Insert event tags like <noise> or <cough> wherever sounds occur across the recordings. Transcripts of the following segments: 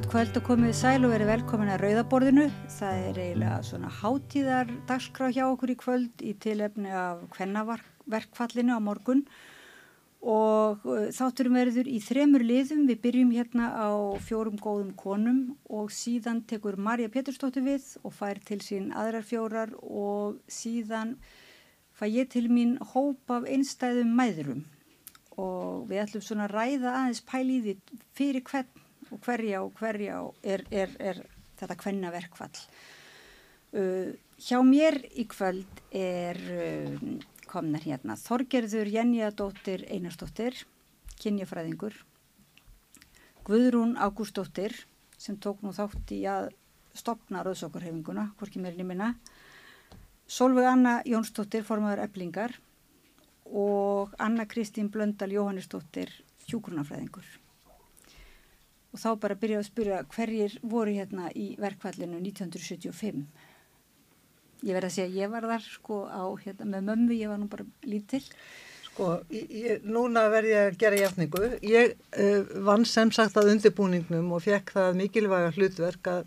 Gott kvöld og komið sæl og verið velkomin að Rauðaborðinu. Það er eiginlega svona hátíðar dagskrá hjá okkur í kvöld í tilefni af kvennaverkfallinu á morgun og uh, þátturum verður í þremur liðum. Við byrjum hérna á fjórum góðum konum og síðan tekur Marja Peturstóttir við og fær til sín aðrar fjórar og síðan fæ ég til mín hóp af einstæðum mæðurum og við ætlum svona að ræða aðeins pæliði fyrir hvern og hverja og hverja er, er, er þetta hvenna verkfall. Uh, hjá mér í kvöld er uh, komnar hérna Þorgerður Jenjadóttir Einarstóttir, kynjafræðingur, Guðrún Ágústóttir sem tók nú þátt í að stopna rauðsókarhefinguna, hvorki mér nýmina, Solveig Anna Jónsdóttir, formadur eblingar og Anna Kristín Blöndal Jóhannesdóttir, hjúgrunafræðingur og þá bara byrjaði að spyrja hverjir voru hérna í verkvallinu 1975 ég verði að segja að ég var þar sko á hérna með mömmu, ég var nú bara lítill Sko, ég, núna verði ég að gera jafningu ég uh, vann sem sagt að undirbúningnum og fekk það mikilvæga hlutverk að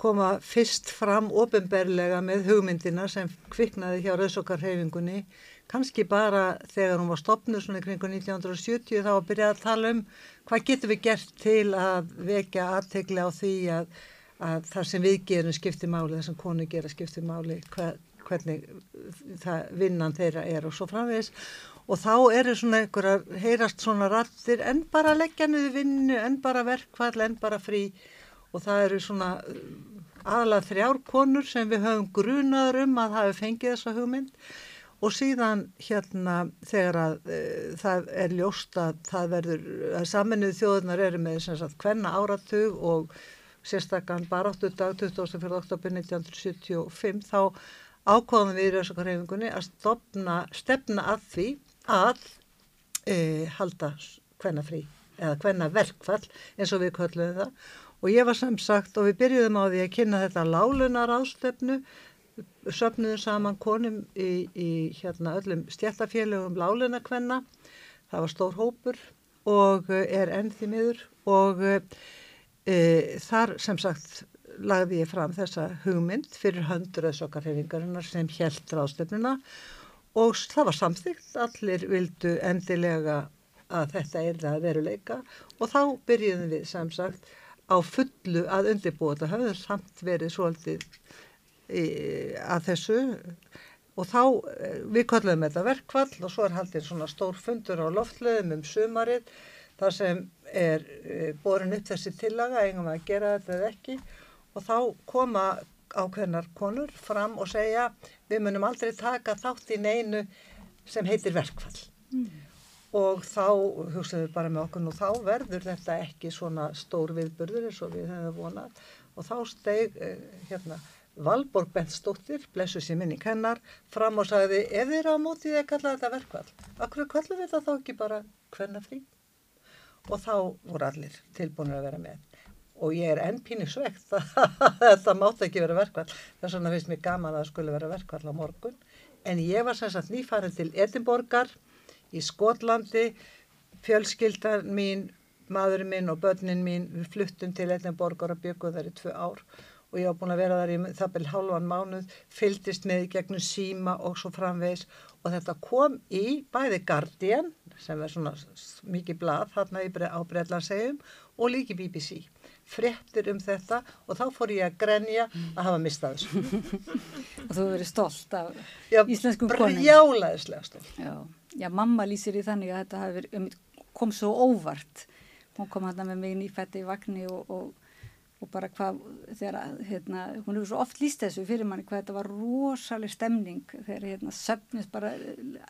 koma fyrst fram ofinberlega með hugmyndina sem kviknaði hjá Rauðsókarhefingunni kannski bara þegar hún var stopnud svona kring 1970 þá að byrja að tala um hvað getur við gert til að vekja aðtegla á því að, að það sem við gerum skiptir máli, það sem konu gera skiptir máli, hver, hvernig það vinnan þeirra er og svo framvegis. Og þá eru svona einhverjar heyrast svona rattir en bara leggja niður vinnu, en bara verkvall, en bara frí. Og það eru svona aðalega þrjár konur sem við höfum grunaður um að hafa fengið þessa hugmynd og síðan hérna þegar að e, það er ljóst að það verður, að saminuð þjóðunar eru með sem sagt hvenna áratug og sérstakkan baráttu dag 24. oktober 1975 þá ákváðum við í Rauðsakar-heifingunni að stopna, stefna að því að e, halda hvenna frí eða hvenna verkfall eins og við köllum það og ég var sem sagt og við byrjuðum á því að kynna þetta lálunar ástefnu söpnuðu saman konum í, í hérna öllum stjættafélögum láluna kvenna. Það var stór hópur og eh, er ennþví miður og e, þar sem sagt lagði ég fram þessa hugmynd fyrir hönduröðsokkarhefingarinnar sem held ráðstöfnuna og það var samþygt, allir vildu endilega að þetta er það veruleika og þá byrjuðum við sem sagt á fullu að undirbúa þetta höfður samt verið svolítið að þessu. Og þá eh, við kallum þetta verkvall og svo er haldið svona stór fundur á loftleðum um sumarið þar sem er eh, borin upp þessi tillaga, engum að gera þetta eða ekki. Og þá koma ákveðnar konur fram og segja við munum aldrei taka þátt í neinu sem heitir verkvall mm. og þá hugsaðum við bara með okkur og þá verður þetta ekki svona stór viðburður eins og við hefum vonað. Og þá steg eh, hérna Valborg Bentstóttir, blessu sér minning hennar, fram og sagði ef þið eru á mótið að kalla þetta verkvall, akkur kallum við þetta þá ekki bara hverna frí? Og þá voru allir tilbúinir að vera með. Og ég er enn pínu svegt <laughs> að þetta mátt ekki vera verkvall, þess vegna finnst mér gaman að það skulle vera verkvall á morgun. En ég var sem sagt nýfarið til Edinborgar í Skotlandi, fjölskyldan mín, maðurinn minn og börnin mín, við fluttum til Edinborgar og byggum þar í tvö ár og ég á búin að vera þar í byrj halvan mánuð, fyldist með gegnum síma og svo framvegs og þetta kom í bæði Guardian sem er svona mikið blað þarna á Breitlandsegjum og líki BBC frettir um þetta og þá fór ég að grenja að hafa mistað þessu. <laughs> Og þú verið stolt af já, íslenskum konum. brjálaðislega stolt. Já, já, mamma lýsir í þannig að þetta verið, kom svo óvart. Hún kom hann með mig nýfætti í vagnni og, og og bara hvað þegar hérna, hún hefur svo oft líst þessu fyrir manni hvað þetta var rosalega stemning þegar hérna söfnist bara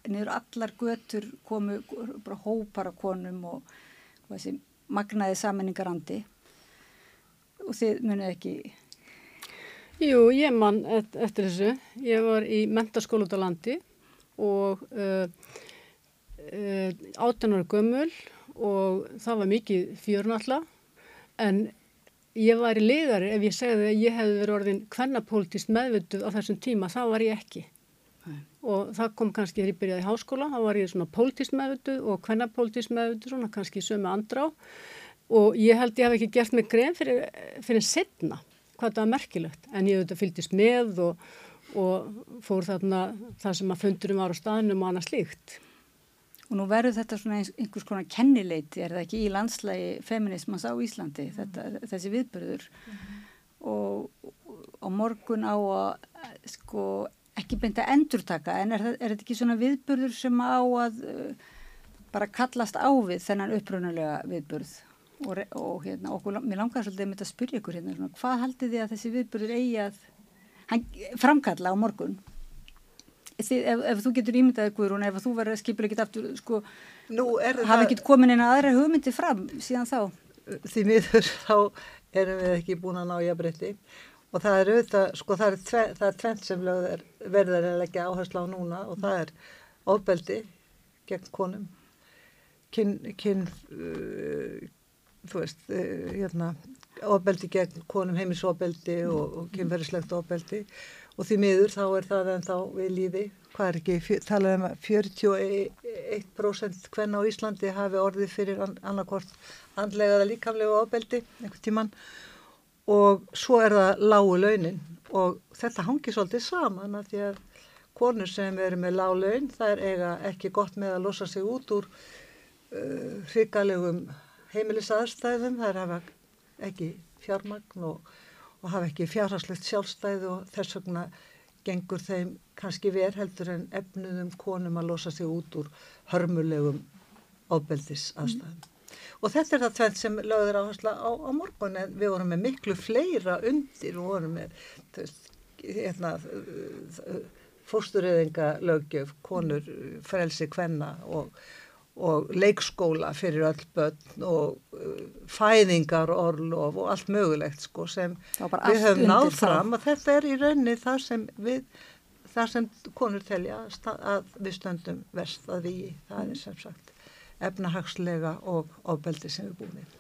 niður allar götur komu bara hópar af konum og, og þessi magnaði saminningarandi og þið munið ekki Jú, ég mann eftir þessu. Ég var í mentaskóla út á landi og uh, uh, 18 ára gömul og það var mikið fjörnalla en ég var í liðari ef ég segði að ég hefði verið orðin hvernapólitist meðvölduð á þessum tíma, þá var ég ekki Nei. og það kom kannski þegar ég byrjaði í háskóla, þá var ég svona pólitist meðvölduð og hvernapólitist meðvölduð svona kannski sömu andrá og ég held ég hef ekki gert mig grein fyrir, fyrir setna hvað það var merkilegt en ég auðvitað fylgist með og, og fór þarna það sem að fundurum var á staðnum og annað slíkt. Og nú verður þetta svona einhvers konar kennileiti, er það ekki í landslægi feminismans á Íslandi, þetta, þessi viðbörður mm og, og morgun á að sko ekki beint að endurtaka en er, er þetta ekki svona viðbörður sem á að uh, bara kallast á við þennan upprunalega viðbörð og, og hérna, okkur, mér langar svolítið að mynda að spyrja ykkur hérna, svona, hvað haldið þið að þessi viðbörður eigi að hann, framkalla á morgun? Ef, ef þú getur ímyndað ykkur og ef þú verður ekkit aftur sko, hafa ekkit komin að aðra hugmyndi fram síðan þá? Því miður <laughs> þá erum við ekki búin að ná í að breytti og það er auðvitað, sko það er, tve, það er tvent sem verður að leggja áherslu á núna og það er ofbeldi gegn konum kyn, kyn uh, þú veist, uh, hérna ofbeldi gegn konum heimisofbeldi og, og kynferðislegt ofbeldi og því miður þá er það en þá við líði, hvað er ekki, talaðum að 41% hvenna á Íslandi hafi orðið fyrir annarkort andlega eða líkamlega ofbeldi einhvern tíman og svo er það lágu launin. Og þetta hangi svolítið saman að því að konur sem eru með lág laun það er eiga ekki gott með að losa sig út úr uh, hrigalegum heimilisaðarstæðum, það er hafa ekki fjármagn og og hafa ekki fjárhagslegt sjálfstæði og þess vegna gengur þeim kannski ver heldur en efnuðum konum að losa sig út úr hörmulegum ábeldis aðstæðum. Mm. Og þetta er það tveit sem lögður áhersla á, á morgun en við vorum með miklu fleira undir og vorum með hérna, fóstureyðinga lögjöf, konur, frelsi, kvenna og og leikskóla fyrir öll börn og uh, fæðingar orlof og allt mögulegt sko sem við höfum náð fram og þetta er í raunni þar sem við þar sem konur telja að við stöndum verst að við það er sem sagt efnahagslega og ofbeldi sem við búum við.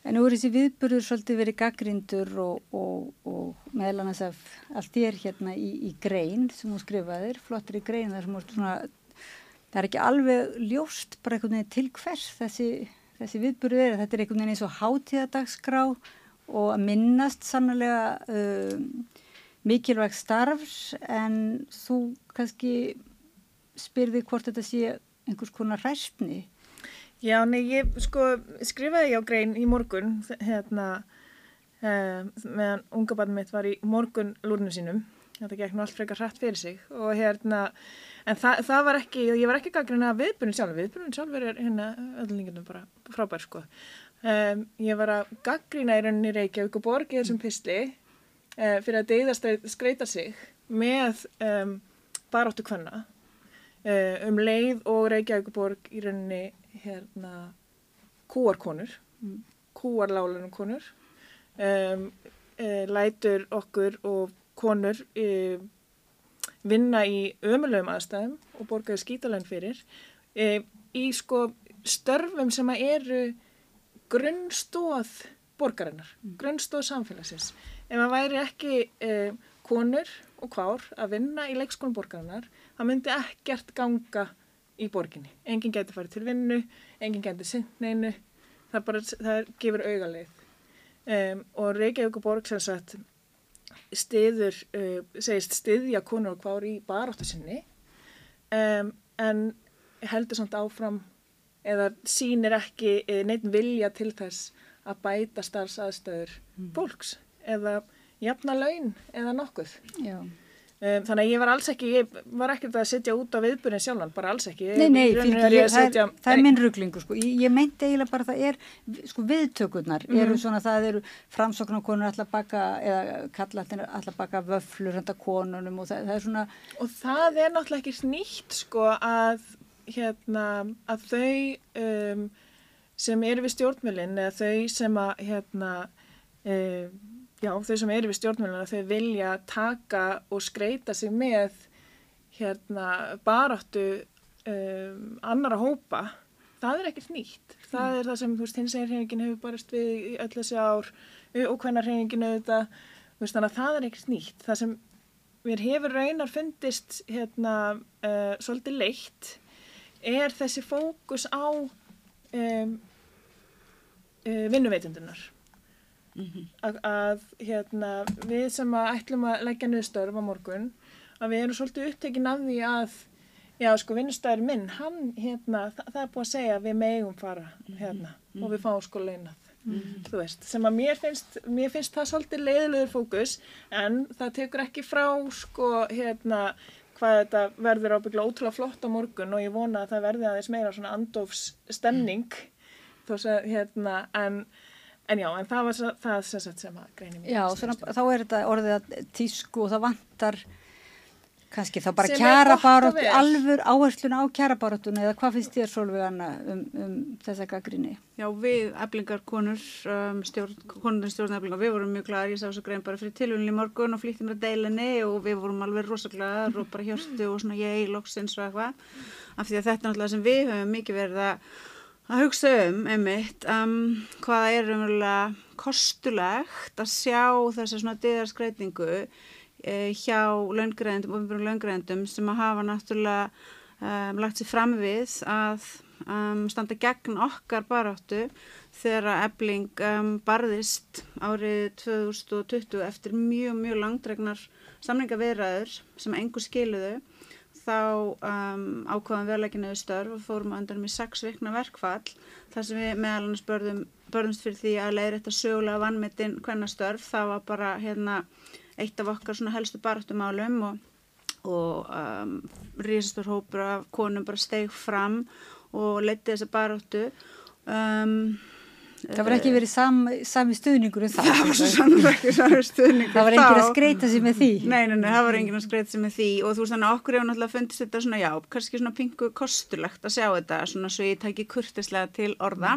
En nú er þessi viðburður svolítið verið gaggrindur og, og, og meðlan þess að allt er hérna í, í grein sem hún skrifaðir, flottir í grein þar sem hún svona það er ekki alveg ljóst bara einhvern veginn til hvers þessi, þessi viðbúrið er. Þetta er einhvern veginn eins og hátíðadagsgrá og að minnast sannlega um, mikilvæg starfs en þú kannski spyrði hvort þetta sé einhvers konar ræstni. Já, nei, ég sko skrifaði á grein í morgun hérna uh, meðan unga barn mitt var í morgun lúrnu sínum. Þetta gekk nú allt frekar hrætt fyrir sig og hérna en það, það var ekki, ég var ekki gaggrinn að viðbjörnum sjálf, viðbjörnum sjálf er hérna öllningunum bara frábær sko um, ég var að gaggrina í rauninni Reykjavík og borgi þessum pysli uh, fyrir að deyða skreita sig með um, baráttu kvanna uh, um leið og Reykjavík og borg í rauninni hérna kúarkonur mm. kúarlálunum konur um, uh, lætur okkur og konur vinna í ömulegum aðstæðum og borgaði skítalegn fyrir e, í sko störfum sem að eru grunnstóð borgarinnar, mm. grunnstóð samfélagsins. Ef maður væri ekki e, konur og kvár að vinna í leikskónum borgarinnar, það myndi ekkert ganga í borginni. Engin getur farið til vinnu, engin getur syndneinu, það, bara, það gefur augalið. Um, og Reykjavík og Borg sem sagt stiður, uh, segist stiðja konur og hvar í baráttu sinni um, en heldur samt áfram eða sínir ekki eh, neitt vilja til þess að bæta starfsaðstöður mm. fólks eða jafna laun eða nokkuð. Já. Um, þannig að ég var alls ekki, ég var ekkert að setja út á viðbúrin sjálfan, bara alls ekki. Nei, nei, fyrir, ég, það, setja, er, það er minn rugglingu sko, ég, ég meinti eiginlega bara það er, sko viðtökurnar mm eru svona, það eru framsóknarkonur alltaf baka, eða kallatinn alltaf baka vöflur handa konunum og það, það er svona. Og það er náttúrulega ekki snýtt sko að, hérna, að þau um, sem eru við stjórnmjölinn eða þau sem að, hérna, um, já, þau sem eru við stjórnmjöluna þau vilja taka og skreita sig með hérna baráttu um, annara hópa það er ekkert nýtt það mm. er það sem, þú veist, hins eginn hreiningin hefur barast við í öll þessi ár og hvenna hreiningin auðvitað veist, þannig að það er ekkert nýtt það sem mér hefur raunar fundist hérna uh, svolítið leitt er þessi fókus á um, uh, vinnuveitundunar. Að, að hérna, við sem að ætlum að leggja niður störf á morgun, að við erum svolítið upptekinn af því að Já, sko, vinnustæður minn, hann, hérna, það, það er búið að segja að við megum fara, hérna, og við fáum sko launað, þú veist, sem að mér finnst, mér finnst það svolítið leiðilegur fókus, en það tekur ekki frá, sko, hérna, hvað þetta verður ábygglega ótrúlega flott á morgun og ég vona að það verði aðeins meira svona andofs stemning, þó að, hérna, en, en já, en það var það sem sagt sem að greini mér. Já, svona, þá er þetta orðið að tísku og það vantar kannski þá bara vel. alvur áhersluna á kjarabaróttuna eða hvað finnst þér Anna um, um þessa gaggrinni? Já, við eblingar konur, um, stjórn, konundin stjórn eblingar, við vorum mjög glæðar, ég sá svo grein bara fyrir tilvunni í morgun og flýtti mér að deilinni og við vorum alveg rosaglæðar og bara hjörstu og svona ég, loksins og eitthvað. Af því að þetta er náttúrulega sem við höfum mikið verið að, að hugsa um, einmitt, um, hvaða er umverulega kostulegt að sjá þessa svona dyðarskreitingu eh, hjá laungræðendum, ofinbjörnum laungræðendum sem að hafa náttúrulega um, lagt sér fram við að um, standa gegn okkar baráttu þegar að ebling um, barðist árið 2020 eftir mjög, mjög langdregnar samlingavirðaður sem engur skiluðu þá um, ákvaðum við að leggja niður störf og fórum að undanum í sex vikna verkfall þar sem við meðal annars börðum, börðumst fyrir því að leiðir þetta sögulega vannmetinn hvenna störf það var bara hérna eitt af okkar helstu baráttumálum og, og um, rísastur hópur af konum bara steig fram og leiti þessa baráttu. Um, Það var ekki verið sam, sami stuðningur um það. það var svo sannlega ekki sannlega stuðningur Það var enginn að skreita sig með því. Nei, nei, nei, það var enginn að skreita sig með því. Og þú veist þannig að okkur hefur náttúrulega fundist þetta svona, já, kannski svona pingu kostulegt að sjá þetta, svona svo ég tæki kurtislega til orða.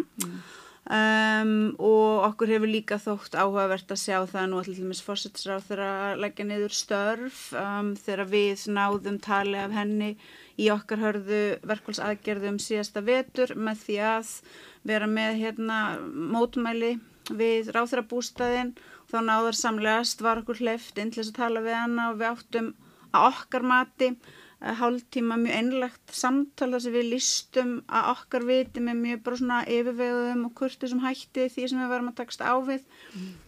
Um, og okkur hefur líka þótt áhugavert að sjá það nú allir til dæmis fórsettisráð þeirra að leggja niður störf um, þegar við náðum tali af henni í okkar hörðu verkvælsaðgerðum síðasta vetur með því að vera með hérna mótmæli við ráþurabústaðin þá náður samlegast var okkur hleyft inn til þess að tala við hana og við áttum að okkar mati uh, hálftíma mjög einlegt samtal þar sem við listum að okkar viti með mjög bara svona yfirveguðum og kurtisum hætti því sem við varum að takast á við.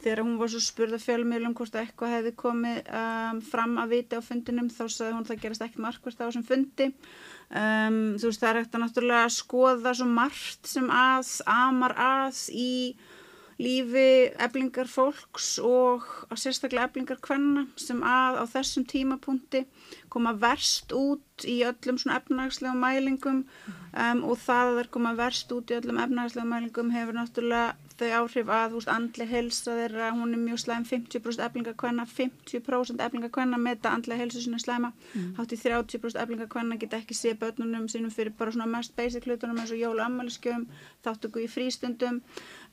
Þegar hún var svo spurð að fjölmiðlum hvort að eitthvað hefði komið um, fram að viti á fundinum þá sagði hún að það gerast ekkert markvist á þessum fundi. Um, þú veist það er að náttúrulega skoða svo margt sem að amar að í lífi eblingar fólks og að sérstaklega eblingar kvenna sem að á þessum tímapunkti koma verst út í öllum svona efnagslega mælingum. Um, og það að þeir koma verst út í öllum efnagslega mælingum hefur náttúrulega þau áhrif að þú veist andli helsa þeirra, hún er mjög slæm 50% eblingar kvenna, 50% eblingar kvenna meta andli helsu sinna slæma. Hátt í 30% eblingar kvenna geta ekki sé börnunum sínum fyrir bara svona mest basic hlutunum eins og jól og ammæliskjöfum þáttöku í frístundum.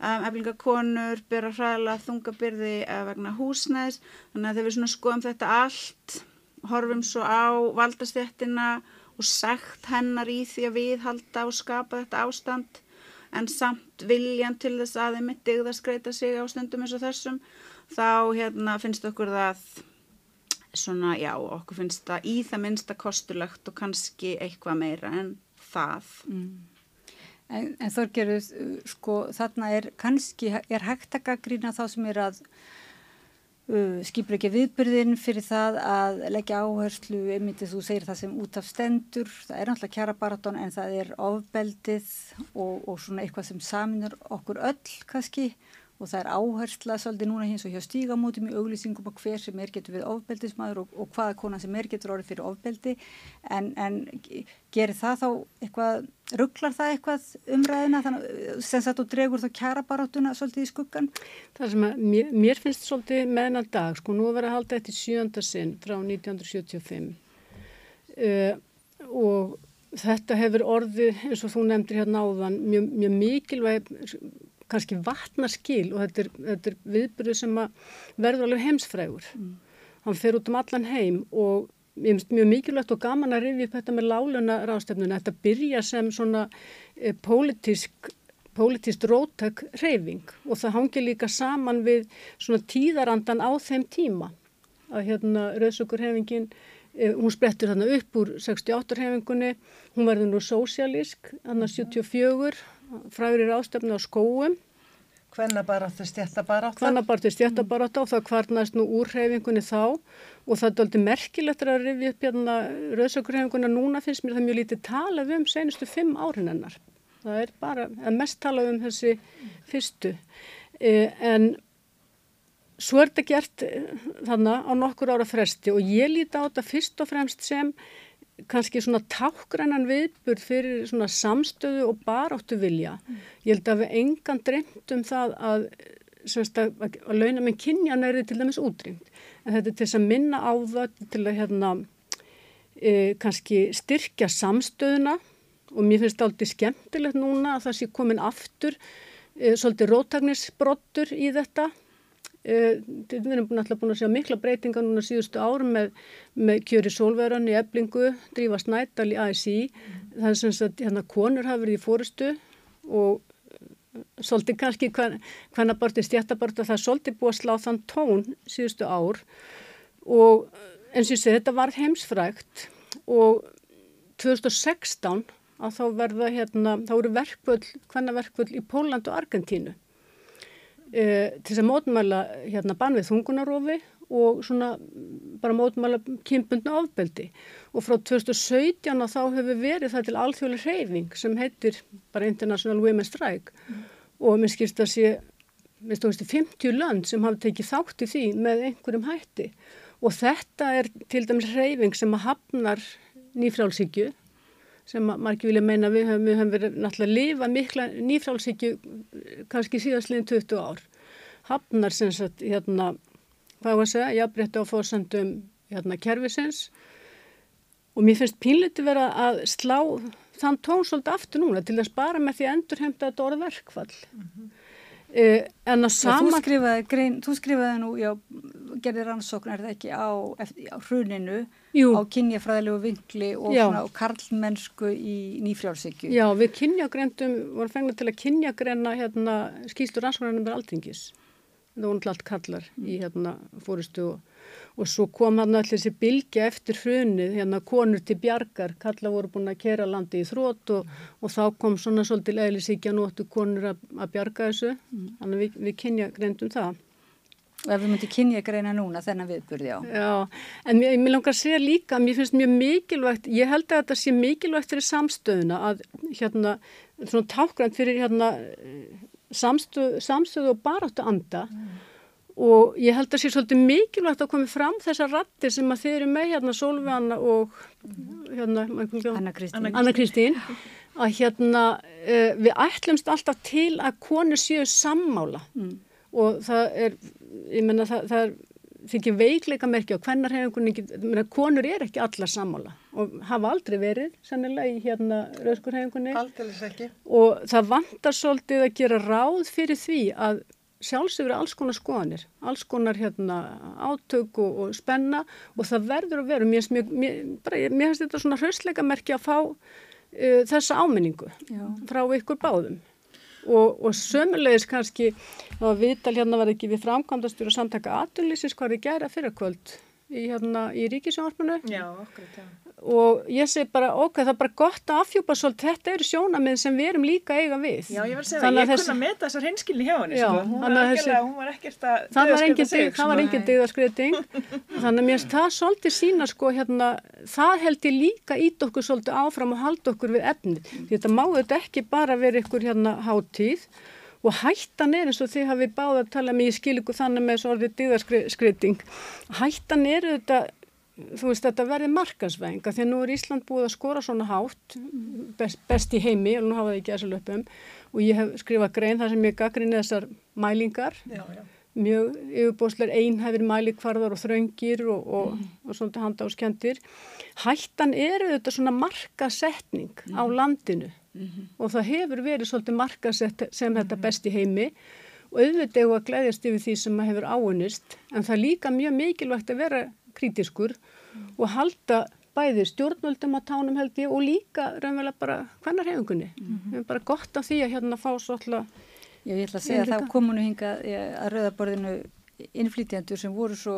Um, eblingar konur byrja hræðilega þungabyrði uh, vegna húsnæðis. Þannig að þegar við svona skoðum þetta allt horfum svo á valdastjættina og sagt hennar í því að viðhalda og skapa þetta ástand en samt viljan til þess að þeim mitt digða skreita sig á stundum eins og þessum þá hérna finnst okkur það svona já okkur finnst það í það minnsta kostulegt og kannski eitthvað meira en það. En, en Þorgerður, sko, þarna er kannski, er hægt að gaggrýna þá sem er að uh, skipur ekki viðbyrðin fyrir það að leggja áherslu, einmitt þú segir það sem út af stendur, það er náttúrulega kjara baraton en það er ofbeldið og, og svona eitthvað sem saminur okkur öll kannski og það er áhersla svolítið núna hins og hjá stígamótum í auglýsingum og hver sem er getur við ofbeldismæður og, og hvaða kona sem er getur orðið fyrir ofbeldi. En, en gerir það þá eitthvað, rugglar það eitthvað umræðina þannig sem sagt og dregur þá kjara baráttuna svolítið í skuggan? Það sem að mér, mér finnst svolítið meðan dag, sko nú er verið að halda eftir sjönda sinn frá 1975 uh, og þetta hefur orðið eins og þú nefndir hérna áðan mjög, mjög mikilvæg kannski vatnarskil og þetta er, þetta er viðbyrðu sem verður alveg heimsfrægur. Hann fer út um allan heim og ég finnst mjög mikilvægt og gaman að rifja upp þetta með láluna rástefnuna. Þetta byrja sem svona e, pólitísk pólitíst rótök reyfing og það hangi líka saman við svona tíðarandan á þeim tíma að hérna rauðsökur reyfingin hún sprettur þarna upp úr 68 reyfingunni, hún verður nú sósialísk, hann 74 fræður í ráðstöfnu á skóum Hvennabaráttu, stjættabaráttu. Hvennabaráttu, stjættabaráttu og það kvarnast nú úr hreyfingunni þá og það er aldrei merkilegt að rifja upp hérna rauðsökurhefinguna núna finnst mér það mjög lítið talað um senustu fimm árin hennar. Það er bara, að mest talað um þessi fyrstu. Eh, en svo er þetta gert eh, þannig á nokkur ára fresti og ég líti á þetta fyrst og fremst sem kannski svona tákgrannan viðburð fyrir svona samstöðu og baráttu vilja. Mm. Ég held að við engan dremt um það að, að, að launa með kynjan er til dæmis útrýmt. En þetta er til að minna á það til að hérna e, kannski styrkja samstöðuna og mér finnst þetta aldrei skemmtilegt núna að það sé komin aftur e, svolítið rótagnisbrottur í þetta við erum náttúrulega búin að sjá mikla breytinga núna síðustu árum með, með kjöri sólverðan í eblingu, drífa snættal í ASI, það er sem að hérna konur hafa verið í fórustu og eh, svolítið kannski hvenna bortið stjættaborta það er svolítið búið að slá þann tón síðustu ár. Og eh, eins og ég segi þetta var heimsfrægt og 2016 að þá verða hérna, þá eru verkvöld, hvenna verkvöld í Póland og Argentínu e, til að mótmæla hérna bann við þungunarofi og svona bara mótmæla kynbundna ofbeldi. Og frá 2017 þá hefur verið það til alþjóðlega hreyfing sem heitir bara International Women's Strike. Mm. og mér skilst að sé minnst þú veist 50 lönd sem hafa tekið þátt í því með einhverjum hætti. Og þetta er til dæmis hreyfing sem hafnar nýfrálsíkju sem margir vilja meina við höfum, við höfum verið náttúrulega lifa mikla nýfrálsíkju kannski síðastliðin 20 ár. Hafnar sem sagt hérna, hvað var að segja, jafnbreytti á fórsendum hérna kervisins og mér finnst pínleiti vera að slá þann tón svolítið aftur núna til að spara með því að endurhemta þetta orða verkfall. Mm -hmm. Uh, en að sama... Þú skrifaði, grein, þú skrifaði nú, já, gerði rannsókn er það ekki á, á hruninu, Jú. á kynjafræðilegu vinkli og, svona, og karlmennsku í nýfrjálfsíkju. Já, við kynjagrendum, vorum fengið til að kynjagrenna hérna, skýstur rannsóknarnir með aldringis. Það voru alltaf kallar í hérna, fórustu og og svo kom hann allir þessi bilgi eftir hrunið, hérna konur til bjargar, kalla voru búin að kera landi í þrótt og, og þá kom svona svolítið leðlisíkja nóttu konur að, að bjarga þessu, mm. þannig við, við kynja greindum það. Og ef við myndum kynja greina núna þennan viðburði á. Já, en mér, mér langar að segja líka, mér finnst mjög mikilvægt, ég held að þetta sé mikilvægt fyrir samstöðuna að hérna, svona tákgrænt fyrir hérna samstöðu og baráttu anda. Mm og ég held að það sé svolítið mikilvægt að komi fram þessar rattir sem að þeir eru með hérna Solveigana og hérna, Anna Kristín. Að hérna uh, við ætlumst alltaf til að konur séu sammála. Mm. og það er, ég menna það, það er þykir veikleika merkja og hvennar hefingunni, konur er ekki allar sammála og hafa aldrei verið sannilega í hérna rauðskurhefingunni og það vantar svolítið að gera ráð fyrir því að sjálfsögur alls konar skoðanir, alls konar hérna, átök og, og spenna og það verður að vera, mér finnst þetta svona hraustleika merki að fá uh, þessa áminningu Já. frá ykkur báðum og, og sömulegis kannski að viðtal hérna var ekki við framkvæmdastur og samtaka aturlýsis hvað er gera fyrir kvöld í, hérna, í ríkisjónarpunu og ég segi bara ok, það er bara gott að afhjúpa svolítið, þetta eru sjónamið sem við erum líka eiga við. Já, ég að segja það, ég kunna að meta þessar hinskilni hjá henni sko. hún, var þessi, hún var ekkert að það var engin sig það var engin dygðaskriðting þannig að mér það svolítið sína sko hérna, það held ég líka ít okkur svolítið áfram og halda okkur við efni því þetta má þetta ekki bara vera ykkur hérna hátíð og hættan er eins og þið hafið báða að tala með um, í skiliku þannig með svo orðið dýðarskriting hættan er þetta þú veist þetta verði markasvenga því að nú er Ísland búið að skora svona hátt best, best í heimi og nú hafa það ekki að löpum og ég hef skrifað grein þar sem ég gaggrinni þessar mælingar já, já. mjög yfirbósleir einhæfir mælikvarðar og þröngir og, og, mm. og, og svona handáskendir hættan er þetta svona markasetning mm. á landinu mm -hmm. og það hefur verið svolítið markasett sem þetta mhm. best í heimi og auðvitað er að gleyðast yfir því sem maður hefur áunist en það er líka mjög mikilvægt að vera krítiskur mm. og halda bæði stjórnvöldum á tánum held ég og líka raunverulega bara hvernar hefingunni. Mm -hmm. Við erum bara gott af því að hérna fá svolítið Já, ég ætla að segja að þá komunu hinga að rauðaborðinu innflýtjandur sem voru svo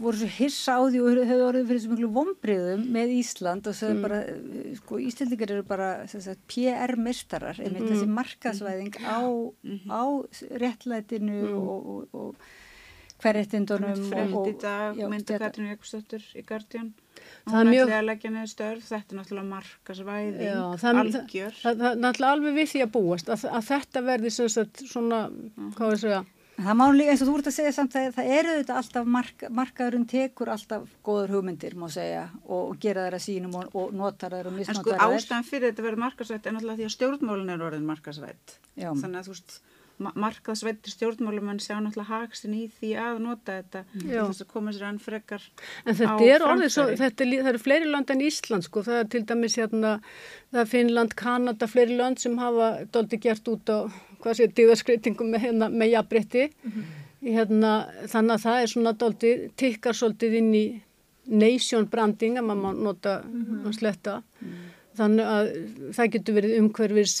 voru svo hissa á því og hefur orðið fyrir svo miklu vombriðum með Ísland og svo Mm. bara, eh, sko, Íslandingar eru bara PR-mistarar, einmitt Mm. þessi markaðsvæðing á, á réttlætinu og, og, og hverjættindunum Frend í dag, myndi þetta- Katrín Jökulsdóttur í Guardian. Það er mjög- að störf, þetta er náttúrulega markasvæðing, Já, það- algjör. Það, það er náttúrulega alveg við því að búast að, að þetta verði sem sagt svona, hvað við segja, Það má líka eins og þú ert að segja samt að það eru þetta alltaf mark, markaðurinn tekur alltaf góður hugmyndir má segja og, og gera þær að sínum og, og notar þær og En sko misnotar þær. ástæðan fyrir þetta verður markasvætt er náttúrulega því að stjórnmálun er orðin markasvætt. Já. Þannig að þú veist, ma markaðsvættir stjórnmálumenn sjá náttúrulega hakstin í því að nota þetta til Já. þess að koma sér enn frekar En þetta á er orðið svo, framfæri. þetta er, lí- það eru fleiri lönd en Ísland sko, það er til dæmis hérna, það er Finnland, Kanada, fleiri lönd sem hafa doldi gert út á, hvað sé, díðarskreitingum með, hérna, með jafnbrytti. hérna, þannig að það er svona doldi, tikkar svolítið inn í nation branding, að maður má nota að sletta. Þannig að það getur verið umhverfis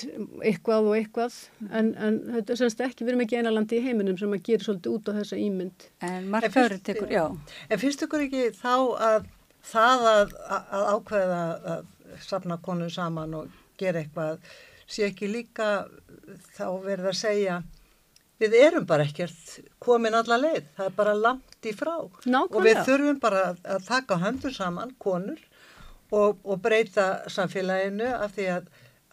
eitthvað og eitthvað, en, en þetta er semst ekki verið mikið einalandi í heiminum sem að gera svolítið út á þessa ímynd. En markaðurinn tekur, já. En finnst ykkur ekki þá að það að, að ákveða að safna konur saman og gera eitthvað sé ekki líka þá verið að segja við erum bara ekkert komin alla leið, það er bara langt í frá. Og við Nákvæmlega. þurfum bara að, taka höndur saman, konur og, og breyta samfélaginu af því að,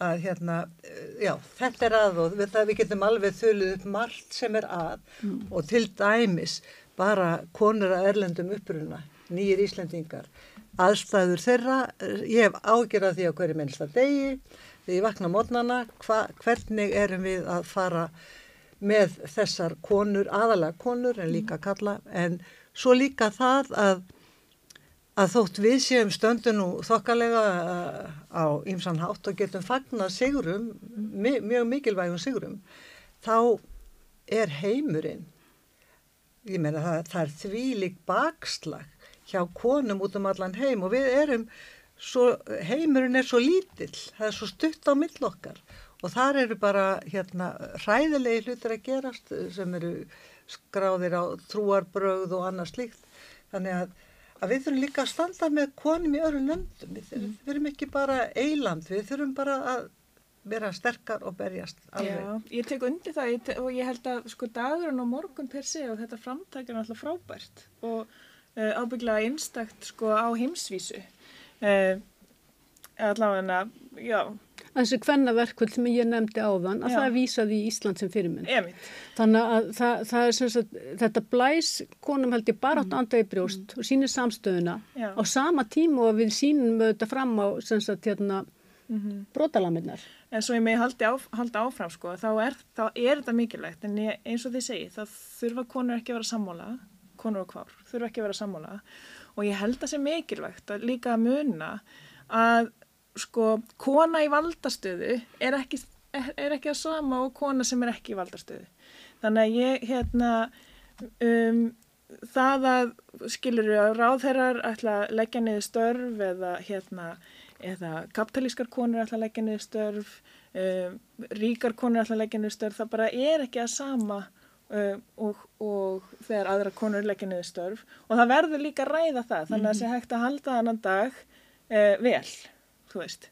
að hérna, eh, já, þetta er að og við, við getum alveg þulið upp margt sem er að. Og til dæmis bara konur að erlendum uppruna, nýjir Íslendingar, aðstæður þeirra, eh, ég hef ágjörað því á hverju minnsta degi, þegar ég vakna mótnana, hvernig erum við að fara með þessar konur, aðalega konur en líka kalla, en svo líka það að að þótt við séum stöndun og þokkalega uh, á ýmsan hátt og getum fagnað sigurum, mi mjög mikilvægum sigurum, þá er heimurinn, ég meina það, það er þvílik bakslag hjá konum út um allan heim og við erum, svo, heimurinn er svo lítill, það er svo stutt á mill okkar og þar eru bara hérna hræðilegi hlutir að gerast sem eru skráðir á trúarbröð og annað slíkt, þannig að að við þurfum líka að standa með konum í öðru löndum, við þurfum, við þurfum ekki bara eiland, við þurfum bara að vera sterkar og berjast alveg. Já, ég tek undir það ég te og ég held að sko dagurinn og morgun per se og þetta framtak er náttúrulega frábært og uh, ábygglega einstakt sko á heimsvísu. Uh, allavega, já, Þessi kvennaverkvöld sem ég nefndi áðan, að Já. það vísaði í Ísland sem fyrirmynd. emitt. Þannig að það, það er sem sagt, þetta blæs konum held ég bara átt mm. anda í brjóst og sínir samstöðuna Já. á sama tíma og við sínum þetta fram á sem sagt hérna Mm brotalaminnar. En svo ég megi haldi á, halda áfram sko, þá er, þá er þetta mikilvægt en ég, eins og þið segi, það þurfa konur ekki að vera sammála, konur og kvár, þurfa ekki að vera sammála og ég held að sé mikilvægt að líka að muna að sko kona í valdastöðu er ekki, er, er ekki að sama og kona sem er ekki í valdastöðu. Þannig að ég hérna um, það að skilur að ráðherrar ætla að leggja niður störf eða hérna eða kapitalískar konur ætla að leggja niður störf um, ríkar konur ætla að leggja niður störf það bara er ekki að sama um, og, og þegar aðra konur leggja niður störf. Og það verður líka að ræða það þannig að það sé hægt að halda þannan dag uh, vel, þú veist.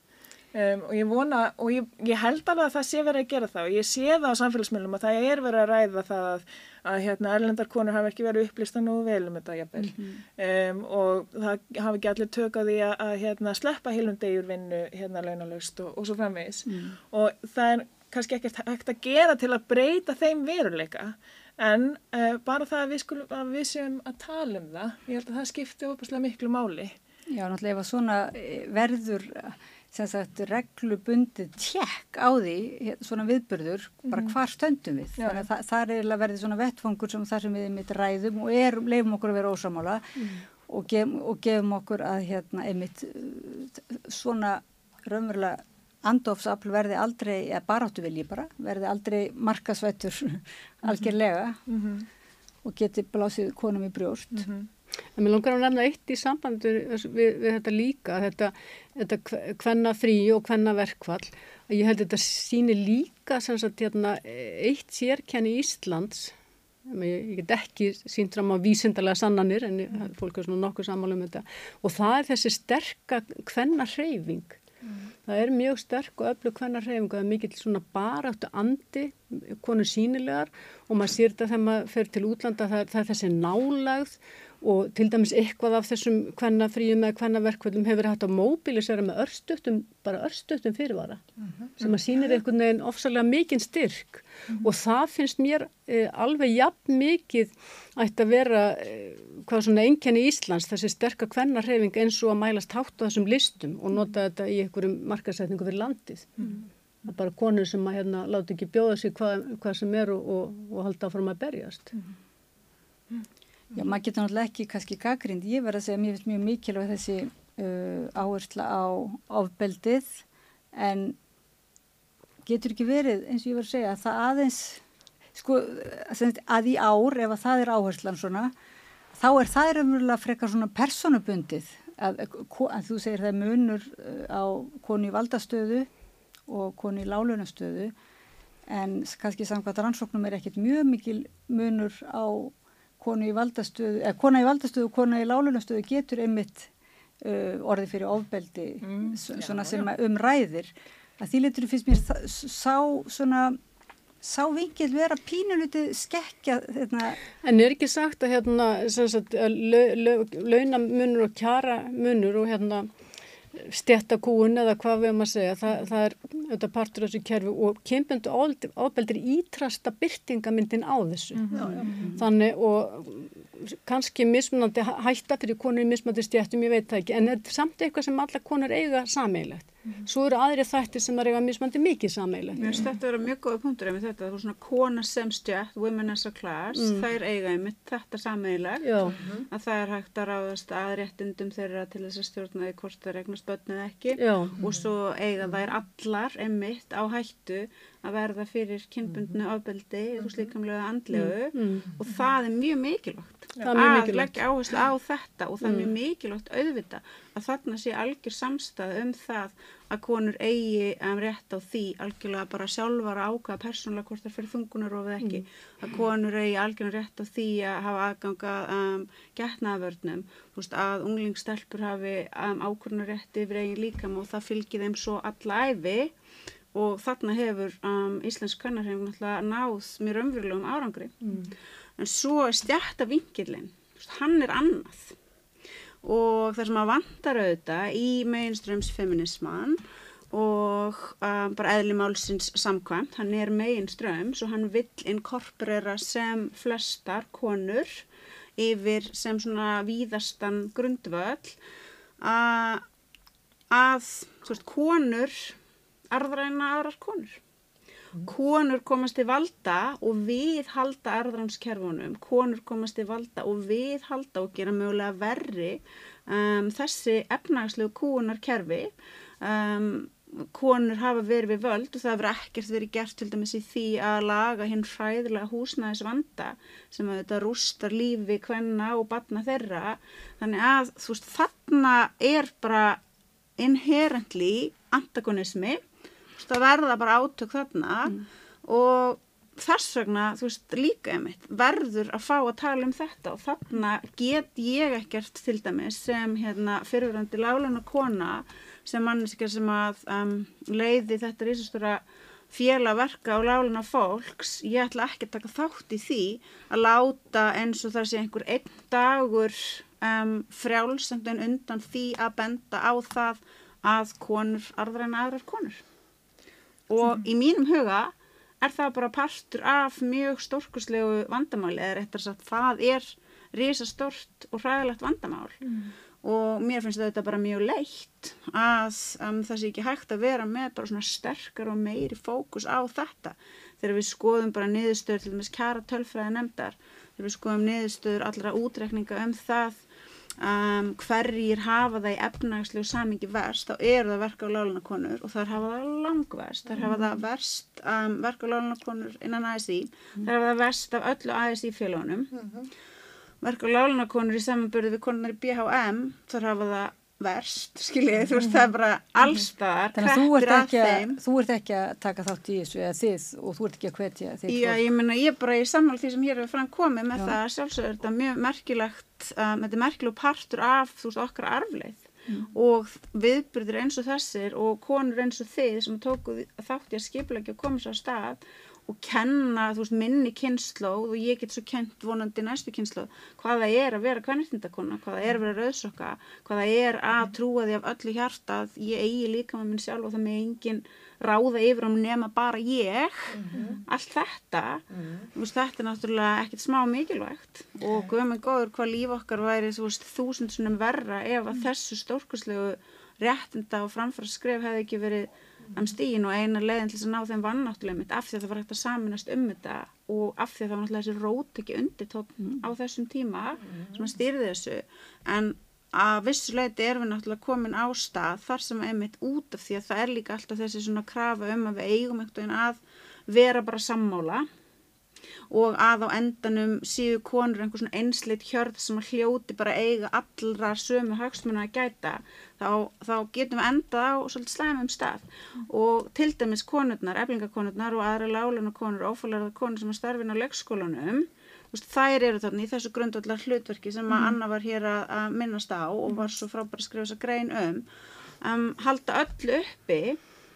Um, og ég vona, og ég, ég held alveg að það sé verið að gera það. Og ég sé það á samfélagsmiðlum að það er verið að ræða það að, að hérna, erlendar konur hafa ekki verið upplýsta nú vel um þetta jafnvel. Um, og það hafa ekki allir tök á því að, að hérna, sleppa heilum degjur vinnu hérna launalaust og, og svo framvegis. Og það er kannski ekkert hægt að gera til að breyta þeim veruleika en uh, bara það að við, skulum, að við séum að tala um það, ég held að það skipti óbúslega miklu máli. Já, náttúrulega ef að svona eh, verður sem sagt reglubundið tjekk á því, svona viðburður, bara hvar stöndum við. Já. Þannig að það, það er eiginlega verið svona vettfangur sem þar sem við einmitt ræðum og er, leifum okkur að vera ósamála og, gef, og gefum okkur að hérna einmitt svona raunverulega andofsafl verði aldrei, eða baráttu vilji bara, verði aldrei markasvættur algjörlega og geti blásið konum í brjóst. En mér langar að nefna eitt í sambandi við, við þetta líka, þetta, þetta hvenna frí og hvenna verkfall. Ég held að þetta síni líka sem sagt hérna eitt sérkenni Íslands. Ég, ég get ekki sínt fram á vísindalega sannanir en ég, fólk er svona nokkuð sammála um þetta. Og það er þessi sterka hvenna hreyfing það er mjög sterk og öllu hvenna hreyfing og það er mikill svona baráttu andi konur sínilegar og maður sér þetta þegar maður fer til útlanda það, það er þessi nálagð og til dæmis eitthvað af þessum hvenna fríum eða hvenna verkvöldum hefur hægt að móbilisera með örstuttum, bara örstuttum fyrirvara sem að sýnir einhvern veginn ofsalega mikinn styrk. Og það finnst mér eh, alveg jafn mikið ætti að vera eh, hvað svona einkenni Íslands, þessi sterka hvenna hreyfing eins og að mælast hátt á þessum listum og nota þetta í einhverjum markasetningu fyrir landið. Það er bara konur sem að hérna láta ekki bjóða sig hvað, hvað sem er og, og, og halda áfram að berjast. Já, maður getur náttúrulega ekki kannski gaggrind. Ég verð að segja að mér finnst mjög mikilvæg þessi uh, áhersla á ofbeldið en getur ekki verið, eins og ég verð að segja, að það aðeins, sko, að í ár, ef að það er áherslan svona, þá er það umverulega frekar svona personubundið. Að, að þú segir það munur á konu í valdastöðu og konu í lálunastöðu en kannski samkvæmt rannsóknum er ekkert mjög mikil munur á konu í valdastöðu, eða kona í valdastöðu og kona í lálunastöðu getur einmitt uh, orði fyrir ofbeldi mm, svona já, sem já. umræðir að því litur finnst mér sá svona sá vingil vera pínuliti skekkja hérna. En er ekki sagt að hérna sagt, launamunur og kjara munur og hérna stjættakúun eða hvað við erum að segja það, það er auðvitað partur af þessu kerfi og kynbundu ábeldir ítrasta byrtingamyndin á þessu mm -hmm. þannig og kannski mismunandi hætta fyrir konur í mismunandi stjættum, ég veit það ekki en er samt eitthvað sem alla konur eiga sameilegt Mm. Svo eru aðri þættir sem er eiga mismandi mikið sammeilegt. Mér finnst þetta að vera mjög góða punktur ef þetta, þú er svona kona sem stjætt, women as a class, mm. þær eiga einmitt þetta sammeilegt, mm. að það er hægt að ráðast að réttindum þeirra til þess að stjórna allar einmitt á hættu að verða fyrir kynbundnu ábeldi þú slíkamlega andlegu mm, mm. og það er mjög mikilvægt ja, að leggja áherslu á þetta og það er mjög mm. mikilvægt auðvita að þarna sé algjör samstað um það að konur eigi um, rétt á því algjörlega bara sjálfar ákvaða persónulega hvort það fyrir þungunar og ekki. Mm. að konur eigi algjörlega rétt á því að hafa aðganga um, getnaðvörnum að unglingstelpur hafi um, ákvörnurétti yfir eigin líkam og það fylgir þeim svo alla æfi og þarna hefur um, Íslensk náttúrulega náð mjög umverulegum árangri. Mm. en svo er stjætta vingilinn hann er annað og það sem að vantar auðvitað í mainströmsfeminisman og um, bara eðlimálsins samkvæmt, hann er mainströms og hann vill inkorporera sem flestar konur yfir sem svona víðastan grundvöld að, að veist, konur arðræna aðrar konur. Mm. Konur komast í valda og við halda arðrænskerfunum, konur komast í valda og við halda og gera mögulega verri um, þessi efnagslegu kúunarkerfi. Um, konur hafa verið við völd og það hefur ekkert verið gert til dæmis í því að laga hinn hræðilega húsnæðis vanda sem að þetta rústar lífi hvenna og batna þeirra þannig að þú veist þarna er bara inherently antagonismi það verða bara átök þarna mm. og þess vegna, þú veist, líka einmitt verður að fá að tala um þetta og þarna get ég ekkert til dæmis sem hérna fyrirverandi láluna kona sem manneska sem að um, leiði þetta rísastóra félagverka og láluna fólks ég ætla ekki að taka þátt í því að láta eins og það sé einhver einn dagur um, frjálsendun undan því að benda á það að konur arðræna aðrar konur og mm. í mínum huga er það bara partur af mjög stórkuslegu vandamáli eða réttar sagt það er risastort og hræðilegt vandamál mm. og mér finnst þetta bara mjög leitt að um, það sé ekki hægt að vera með bara svona sterkar og meiri fókus á þetta þegar við skoðum bara niðurstöður til dæmis kæra tölfræði nefndar þegar við skoðum niðurstöður allra útrekninga um það um, hverjir hafa það í efnagslegu samingi verst, þá eru það verka á lálunakonur og þar hafa það langverst þar hafa það verst um, verka á lálunakonur innan ASI mm. þar hafa það verst af öllu ASI félagunum mm -hmm. verka á lálunakonur í samanbörðu við konunar í BHM þar hafa það verst, skiljið, þú veist, það er bara allstaðar, að að ekki að, þeim. þú ert ekki að taka þátt í þessu eða þið og þú ert ekki að hvetja þitt Já, ég meina, ég er bara í sammála því sem hér hefur fram komið með það, sjálfsögur er þetta mjög merkilegt, um, þetta er merkilegu partur af, þú veist, okkar arfleið og viðbyrðir eins og þessir og konur eins og þið sem tóku þátt í að skiplega og komið svo á stað og kenna, veist, minni kynnslóð og ég get svo kent vonandi næstu kynnslóð hvað það er að vera kvennirtindakona, hvað það er að vera rauðsokka, hvað það er að trúa því af öllu hjarta að ég eigi líka með minn sjálf og það með engin ráða yfir um nema bara ég, allt þetta, þú veist, þetta er náttúrulega ekkert smá mikilvægt. Og guðmenn góður hvað líf okkar væri, þúsundsunum verra ef að þessu stórkurslegu réttinda og framfæra skref hefði ekki verið um stígin og eina leiðin til þess að ná þeim vannáttulega mitt af því að það var hægt að saminast um þetta og af því að það var náttúrulega þessi rót ekki undirtótt á þessum tíma sem að stýrði þessu. En að vissu leiti erum við náttúrulega komin á stað þar sem einmitt út af því að það er líka alltaf þessi svona krafa um að við eigum einhvern veginn að vera bara sammála og að á endanum síðu konur einhver svona einsleitt hjörð sem að hljóti bara eiga allra sömu hagsmuna að gæta þá, þá getum við endað á svolítið slæmum stað. Og til dæmis konurnar, eflingakonurnar og aðra láluna konur, ófælarða konur sem að starfina á leikskólanum þær eru þarna í þessu grundvallar hlutverki sem að Anna var hér að, að minnast á og var svo frábæra að skrifa þess að grein um. Um, halda öllu uppi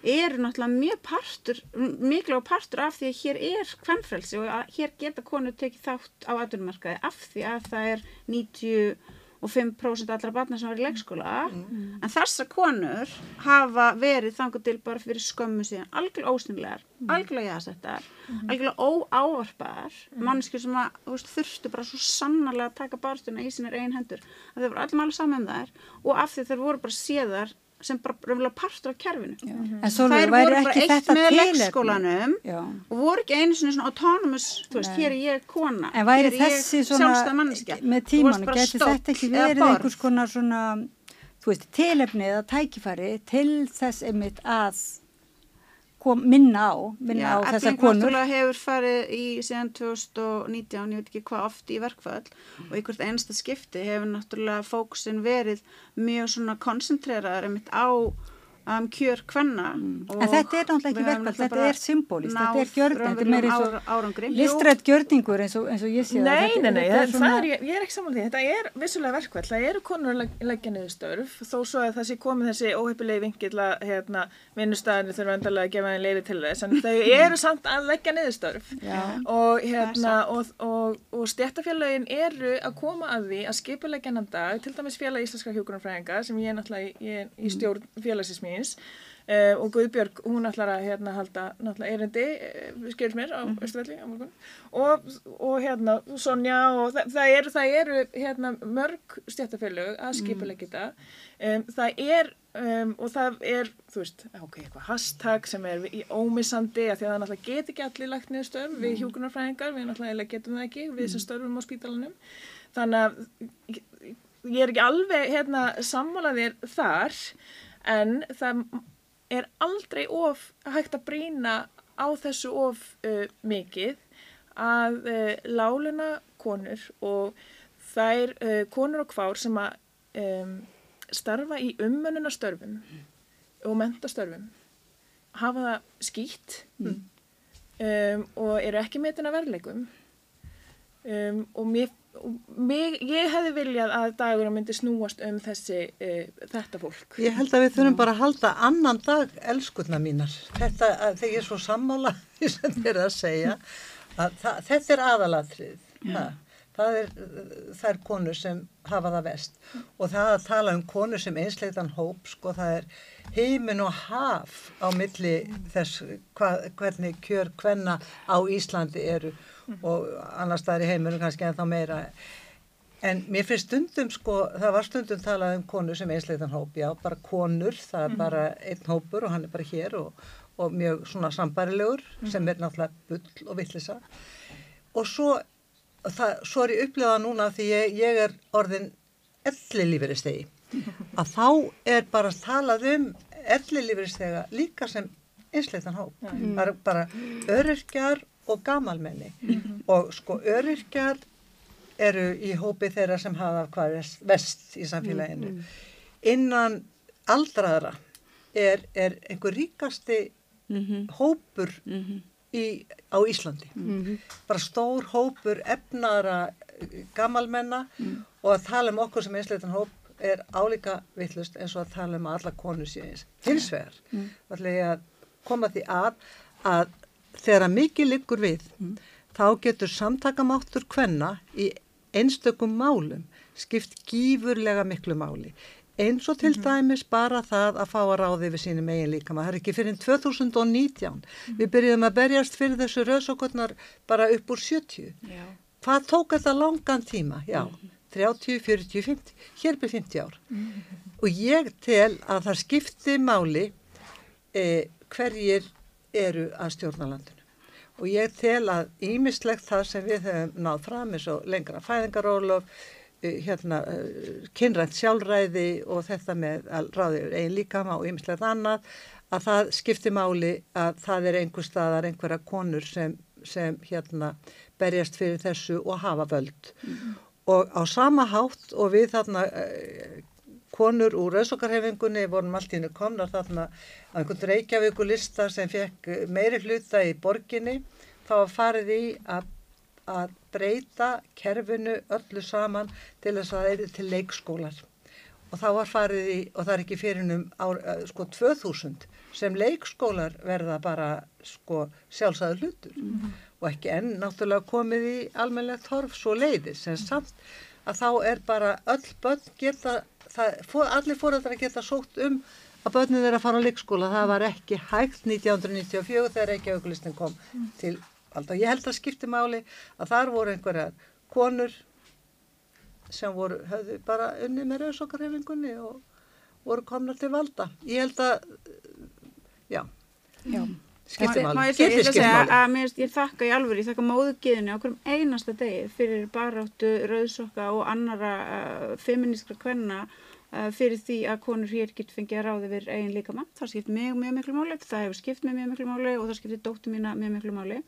eru náttúrulega mjög partur, mikilvæg partur af því að hér er kvennfrelsi og hér geta konur tekið þátt á atvinnumarkaði af því að það er 95% allra barna sem var í leikskóla. En þessa konur hafa verið þangur til bara fyrir skömmu síðan algjörlega ósynlegar, algjörlega jásettar algjörlega óávarpaðar. Mannskjur sem að veist, þurftu bara svo sannarlega að taka barstuna í sinni einn hendur. Að þau voru allir alveg saman um þær og af því þær voru bara séðar sem bara raunverulega partur af kerfinu. En Sólveig, þær voru bara ekki eitt þetta með Já. og voru ekki einu svona, svona autonomous, þú veist, hér er ég kona En væri þessi svona, með bara geti stóll þetta ekki verið einhvers konar svona, þú veist, tilefni eða tækifæri til þess einmitt að kom, minna á, minna Já, á þessar konur. náttúrulega hefur farið í síðan 2019, ég veit ekki hvað oft í verkfall og í hvert einsta skipti hefur náttúrulega fókusin verið mjög svona koncentreraður einmitt á um, kjör kvenna Mm. En þetta er náttúrulega ekki verkfall, þetta er symbolist, þetta er gjörning, þetta er meira eins og árangri. listrætt gjörningur eins og, eins og ég sé Nei, Þetta- nei, nei, það, svona- það er, ég, ég er ekki saman því, þetta er vissulega verkvall, það eru konur að legg- leggja niður störf, þó svo að það sé komið þessi óheppilegi vingill að hérna, vinnustæðinu þurfa endalega að gefa þeim leiði til þess, en þau <laughs> eru samt að leggja niður störf. Og, hérna, og, og, og stjættafélagin eru að koma að því að skipuleggja hennan dag, til dæmis félag íslenskra hjókunarfræðinga sem ég er náttúrulega í, í, í stjórn félagsins míns Uh, og Guðbjörg, hún ætlar að hérna, halda náttúrulega erindi, uh, skilur mér á Östuvelli á morgun. Og, og hérna Sonja og það, það eru, það eru hérna, mörg stjættafélög að skipulegja þetta. Um, það er um, og það er, þú veist, ok, eitthvað hashtag sem er í ómissandi að því að það náttúrulega get ekki allir lagt niður störf við hjúkunarfræðingar, við náttúrulega getum það ekki við sem störfum á spítalanum. Þannig að ég er ekki alveg hérna sammálaðir þar en það er aldrei of hægt að brína á þessu of uh, mikið að uh, láluna konur og þær uh, konur og kvár sem að um, starfa í ummönnunarstörfum og mentastörfum hafa það skýtt um, og eru ekki metin að verleikum um, og mér mig, ég hefði viljað að dagurum myndi snúast um þessi uh, þetta fólk. Ég held að við þurfum bara að halda annan dag elskurna mínar. Þetta, að, þegar ég er svo sammála <laughs> því sem þið er að segja, að það, þetta er aðalatrið. Það, það, er, það er konur sem hafa það vest og það að tala um konur sem einsleitan hóp, sko það er heimin og haf á milli þess hva, hvernig kjör hvenna á Íslandi eru og annars það er í heiminum kannski en þá meira. En mér finnst stundum sko, það var stundum talað um konur sem einsleitan hóp, já, bara konur, það er bara einn hópur og hann er bara hér og, og mjög svona sambarilegur sem er náttúrulega bull og vittlisa. Og svo, það, svo er ég upplegað núna því ég, ég er orðin elli lífeyristegi, <laughs> að þá er bara talað um elli lífeyristega líka sem einsleitan hóp. Það er bara öryrkjar og gamalmenni og sko öryrkjar eru í hópi þeirra sem hafa hvað vest, í samfélaginu. innan aldraðra er, er einhver ríkasti Mhm. hópur Mhm. í, á Íslandi. Bara stór hópur efnaðara eh, gamalmenna og að tala um okkur sem einsleitan hóp er álíka vittlust eins og að tala um alla konur séu eins. Hins vegar, mm. ætla ég að koma því að að þegar að mikið liggur við, þá getur samtakamáttur kvenna í einstökum málum skipt gífurlega miklu máli. Eins og til dæmis bara það að fá að ráði við sínum eigin líkama. Það er ekki fyrir 2019. Við byrjuðum að berjast fyrir þessu rauðsokkurnar bara upp úr 70. Já. Hvað tók þetta langan tíma? Já, 30, 40, 50, hér byrð 50 ár. Og ég tel að það skipti máli eh, hverjir eru að stjórna landinu. Og ég tel að ímislegt það sem við höfum náð fram eins og lengra fæðingarólof, eh, hérna, eh, kynrænt sjálfræði og þetta með að ráðir einn líkama og ímislegt annað, að það skipti máli að það er einhver staðar einhverja konur sem, sem hérna berjast fyrir þessu og hafa völd. Og á sama hátt og við þarna eh, konur úr rauðsokkarhefingunni vorum allt í hennu komnar þarna á einhvern Reykjavíku lista sem fekk meiri hluta í borginni. Þá farið í að, að breyta kerfinu öllu saman til þess að það er til leikskólar. Og þá var farið í, og það er ekki fyrir um eh, sko 2000 sem leikskólar verða bara sko sjálfsæðu hlutur. Og ekki enn náttúrulega komið í almennlegt horf svo leiðis en samt að þá er bara öll börn geta, það, allir fóreldrar geta sótt um að börnin þeirra fara á leikskóla, það var ekki hægt 1994 þegar ekki aukulistin kom til valda. Ég held að skipti máli að þar voru einhverjar konur sem voru, höfðu bara unni með rauðsokkarhefingunni og voru komnar til valda. Ég held að, já, Já. Skipti Má máli. ég segja, ég skipt þakka í alvöru, ég þakka móðugiðinu á hverjum einasta degi fyrir baráttu, rauðsokka og annara uh, feministra kvenna uh, fyrir því að konur hér getur fengið að ráði við eigin líka mann. Það skiptir mjög, mjög miklu máli, það hefur skipt mig mjög miklu máli og það skiptir dóttu mína mjög miklu máli.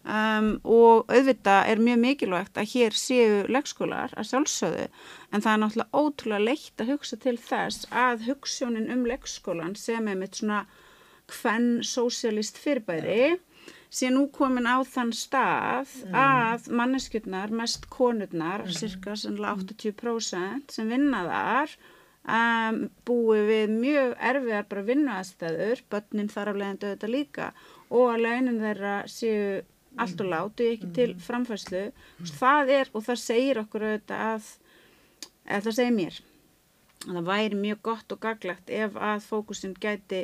Um, og auðvitað er mjög mikilvægt að hér séu leikskólar að sjálfsögðu en það er náttúrulega ótrúlega leitt að hugsa til þess að hugssjónin um leikskólan sem er mitt svona hvern sósialist fyrirbæri sé nú komin á þann stað að manneskjurnar, mest konurnar, cirka sannlega 80% sem vinna þar um, búi við mjög erfiðar bara vinnuaðstæður, börnin þar af leiðandi auðvitað líka og að launin þeirra séu allt og láti ekki til framfærslu. Það er, og það segir okkur auðvitað að, eða það segir mér, að það væri mjög gott og gaglagt ef að fókusin gæti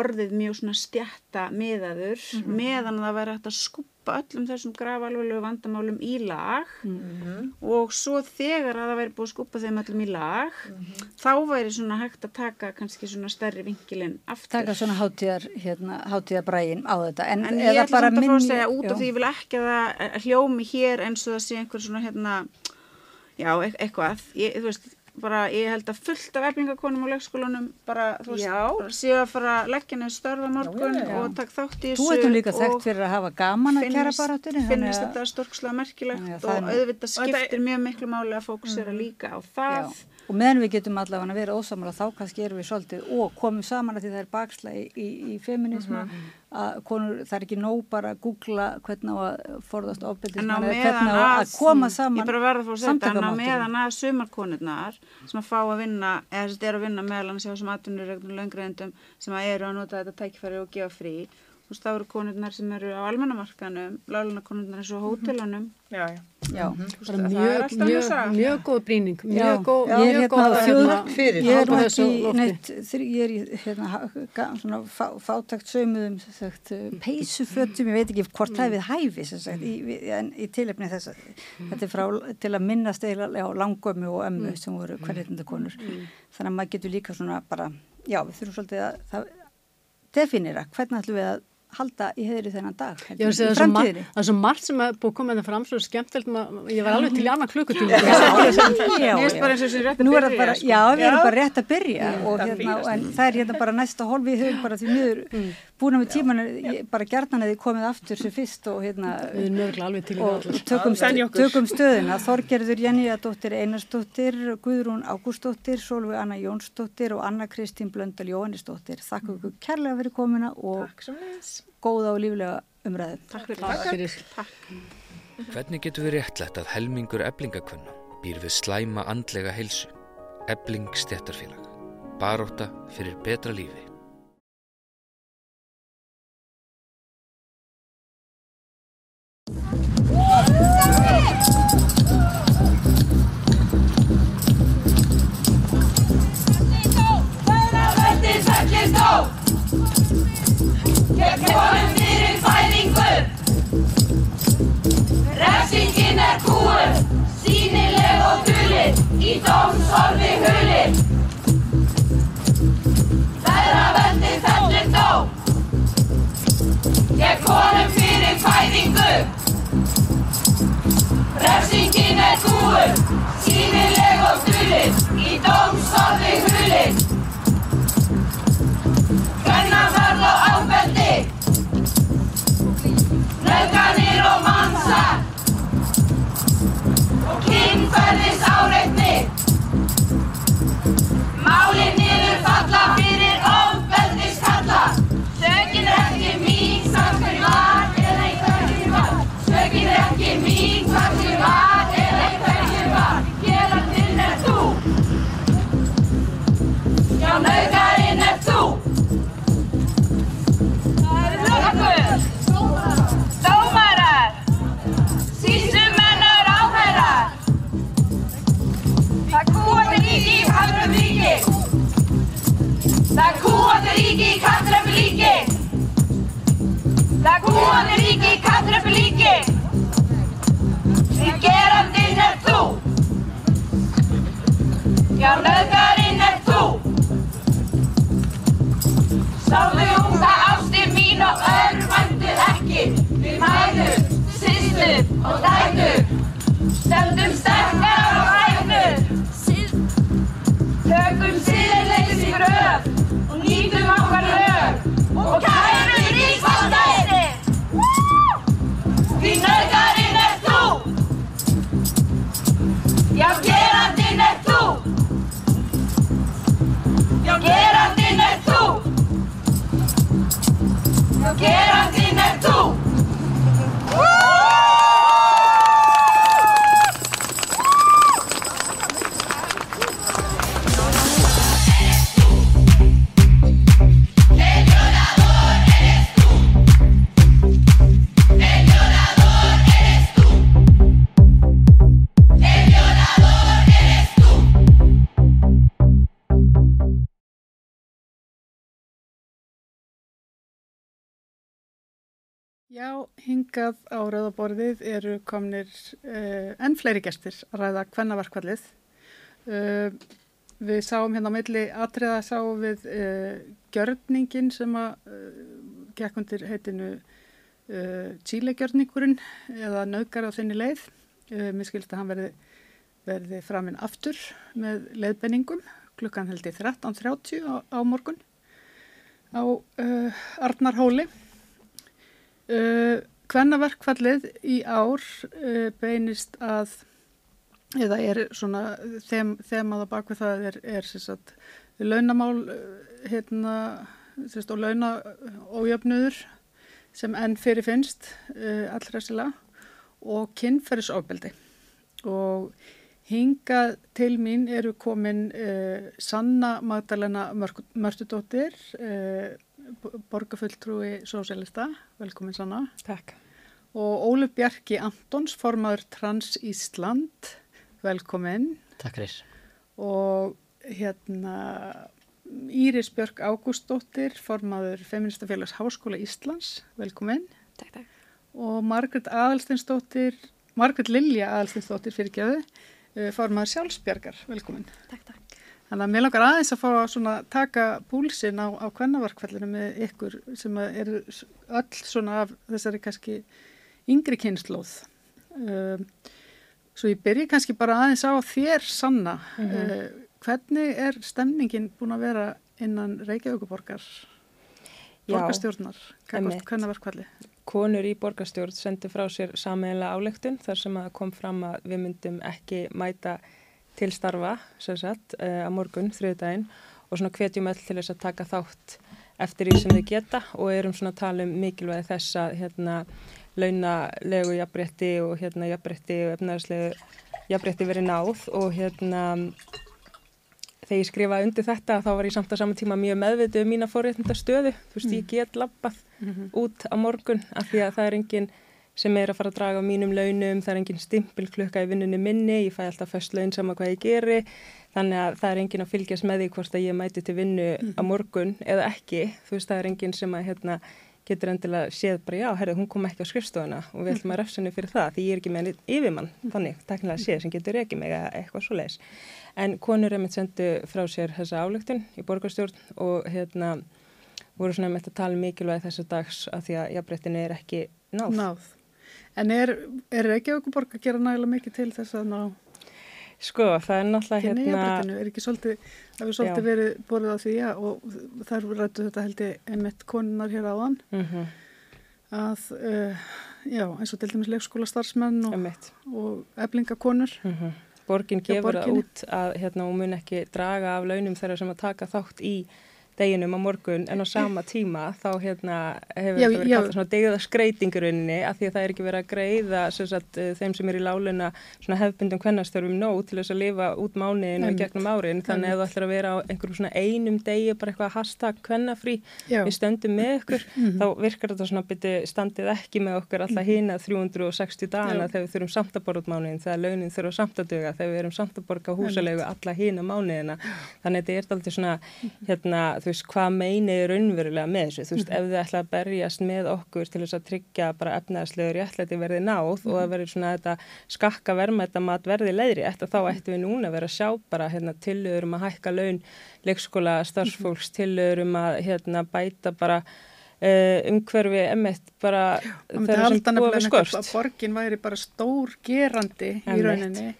orðið mjög svona stjætta miðaður meðan það væri hægt að skuppa öllum þessum grafalveglu vandamálum í lag og svo þegar að það væri búið að skuppa þeim öllum í lag þá væri svona hægt að taka kannski svona stærri vinkilinn aftur. taka svona hátíðar, hérna, hátíðar brægin á þetta. En, En ég ætla bara samt að fá að minni- segja út af því ég vil ekki að það hljómi hér eins og það sé einhver svona hérna, já, e eitthvað. Ég, þú veist, bara ég held að fullt af erfingakonum á leikskólanum bara, þú veist, séu að fara að leggja niður störfa morgun já, já. og takk þátt í þessu. Þú ert nú líka og þekkt fyrir að hafa gaman að kæra baráttunni. finnist þetta storkslega merkilegt Já, og auðvitað Og skiptir mjög miklu máli að fókusera líka á það. Já, og meðan við getum allavega að vera ósamala þá kannski erum við svolítið og komum saman að því það er baksla í, í, í feminisma að konur, það er ekki nóg bara að googla hvernig á að forðast meðan hvernig á að, koma saman ég bara verða að fá að segja þetta, en á meðan að sumarkonurnar sem að fá að vinna, eða sem er að vinna meðal annars hjá þessum atvinnuregnum löngreðendum sem að eru að nota þetta tækifæri og gefa frí. Þú veist, það eru konurnar sem eru á almennamarkanum, láluna konurnar eins og á hótelunum. Já, já. Já, bara það er mjög, alltaf mjög, saga. mjög góð brýning. Já, mjög góð, ég er mjög hérna hérna, fyrir. Ég er ekki neitt, þri- ég er í hérna, svona fá, fátakt sömuðum sagt, uh, peysufötum, ég veit ekki hvort það við hæfi sem sagt, í, en í tilefni þess að þetta er frá til að minnast eiginlega á langömmu og ömmu sem voru hverjöndakonur. Þannig að maður getur líka svona bara, já við þurfum svolítið að það, definera hvernig ætlum við að halda í heðri þennan dag í það er svo mar- framtíðinni. það er svo margt sem er búið að koma þetta fram svo skemmtilegt, ég var alveg til í annan klukkutíma. Já, rétt að Nú er það bara, sko. já, við erum Já. bara rétt að byrja og hérna, en það er hérna bara næsta hólf við höfum bara því miður búin með tíman ég- bara gjarnan eða komið aftur sem fyrst og hérna Við erum mörgulega alveg til í og tökum, stu, tökum stöðuna Þorgerður Jenniðadóttir Einarsdóttir Guðrún Ágústóttir Solveig Anna Jónsdóttir og Anna Kristín Blöndal Jóhannisdóttir Þakka ykkur kærlega fyrir komuna og Takk góða og líflega umræðu. Takk fyrir Takk fyrir. Hvernig getur við réttlætt að helmingur eblingakvenna býr við slæma andlega heilsu? Ebling stjættarfélag. Baróta fyrir betra lífi. Gegn konum fyrir fæðingu Refsingin er kúur Sýnileg og dulið Í dómsorfi hulið Feðraveldið fellist á Gegn konum fyrir fæðingu. Refsingin er kúur Sýnileg og dulið Í dómsorfi hulið mansal Og kynferðis áreitni Málin niður falla fyrir Það kúandi ríki í kallröfum ríki. Það kúandi ríki í kallröfum ríki. Því gerandinn er þú. Já, löggarinn er þú. Sáðu unga ástir mín og örvæntu ekki Við mæður, systur og dætur Stöndum sterkar og hægnur Tökum síðanleikis í gröf Og nýtum okkar Já, hingað á rauðaborðið eru komnir uh, enn fleiri gestir að ræða kvennaverkvallið. Uh, við sáum hérna á milli atriða sáum við uh, gjörningin sem að uh, gekk undir heitinu Chile-gjörningurinn eða nöðgar á þinni leið. Mér skilst að hann verði, verði framinn aftur með leiðbenningum klukkan held ég 13.30 á, á morgun á Arnarhóli. Uh, Kvennaverkfallið í ár uh, beinist að, eða er svona þeim, þemaða bakvið það er, er sagt, launamál uh, hérna, sagt, og launaójöfnuður sem enn fyrir finnst uh, allræsilega og kynferðisofbeldi. Og hingað til mín eru komin uh, Sanna Magdalena Mörtudóttir uh, borgarfulltrúi sósélista, velkomin Sanna. Takk. Og Ólu Bjarki Antons, formaður Trans Ísland, velkomin. Takk fyrir. Og hérna Íris Björk Ágústóttir, formaður Feministafélags Háskóla Íslands, velkomin. Takk, takk. Og Margret Aðalstinsdóttir, Margret Lilja Aðalstinsdóttir fyrirgjöðu, formaður Sjálfsbjargar, velkomin. Takk, takk. Þannig að mér langar aðeins að fá að taka púlsinn á, á kvennavarkvallinu með ykkur sem eru öll svona af þessari kannski yngri kynnslóð. Um, svo ég byrji kannski bara aðeins á þér sanna. uh, hvernig er stemningin búin að vera innan Reykjavíkuborgar borgarstjórnar, einmitt. kvennavarkvalli? konur í borgarstjórn sendi frá sér sameiginlega álegtun þar sem að kom fram að við myndum ekki mæta til starfa sem sagt, uh, á morgun, þriðdægin og svona hvetjum öll til þess að taka þátt eftir því sem þau geta og erum svona að tala um mikilvægi þess að hérna launalegu jafnbretti og hérna jafnbretti og efnarslegu jafnbretti verið náð og hérna þegar ég skrifaði undir þetta þá var ég samt á saman tíma mjög meðvitið um mína forréttinda stöðu, þú veist ég get lappað út á morgun af því að það er enginn sem er að fara að draga á mínum launum, það er enginn stimpilklukka í vinnunni minni, ég fæ alltaf föst laun sama hvað ég geri, þannig að það er enginn að fylgjast með því hvort að ég mæti til vinnu á morgun eða ekki, þú veist það er enginn sem að hérna, getur endilega séð bara já, herðu, hún kom ekki á skrifstofuna og við ætlum að refsa henni fyrir það því ég er ekki með henni yfirmann, þannig, teknilega séð sem getur ekki mig eða eitthvað svo leiðis. En konur er mitt sendu frá sér þessa álöktun í borgarstjórn og hérna voru svona með að tala mikilvægi þessu dags að því að jafnbrettinu er ekki náð. Náð. En er, er Reykjavíkuborg að gera nægilega mikið til þess að ná Sko, það er náttúrulega hérna... jafnréttinu? Er ekki svolítið, það er svolítið Já. verið borðið á því að, og þar rættu þetta held ég einmitt konunar hér áðan Mm að, uh, já, eins og til dæmis leikskóla starfsmenn og, og eflingakonur. Mm Borgin Hjá gefur það út að hérna, hún mun ekki draga af launum þeirra sem að taka þátt í deginum á morgun en á sama tíma þá hérna hefur Já, þetta verið já. kallað svona degða skreitingurinni af því að það er ekki verið að greiða sem sagt, eh, þeim sem er í láluna svona hefbundum kvennastörfum nóg til þess að lifa út mánuðinu og gegnum árin. Þannig að þú ætlar að vera á einhverjum svona einum degi bara eitthvað hashtag kvennafrí við stöndum með ykkur Mhm. þá virkar þetta svona byrju standið ekki með okkur alltaf hina 360 dagana Já. þegar við þurfum samt að borða út mánuðin þegar launin þurfa samt að duga þegar við erum samt að borga húsalegu alla hina mánuðina. Þannig að þetta er alltaf svona hérna, þú veist, hvað meinið er raunverulega með þessu, þú veist, ef þið ætla að berjast með okkur til þess að tryggja bara efnaðslegur réttlæti verði náð og að verði svona þetta skakka verðmættamat verði leiðri eftir þá ættum við núna að vera að sjá bara hérna, tillögur um að hækka laun leikskóla starfsfólks, tillögur um að hérna, bæta bara uh, umhverfi emitt bara Það þeirra sem halda búa við nefnilega skort. að borgin væri bara stór gerandi í rauninni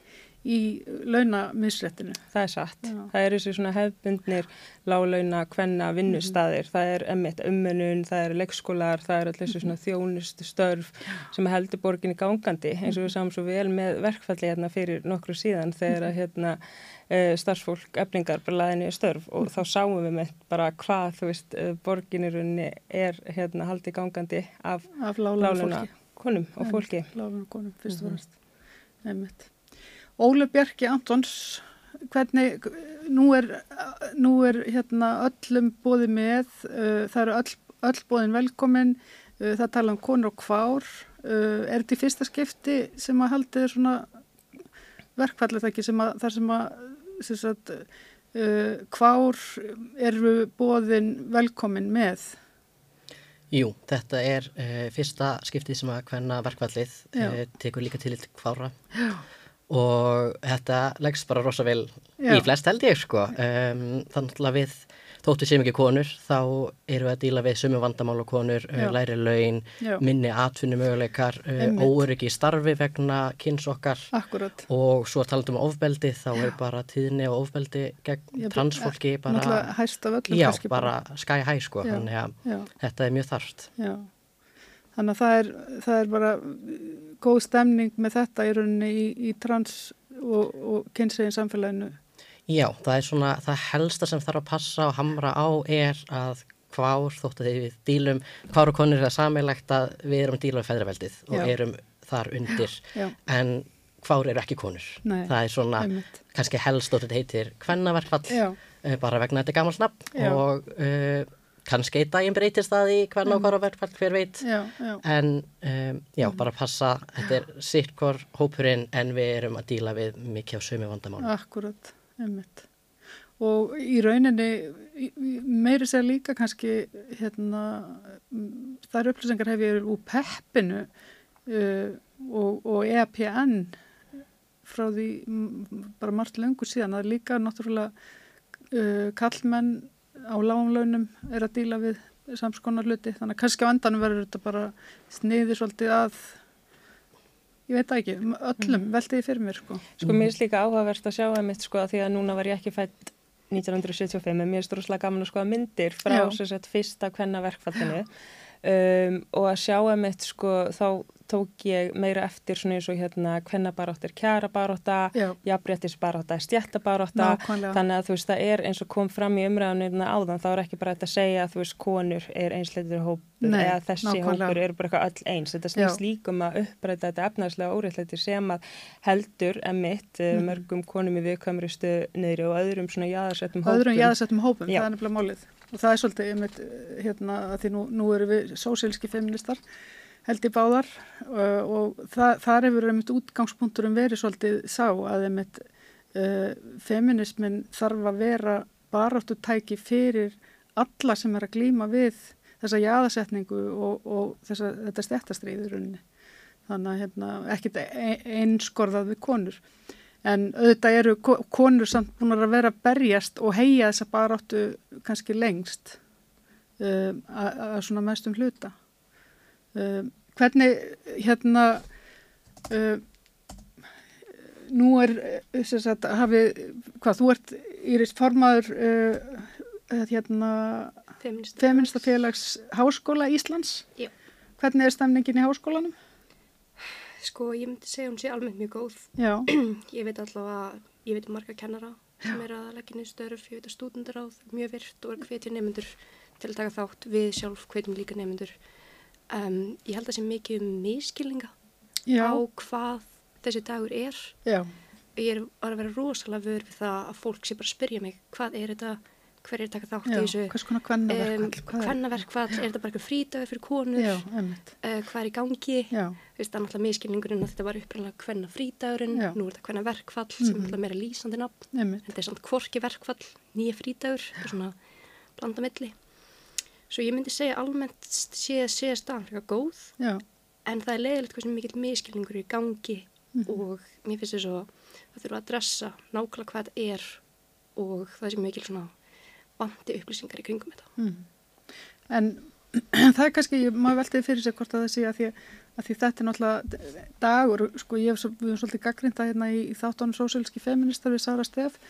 í launamisréttinu. Það er satt. Já. Það eru þessi svona hefbundnir lálauna, kvenna, vinnustaðir, það er emmitt ummunun, það eru leikskólar, það eru allir þessi svona þjónustu störf sem heldur borginni gangandi eins og við sáum svo vel með verkfalli hérna fyrir nokkru síðan þegar að hérna uh, starfsfólk efningar bara laðinni störf og þá sáum við með bara hvað þú veist uh, borginirunni er hérna haldið gangandi af Af lálauna konum og fólki. Lálauna konum, fyrst og Mhm. fremst. Einmitt. Óli Bjarki Antons, hvernig, nú er, nú er hérna öllum bóði með, uh, það eru öll, öll bóðin velkomin, uh, það tala um konur og kvár, uh, er þetta í fyrsta skipti sem að haldið er svona verkfallið ekki sem að, þar sem að, sem sagt, uh, kvár eru bóðin velkomin með? Jú, þetta er uh, fyrsta skiptið sem að hvenna verkvallið Já. uh, tekur líka til kvára Já. Og þetta leggst bara rosa vel Já. í flest held ég sko. Um, þannig að við þóttu sem ekki konur þá eru við að díla við sömu vandamál og konur, uh, Já. læri laun, Já. minni atvinnu möguleikar, uh, Einmitt. óöryggi starfi vegna kynns okkar Akkurat. og svo talandum um ofbeldi þá er bara tíðni og ofbeldi gegn transfólki bara, bara sky high sko, þannig að þetta er mjög þarft. Já, þannig að það er, það er bara góð stemning með þetta í rauninni í, í trans og, og kynsegin samfélaginu. Já, það er svona, það helsta sem þarf að passa og hamra á er að hvár þótt að við dílum, hvár og konur er það samilegt að við erum díla við feðraveldið og Já. erum þar undir Já. en hvár eru ekki konur. Nei, það er svona, einmitt. kannski helst og þetta heitir kvennaverkfall, Já. uh, bara vegna þetta er gamalt nafn Já. og uh, kannski einn daginn breytist það í hvenna og hvar verkfall, hver veit. Já, já. En um, já, bara passa, þetta er sittkor hópurinn en við erum að díla við mikið á sömu vandamáli. Akkurat, einmitt. Og í rauninni, meiri sér líka kannski, hérna, mm, þær upplýsingar hef ég úr peppinu uh, og, og EPN frá því mm, bara margt löngu síðan. Er líka náttúrulega uh, kallmenn á lágumlaunum er að díla við samskonar hluti. Þannig að kannski á endanum verður þetta bara sniði svolítið að ég veit ekki, öllum veltiði fyrir mér sko. Sko mér er líka áhugavert að sjá að mitt sko að því að núna var ég ekki fætt 1975 en mér er stóruslega gaman að skoða myndir frá sem sagt fyrsta kvenna verkfallinu um, og að sjá að mitt sko þá tók ég meira eftir svona eins og hérna kvennabaróttir kjarabarótta, Já. jafnréttisbarótta, stjættabarótta Nákvæmlega. þannig að þú veist það er eins og kom fram í umræðunirna áðan þá er ekki bara þetta að segja að þú veist konur er einsleitur hópur Nei, eða þessi nákvæmlega. hópur eru bara eitthvað öll eins þetta snýst Já. líka um að uppræta þetta efnaðslega óréttlæti sem að heldur emitt mm. Mhm. mörgum konum í viðkvæmristu niðri og öðrum svona jáðarsettum hópum öðrum jáðarsettum hópum, Já. það er nefnilega málið og það er svolítið einmitt, eh, hérna að því nú, nú eru við sósílski feministar held í báðar uh, og það, þar hefur einmitt útgangspunkturum verið svolítið sá að einmitt uh, feminismin þarf að vera baráttu tæki fyrir alla sem er að glýma við þessa jáðarsetningu og, og þessa, þetta stjættastriður runni þannig að hérna, ekkit e- einskorðað við konur En auðvitað eru ko- konur samt búin að vera berjast og heia þessa baráttu kannski lengst um, að að svona mestum hluta. Um, hvernig hérna, um, nú er, eh, sem sagt, hafið, hvað, þú ert Íris formaður uh, hérna, Feminista. Feministafélags Háskóla Íslands. Já. Hvernig er stemningin í háskólanum? Sko, ég myndi segja hún sé almennt mjög góð. Já. <clears throat> ég veit allavega, ég veit um marga kennara sem er að leggja niður störf, ég veit að stúdendaráð mjög virt og er hvetja nefnendur til að taka þátt við sjálf hvetjum líka nefnendur. Um, ég held að sé mikið um miskilninga Já. á hvað þessi dagur er. Já. Ég er að vera rosalega vör við það að fólk sé bara spyrja mig hvað er þetta, hver er taka þátt í þessu. hvers konar kvennaverkfall, hvað er- er þetta bara eitthvað frídagur fyrir konur? Já. Uh, hvað er í gangi? Það er náttúrulega miskilningurinn að þetta var upprænlega hvenna frídagurinn, Já. nú er þetta hvenna verkfall sem er Mhm. náttúrulega meira lýsandi nafn. Þetta er samt hvorki verkfall, nýja frídagur, þetta er svona blanda milli. Svo ég myndi segja almennt sé, sé staðan fyrir góð, Já. en það er leiðilegt hversu mikill miskilningur er í gangi Mhm. og mér finnst þess að það þurfa að adressa nákvæmlega hvað þetta er og það sé mikil svona bandi upplýsingar í kringum þetta. Mm. En <clears throat> það er kannski, maður veltiði fyrir sig hvort að það sé að því að því þetta er náttúrulega dagur, sko ég hef við erum svolítið gaggrinda hérna í, í þáttánu sósílski feministar við Sara Stef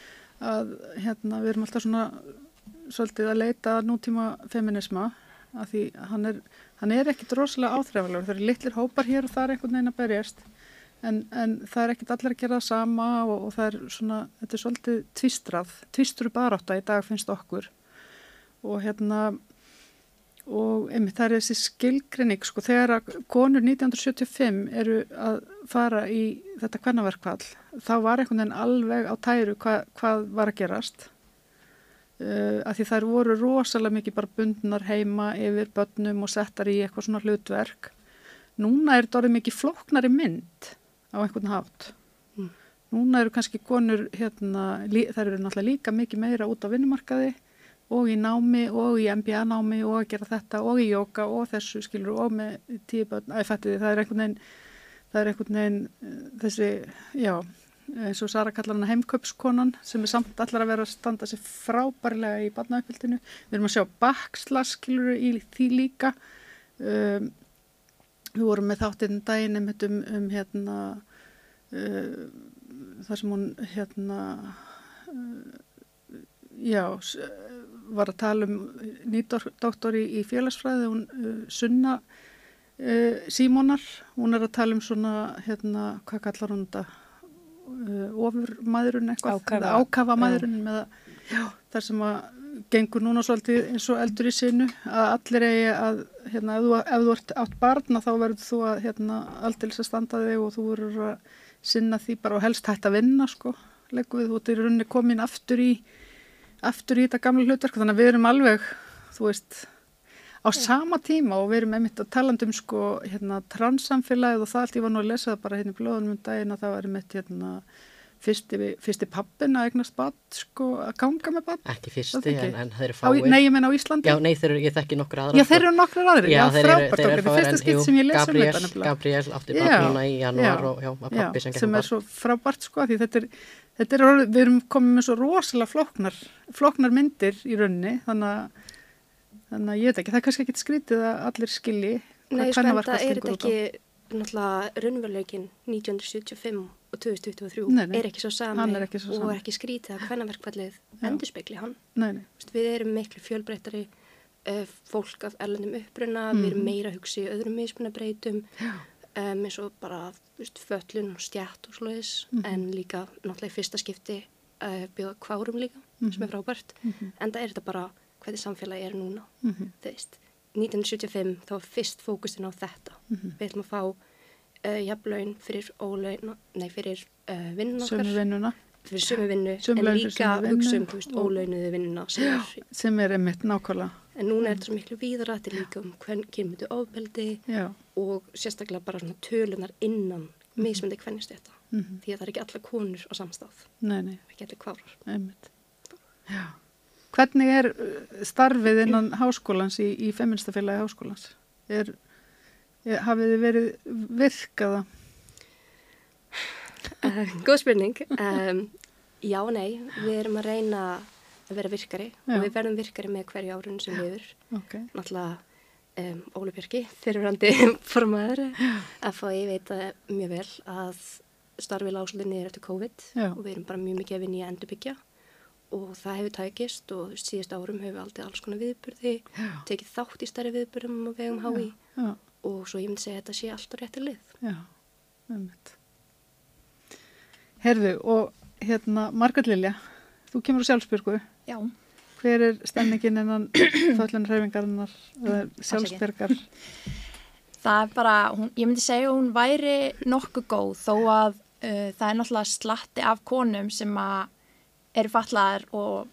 að hérna við erum alltaf svona svolítið að leita nútíma feminisma að því hann er, hann er ekkit rosalega áþræfalegur, það eru litlir hópar hér og það er einhvern veginn að berjast en, en það er ekkit allir að gera það sama og, og það er svona, þetta er svolítið tvistrað, tvistru barátta í dag finnst okkur. Og hérna og einmitt það er þessi skilgrinning sko þegar að konur 1975 eru að fara í þetta kvennaverkfall þá var einhvern veginn alveg á tæru hva, hvað var að gerast uh, að því þær voru rosalega mikið bara bundnar heima yfir börnum og settar í eitthvað svona hlutverk. Núna er þetta orðið mikið flóknari mynd á einhvern hátt. Núna eru kannski konur hérna, þær eru náttúrulega líka mikið meira út á vinnumarkaði og í námi og í MBA námi og að gera þetta og í jóka og þessu skilur og með tíu börn, að ég fætti því það er einhvern veginn það er einhvern veginn eh, þessi, já eins og Sara kallar hana heimköpskonan sem er samt allar að vera að standa sér frábærlega í barnauppildinu, við erum að sjá baksla skilur í því líka. Um, við vorum með þáttinn daginn um, um hérna uh, þar sem hún hérna uh, já, s- var að tala um nýdoktor í, í félagsfræði, hún uh, Sunna uh, Símonar, hún er að tala um svona, hérna, hvað kallar hún þetta, uh, ofurmaðurinn eitthvað, eða ákafamaðurinn með þar sem að gengur núna svolítið eins og eldur í sinu að allir eigi að, hérna, ef þú, ef þú ert átt barna þá verður þú að, hérna, aldils að standa þig og þú verður að sinna því bara og helst hægt að vinna, sko, leggur við, þú ert í rauninni komin aftur í aftur í þetta gamla hlutverk þannig að við erum alveg, þú veist á sama tíma og við erum einmitt að talandi um sko, hérna, transsamfélagið og það allt, ég var nú að lesa það bara hérna í blóðunum um daginn að það var einmitt hérna fyrsti, fyrsti pappin að eignast bad, sko, að ganga með bad Ekki fyrsti, en, en þeir eru fáir. Nei, ég menn á Íslandi. Já, nei, þeir eru, ég þekki nokkra aðra. Já, þeir eru nokkrar aðrir, já, frábært þeir eru er fyrsta en skipt jú, sem ég les um þetta. Gabriel átti Já, barn núna í janúar já, og já, já, pappi sem sem er svo frábært sko, því þetta er, þetta er, við erum komið með svo rosalega flóknar, flóknar myndir í rauninni, þannig að, þannig að ég veit ekki, það er kannski ekki skrítið að allir skilji Nei, hvað sko, en það kvennaverkfall er gengur þetta út á. ekki raunveruleikin 1975 og 2023 Nei, nei. er ekki svo sami er ekki svo og er ekki skrítið að kvennaverkfallið Já. endurspegli hann. Nei, nei. Vist, við erum miklu fjölbreyttari uh, fólk af erlendum uppruna, við erum Mhm. meira í öðrum mismunabreitum um, eins og bara vist, föllun og stjætt og svoleiðis Mhm. en líka náttúrulega í fyrsta skipti uh, bjóða kvárum líka Mhm. sem er frábært Mhm. en það er þetta bara hvernig samfélagi er núna Mhm. þú veist 1975 þá var fyrst fókusin á þetta Mhm. við ætlum að fá uh, jafnlaun fyrir ólaun, nei fyrir uh, vinnun okkar Sömu vinnuna. fyrir sömu vinnu en líka hugsa um ólaunuðu vinnuna sem er sem er einmitt nákvæmlega. En núna er þetta svo miklu víðara, þetta er líka um hvern kynmyndu ofbeldi Já. og sérstaklega bara svona tölunar innan mismundi hvernist þetta. Mhm. Því að það er ekki alla konur á samstað, Nei, nei, ekki allir kvárar. einmitt. Já. Hvernig er uh, starfið innan háskólans í, í feministafélagi háskólans? Er, er, hafið þið verið virkaða? Uh, góð spurning. Um, já, nei, við erum að reyna að vera virkari Já. og við verðum virkari með hverju árun sem liður. Ok. Náttúrulega um, Óli Björki, fyrirrandi <laughs> formaður, að fá ég veit að mjög vel að starfið lágslutin niður eftir COVID Já. og við erum bara mjög mikið að vinna í að endurbyggja og það hefur tækist og síðust árum hefur við aldrei alls konar viðburði, Já. tekið þátt í stærri viðburðum og vegum hái Já. og svo ég myndi segja að þetta sé allt á rétti lið. Já, einmitt. Herðu, og hérna, Margaret Lilja, þú kemur á sjálfsbyrgu. Já. Hver er stemningin innan <clears throat> föllunarhefingarinnar, sjálfsbyrgar? Það er bara, hún, ég myndi segja að hún væri nokkuð góð þó að uh, það er náttúrulega slatti af konum sem að eru fatlaðar og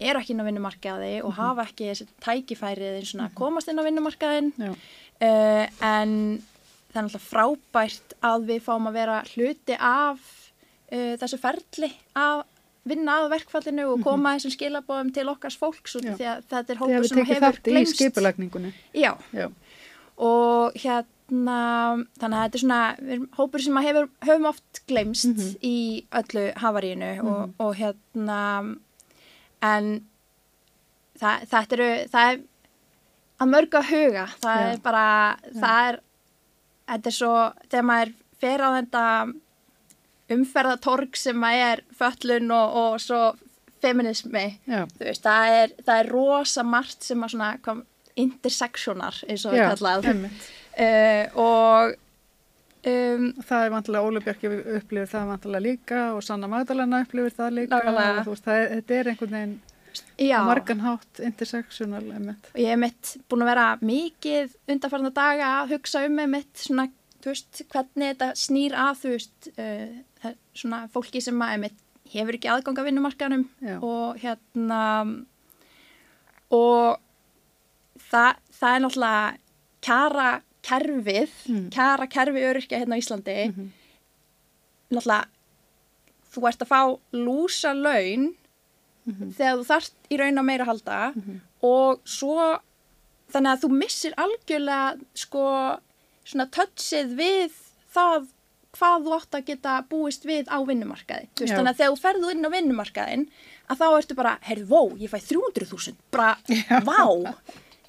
eru ekki inn á vinnumarkaði og Mhm. hafa ekki þessi tækifærið eins og að komast inn á vinnumarkaðin uh, en það er náttúrulega frábært að við fáum að vera hluti af uh, þessu ferli að vinna að verkfallinu og koma þessum skilabóðum til okkars fólks Mhm. Að þetta er Þið hópur hefur sem tekið hefur þátt í gleymst. skipulagningunni. Já. Já. og hérna þannig að þetta er svona hópur sem að hefur, höfum oft glemst Mhm. í öllu havarínu og, og hérna en það, þetta eru það er að mörgu að huga það Já. er bara það er þetta er svo þegar maður fer á þetta umferðatorg sem að er föllun og, og svo feminismi Já. þú veist, það er, það er rosa margt sem að svona kom, intersectionar eins og við Já, kallað einmitt. Uh, og um, Það er vantilega Óli Björki upplifir það vantilega líka og Sanna Magdalena upplifir það líka og veist, það er, þetta er einhvern veginn Já. á margan hátt intersectional einmitt. og ég hef mitt búin að vera mikið undarfarna daga að hugsa um með mitt svona, þú veist, hvernig þetta snýr að, þú veist, uh, svona fólki sem að mitt hefur ekki aðgang að vinnumarkanum og hérna og það, það er náttúrulega kjara kerfið, Mm. kjara kerfi öryrkja hérna á Íslandi Mhm. náttúrulega þú ert að fá lúsa laun Mhm. þegar þú þarft í raun á meira halda og svo þannig að þú missir algjörlega sko svona touchið við það hvað þú átt að geta búist við á vinnumarkaði. Veist, þannig að þegar þú ferðu inn á vinnumarkaðin að þá ertu bara, heyrðu, vó, ég fæ 300.000, bara, <laughs> vá,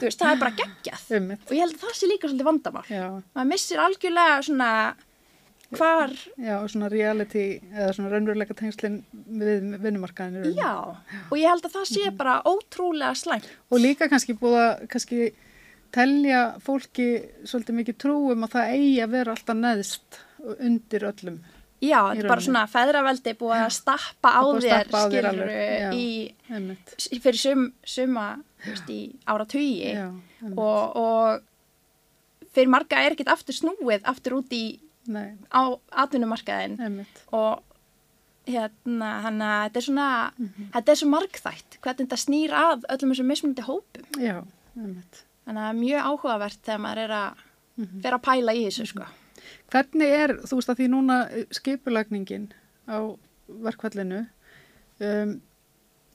veist, það er bara geggjað. Og ég held að það sé líka svolítið vandamál. Maður missir algjörlega svona hvar, Já, og svona reality eða svona raunveruleika tengslinn við vinnumarkaðinu. já, og ég held að það sé bara ótrúlega slæmt. Og líka kannski búið að kannski telja fólki svolítið mikið trú um að það eigi að vera alltaf neðst undir öllum. Já, Í þetta er bara svona feðraveldi búið að stappa á Það er að þér, stappa á þér skilur, í, einmitt. fyrir sum, suma, veist, í Já, einmitt. og, og fyrir marga er ekkert aftur snúið aftur út í Nei, á atvinnumarkaðin og hérna, hann að þetta er svona, Mhm. þetta er svo margþætt, hvernig þetta snýr að öllum þessum mismunandi hópum. Já, einmitt. Þannig að mjög áhugavert þegar maður er að Mhm. vera að pæla í þessu, sko. Hvernig er, þú veist að því núna eh, skipulagningin á verkvallinu, um,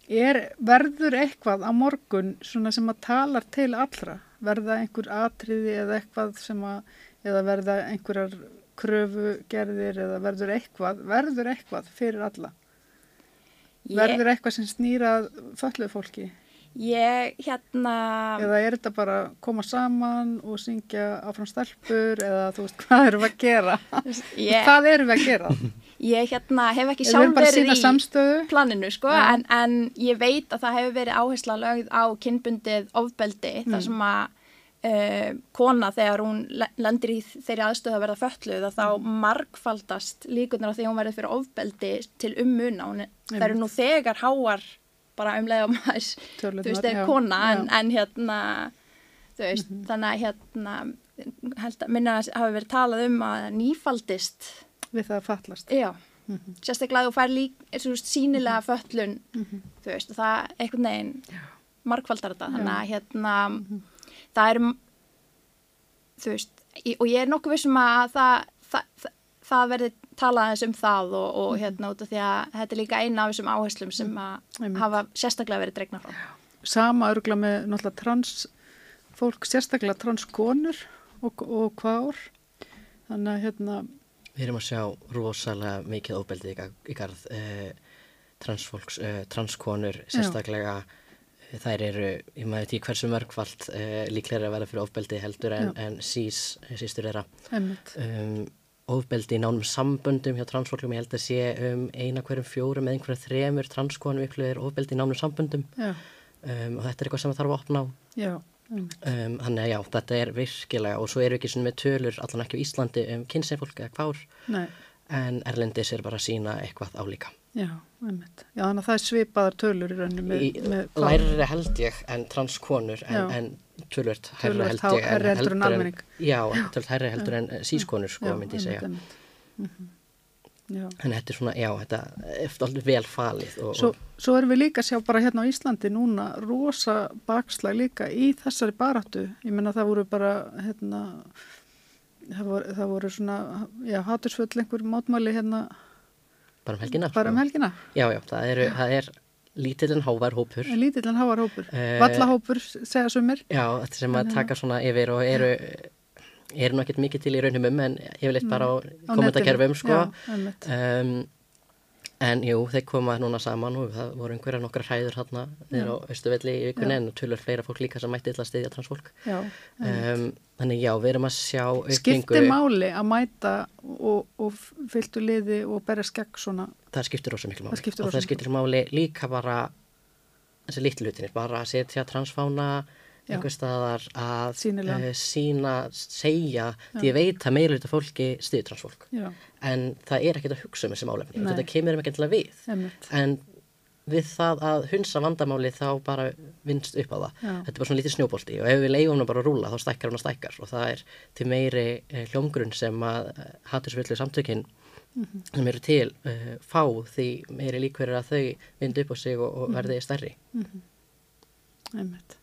er, verður eitthvað á morgun svona sem að talar til allra? Verða einhver atriði eða eitthvað sem að, eða verða einhverjar kröfugerðir eða verður eitthvað, verður eitthvað fyrir alla? Verður eitthvað sem snýrað fölluð fólki? Ég, hérna... Eða er þetta bara að koma saman og syngja áfram stelpur eða þú veist, <laughs> hvað erum við að gera? Ég- Hvað erum við að gera? Ég hérna hef ekki sjálf verið í samstöðu. planinu sko, Já. en, en ég veit að það hefur verið áhersla lögð á kynbundið ofbeldi Mm. þar sem að uh, kona þegar hún le- lendir í þeirri aðstöðu að verða fölluð að þá Mm. margfaldast líkunar á því hún verður fyrir ofbeldi til ummuna. Það eru nú þegar háar bara um leið og maður, þú veist, er já, kona en, já. Mhm. en hérna, þú veist, þannig að hérna, held að minna að hafi verið talað um að nýfaldist. Við það að fallast. Já, Mhm. sérstaklega að þú fær lík, þú veist, sínilega föllun, þú veist, það einhvern veginn margfaldar þetta, þannig að hérna, það er, þú veist, og ég er nokkuð vissum að það, það, það, það verði talað eins um það og, og hérna út af því að þetta er líka eina af þessum áherslum sem að Einmitt. hafa sérstaklega verið dregna frá. Sama örgla með náttúrulega trans fólk, sérstaklega transkonur og, og kvár. Þannig að hérna, Við erum að sjá rosalega mikið óbeldi í, gar- í garð uh, transfólks, uh, transkonur, sérstaklega uh, þær eru, ég maður veit ekki hversu mörgfald uh, líklega að verða fyrir ofbeldi heldur en, Já. en sís, sístur þeirra. einmitt. Um, ofbeldi í nánum samböndum hjá transfólkum, ég held að sé um eina hverjum fjórum eða einhverjum þremur transkonum ykkur er ofbeldi í nánum samböndum um, og þetta er eitthvað sem það þarf að opna á. já, einmitt. Um, þannig að já, þetta er virkilega og svo við ekki með tölur allan ekki á Íslandi um kynseinfólk eða hvár Nei, en Erlendis er bara að sína eitthvað álíka. Já, einmitt. Já, þannig að það er svipaðar tölur í rauninni með, með kvár. lærri held ég en transkonur en, en Töluvert held ég hærri heldur en almenning. Já, tölvört hærri heldur en sískonur sko Já, myndi ég segja. einmitt, einmitt. Mhm. Já. En þetta er svona, já, þetta er alltaf vel falið og, Svo, svo erum við líka að sjá bara hérna á Íslandi núna rosa bakslag líka í þessari baráttu. Ég menna það voru bara, hérna, það voru, það voru svona, já, hatursfull einhver mótmáli hérna bara um helgina. bara um sko. helgina. Já, já, það, eru, það er lítill en hóvar hópur. Lítill en hávar hópur. Eh, Vallahópur, segja sumir. Já, þetta sem að taka svona yfir og eru, eru ekkert mikið til í raunum um en yfirleitt bara á kommentakerfum netinu. sko. Já, um, en jú, þeir koma núna saman og það voru einhverja nokkra hræður hérna niður á Östuvelli í vikunni en tölur fleira fólk líka sem mætti til að styðja transfólk. Já, Um, þannig já, við erum að sjá Skipti máli að mæta og, og fylgtu liði og berja skegg svona. það skiptir rosa miklu máli. Það skiptir og rosa það skiptir máli líka bara þessi litlu hlutinir, bara að setja transfána einhver staðar að Sýnilega. eh, sína, segja, því ég veit að meira hluta fólki stiður transfólk. Já, en það er ekkert að hugsa um þessi málefni og Nei. þetta kemur um ekki til að við einmitt. en við það að hunsa vandamáli þá bara vinst upp á það Já. þetta er bara svona lítið snjóbolti og ef við leifum hana bara að rúla þá stækkar hún að stækkar og það er til meiri eh, hljómgrunn sem að hattursvillu samtökin Mhm. sem eru til uh, fá því meiri líkverður að þau vindu upp á sig og, og Mhm. verði stærri Mhm. Einmitt.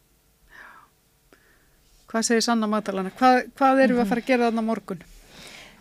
Já. Hvað segir Sanna Magdalena? Hvað, hvað erum við að fara að gera þarna morgun?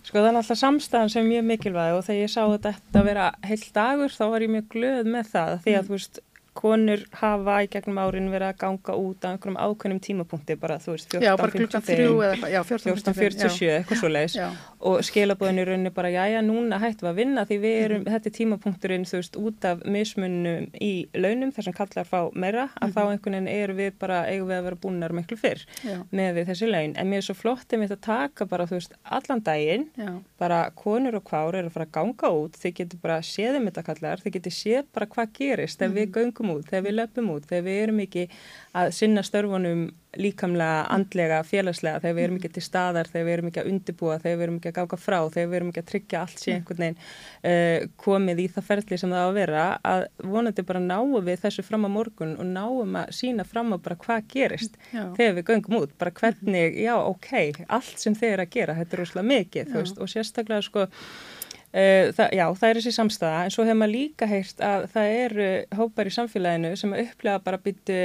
Sko það er alltaf samstæðan sem er mjög mikilvæg og þegar ég sá þetta að vera heill dagur þá var ég mjög glöð með það. Því að þú veist konur hafa í gegnum árin verið að ganga út á einhverjum ákveðnum tímapunkti bara þú veist 14.55 Já, bara klukkan þrjú eða eitthvað, já, 14.47 eitthvað svo leiðis Já. og skilabóðin í rauninni bara jæja núna hættum við að vinna því við erum, Mhm. þetta er tímapunkturinn þú veist út af mismunum í launum þar sem kallar fá meira að Mhm. þá einhvern veginn erum við bara eigum við að vera búinnar miklu fyrr Já. með við þessi laun en mér er svo flott að taka bara þú veist allan daginn Já. bara konur og kvár eru að fara að ganga út þið getur bara séð um þetta kallar þið getur séð bara hvað gerist við göngum út þegar við löpum út, þegar við erum ekki að sinna störfunum líkamlega, andlega, félagslega þegar við erum ekki til staðar, þegar við erum ekki að undibúa þegar við erum ekki að ganga frá, þegar við erum ekki að tryggja allt sé einhvern veginn uh, komið í það ferli sem það á að vera að vonandi bara náum við þessu fram á morgun og náum að sína fram á bara hvað gerist Já. þegar við göngum út, bara hvernig já ok, allt sem þeir að gera þetta er rosalega mikið, Já. þú veist, og sérstaklega sko það, já, það er þessi samstæða en svo hefur maður líka heyrt að það eru hópar í samfélaginu sem að upplega bara byttu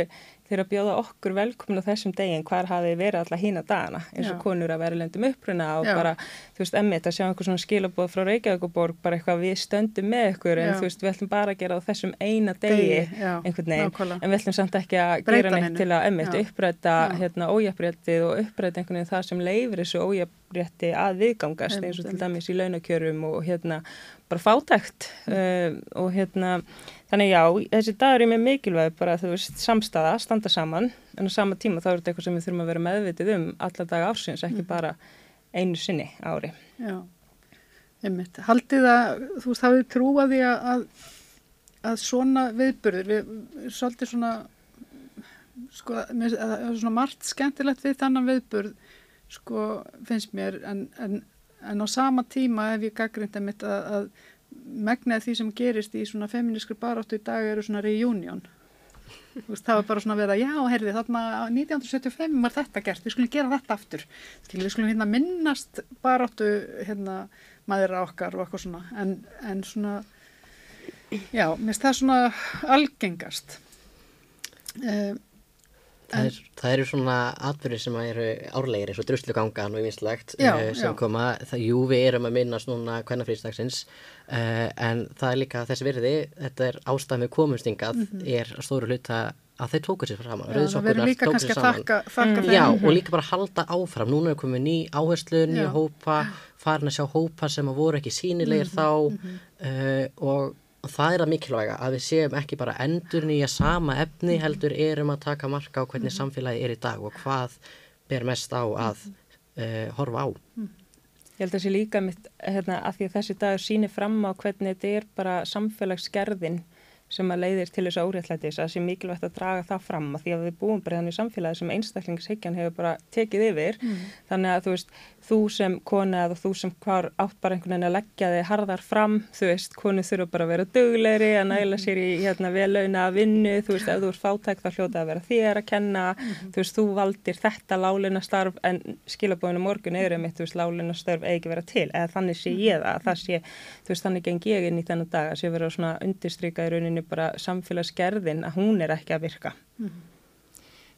þeir að bjóða okkur velkomin á þessum degin hvar hafi verið alla hína dagana eins og Já. konur að vera lendum uppruna og Já. bara, þú veist, emmitt að sjá einhver svona skilabóð frá Reykjavíkuborg bara eitthvað við stöndum með ykkur en Já. þú veist, við ætlum bara að gera á þessum eina degi einhvern veginn, en við ætlum samt ekki að Breyta gera neitt neinu. til að emmitt Já. hérna ójafréttið og uppræta einhvern veginn það sem leifir þessu ójafrétti að viðgangast eins og til dæmis í launakjörum og hérna bara fátækt uh, og hérna þannig já, þessi dagur er með mikilvæg bara þú veist, samstaða, standa saman en á sama tíma þá er þetta eitthvað sem við þurfum að vera meðvitið um alla daga ársins, ekki Mhm. bara einu sinni ári. Já, einmitt. Haldið að þú veist, hafið trúaði að, að, að svona viðburður, við, svolítið svona, sko, mér, að, svona margt skemmtilegt við þannan viðburð, sko, finnst mér, en, en, en á sama tíma hef ég gaggrind að mitt að, að megnaði því sem gerist í svona feminískri baráttu í dag eru svona reunion. Veist, það var bara svona að vera, já, heyrði, þarna 1975 var þetta gert, við skulum gera þetta aftur. Skil, við skulum hérna minnast baráttu hérna maður okkar og eitthvað svona, en, en svona, já, mér finnst það svona algengast. Um, Það, er, það eru svona atbyrðir sem eru árlegir eins og druslugangan og Já, uh, sem já. koma, það, jú við erum að minnast núna hvernafríðsdagsins uh, en það er líka þessi virði, þetta er ástæð með komumstingað Mhm. er að stóru hluta að þeir tóku sér saman, rauðsokkurnar tóku sér saman. þakka, þakka Mm. Já, og líka bara halda áfram, núna er komið ný áherslu, Já. hópa, farin að sjá hópa sem að voru ekki sínilegir Mhm, þá mhm. uh, og það er að mikilvæga að við séum ekki bara endur nýja sama efni heldur erum að taka marka á hvernig samfélagi er í dag og hvað ber mest á að uh, horfa á. Ég held að það sé líka mitt, hérna, að því að þessi dagur sýnir fram á hvernig þetta er bara samfélagsgerðin sem að leiðir til þessu óréttlætis að sé mikilvægt að draga það fram að því að við búum bara þannig í samfélagi sem einstaklingshyggjan hefur bara tekið yfir Mm. þannig að þú veist, þú sem kona eða þú sem hvar átt bara einhvern veginn að leggja þig harðar fram, þú veist, konu þurfa bara að vera duglegri, að næla sér í hérna vellauna vinnu, þú veist, ef þú ert fátæk þá hljóta að vera þér að kenna. Þú veist, þú valdir þetta lálina starf en skilabóðinu morgun eru mitt, þú veist, lálina starf eigi vera til, eða þannig sé ég það, að það sé, þú veist, þannig geng ég inn í þennan dag, að sé vera svona undirstrykað í rauninni bara samfélagsgerðin að hún er ekki að virka.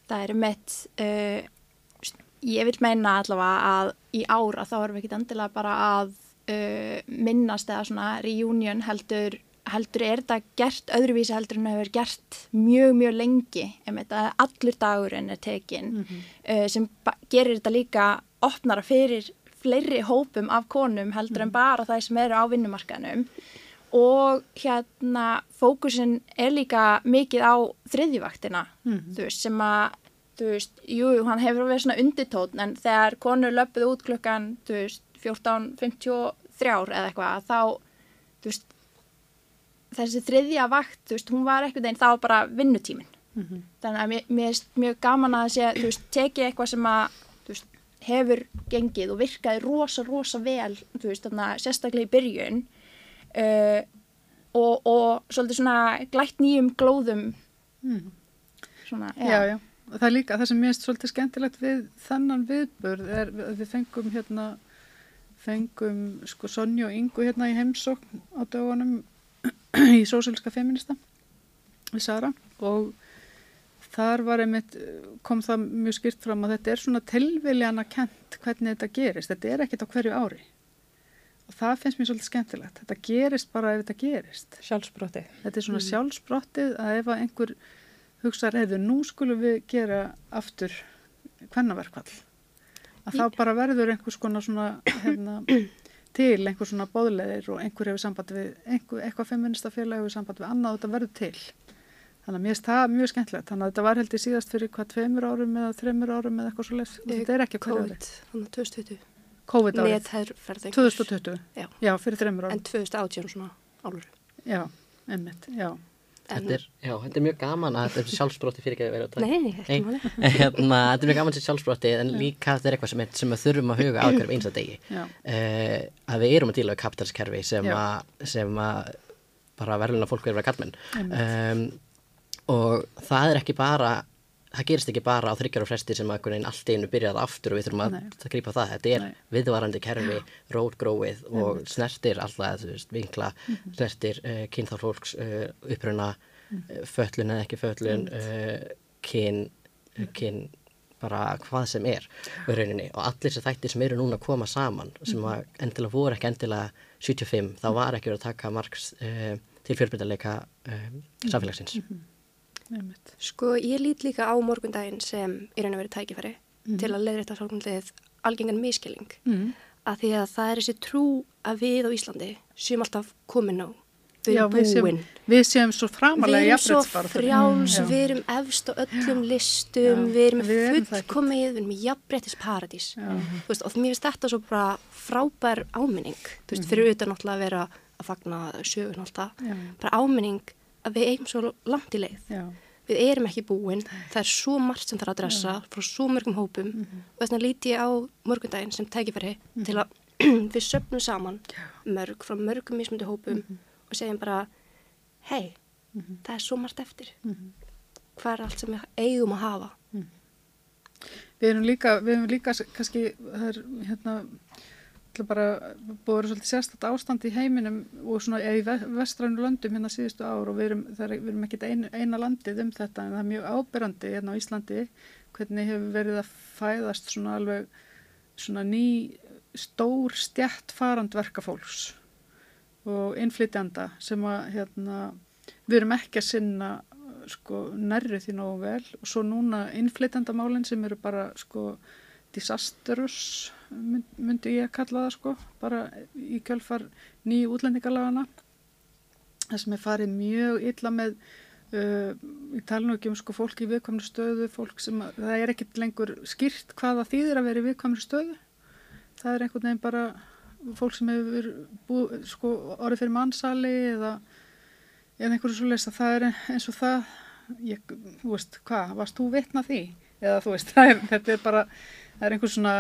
Það er mitt, uh, ég vil meina allavega að í ár að þá erum við ekki endilega bara að uh, minnast eða svona reunion heldur, heldur er þetta gert öðruvísi heldur en það hefur gert mjög, mjög lengi, að allur dagurinn er tekin uh, sem gerir þetta líka opnara fyrir fleiri hópum af konum heldur en bara það sem eru á vinnumarkaðnum. Og hérna fókusin er líka mikið á þriðjuvaktina Mhm. þú veist, sem að þú veist, jú, hann hefur verið svona undirtótn en þegar konur löpuð út klukkan þú veist, 14.53 eða eitthvað, þá þú veist, þessi þriðja vakt, þú veist, hún var eitthvað einn þá bara vinnutímin Mhm. þannig að mér, mér er mjög gaman að sé, þú veist, tekið eitthvað sem að þú veist, hefur gengið og virkaði rosa, rosa vel, þú veist, þarna sérstaklega í byrjun uh, og, og svolítið svona glætt nýjum glóðum Mhm. svona, Já, já. Og það er líka, það sem mér er svolítið skemmtilegt við þennan viðburð er að við fengum hérna, fengum sko Sonju og Ingu hérna í heimsókn á dögunum í Sósíalska feminista við Sara og þar var einmitt, kom það mjög skýrt fram að þetta er svona tilviljana kent hvernig þetta gerist, þetta er ekkit á hverju ári og það finnst mér svolítið skemmtilegt, þetta gerist bara ef þetta gerist. Sjálfsbrottið. Þetta er svona Mm. sjálfsbrottið að ef að einhver hugsaður, eða nú skulum við gera aftur kvennaverkvall að þá bara verður einhvers konar svona hérna, <clears throat> til einhver svona bóðleðir og einhver hefur samband við einhver, eitthvað feministafélag hefur samband við annað og þetta verður til. Þannig að mér finnst það mjög skemmtilegt. Þannig að þetta var held ég síðast fyrir hvað tveimur árum eða þreimur árum eða eitthvað svo og þetta er ekki að hverju ári. COVID, þannig 2020. COVID árið Netherferð einhvers. 2020 Já. já, fyrir þreimur árum. En 2018 svona álur. já, emmitt, já Þetta er, já, þetta er mjög gaman að þetta er sjálfsbrotti fyrir ekki að vera að taka. Nei, ekki máli. <laughs> hérna, þetta er mjög gaman til sjálfsbrotti en líka þetta er eitthvað sem, sem við þurfum að huga á hverjum einsta degi. Uh, að við erum að díla við kapitalskerfi sem, sem að bara verðluna fólk verður að kallmenn. Einmitt. Um, og það er ekki bara, það gerist ekki bara á þryggjar og fresti sem að allt einu byrjaði aftur og við þurfum að, Nei. að grípa það. Þetta er Nei. viðvarandi kerfi, rótgróið og Einmitt. snertir alltaf, veist, vinkla, Mhm. snertir uh, kynþár fólks, uh, uppruna, Mhm. uh, föllun eða ekki föllun, uh, kyn, uh, kyn, bara hvað sem er í rauninni og allir þessi þættir sem eru núna að koma saman sem Mhm. að endilega voru ekki endilega 75, þá var ekki verið að taka margs til fjölbreytileika uh, samfélagsins. Einmitt. Sko, ég lít líka á morgundaginn sem raun og verið tækifæri Mhm. til að leiðrætta sálkundlið algengan miskilling. Mhm. Að því að það er þessi trú að við á Íslandi séum alltaf komin við Já, við búin. við séum svo framalega Við erum svo frjáls, Mm, já. við erum efst á öllum listum, Já, við erum fullkomið, við erum í veist, og mér finnst þetta svo bara frábær áminning, þú veist, fyrir utan náttúrulega að vera að fagna alltaf, Já. bara áminning að við eigum svo langt í leið. Já. Við erum ekki búin, það er svo margt sem þarf að dressa frá svo mörgum hópum. Og þess vegna líti ég á morgundaginn sem tækifæri til að <clears throat> við söpnum saman mörg frá mörgum mismundi hópum og segjum bara, hei, það er svo margt eftir. Hvað er allt sem við eigum að hafa? Við erum líka, við erum líka kannski, það er hérna, ætla bara búið að vera svolítið sérstætt ástand í heiminum og svona í ve- vestrænu löndum hérna síðustu ár og við erum, er, erum ekkit ein, eina landið um þetta en það er mjög ábyrrandi hérna á Íslandi hvernig hefur verið að fæðast svona alveg svona ný stór stjætt farand verkafólks og innflytjanda sem að hérna, við erum ekki að sinna sko nærri því nógu vel. Og svo núna innflytjandamálinn sem eru bara sko disastrous myndi ég að kalla það sko bara í kjölfar nýju útlendingalagana það sem er farið mjög illa með uh, ég tala nú ekki um sko fólk í viðkvæmri stöðu fólk sem að, það er ekkit lengur skýrt hvaða þýðir að vera í viðkvæmri stöðu. Það er einhvern veginn bara fólk sem hefur búið, sko, orðið fyrir mannsali eða, eða einhverju svo lesa það er eins og það ég, þú veist, hvað, varst þú vitna því? Eða þú veist, <laughs> er, þetta er bara það er einhver svona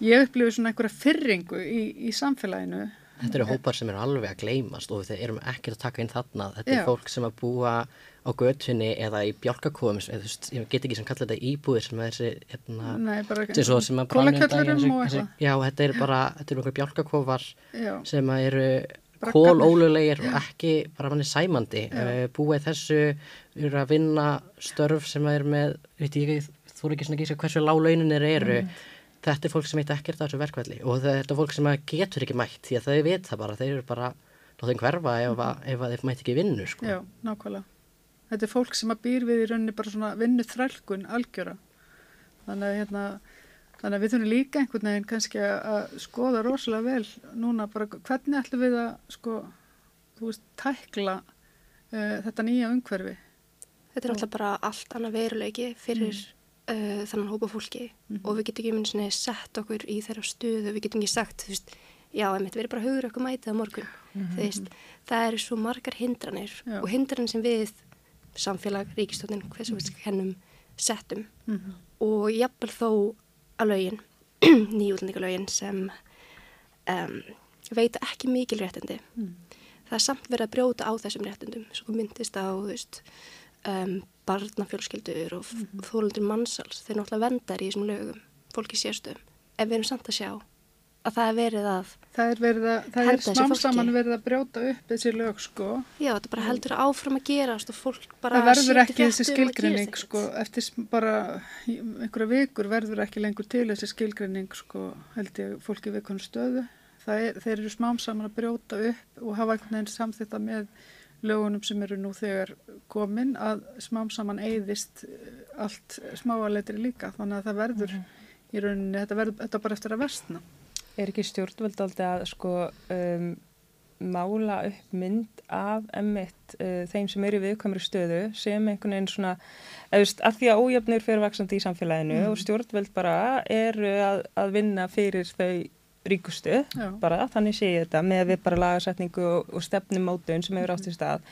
ég upplifi svona einhverja fyrringu í, í samfélaginu Þetta eru hópar sem eru alveg að gleymast og við erum ekkert að taka inn þarna. Þetta Já. er fólk sem að búa á götunni eða í bjálkakofum, eða þú veist, ég get ekki sem kalla þetta íbúðir sem er þessi, hérna, Nei, bara svo sem að brann um daginn, þessi-. Já, þetta er bara, þetta eru einhver bjálkakofar Já. sem að eru kólólulegir og ekki bara manni sæmandi. Já. Uh, búið þessu, eru að vinna störf sem að er með, veit ég þú eru ekki svona ekki að hversu lág launinir eru. Þetta er fólk sem veit ekkert á þessu verkvelli og þetta er fólk sem að getur ekki mætt því að þau veit það bara, þeir eru bara látið hverfa ef, að, ef að þeir mætt ekki vinnu sko. Já, nákvæmlega. Þetta er fólk sem að býr við í rauninni bara svona vinnu þrælkun algjöra. Þannig að, hérna, þannig að við þurfum líka einhvern veginn kannski að, skoða rosalega vel núna bara hvernig ætlum við að sko, þú veist, tækla uh, þetta nýja umhverfi. Þetta er alltaf bara allt annað veruleiki fyrir uh, þannig hópa fólki og við getum ekki minn svona sett okkur í þeirra stöðu, við getum ekki sagt, þú veist, já, við erum bara hugur okkur mætið á morgun, þú veist, það eru svo margar hindranir Já. og hindranir sem við, samfélag, ríkistóttin, hversu við hennum, settum Mhm. og jafnvel þó að lögin, <clears throat> nýjútlendingalögin sem um, veita ekki mikil réttindi. Mm. Það er samt verið að brjóta á þessum réttindum, svo myndist á, þú veist, um, barnafjölskyldur og mm þólundur mannsals, þeir náttúrulega vendar í þessum lögum, fólki sérstöðum, en við erum samt að sjá að það er verið að Það er, verið að, það er saman verið að brjóta upp þessi lög sko. Já, þetta bara heldur áfram að gerast og fólk bara það verður ekki þessi um að skilgreining gerist sko, eftir bara einhverja vikur verður ekki lengur til þessi skilgreining sko, held ég fólki við konu stöðu. Er, þeir eru smám saman að brjóta upp og hafa einhvern veginn samþýtta með lögunum sem eru nú þegar komin að smám saman eyðist eh, allt smáaletri líka. Þannig að það verður í rauninni, þetta verður þetta bara eftir að versna. Er ekki stjórnvöld aldrei að sko um, mála upp mynd af emmitt uh, þeim sem eru viðkvæmri stöðu sem einhvern veginn svona, að því að ójöfnir fyrir vaksandi í samfélaginu Mhm. og stjórnvöld bara eru að, að vinna fyrir þau ríkustu, Já. bara þannig sé ég þetta með við bara lagasetningu og, og stefnumótun sem hefur átt í stað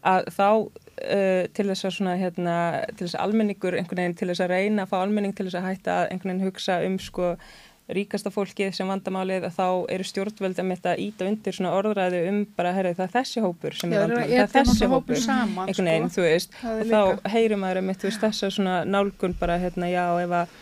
að þá uh, til þess að svona hérna, til þess að almenningur einhvern veginn til þess að reyna að fá almenning til þess að hætta að einhvern veginn hugsa um sko ríkasta fólkið sem vandamálið að þá eru stjórnvöld að mitt að íta undir svona orðræðu um bara, herri, það er þessi hópur sem er vandamálið, það er þessi hópur, saman, einhvern veginn, sko. þú veist, og þá heyrir maður um mitt, þú veist, þessa svona nálgun bara, hérna, já, ef að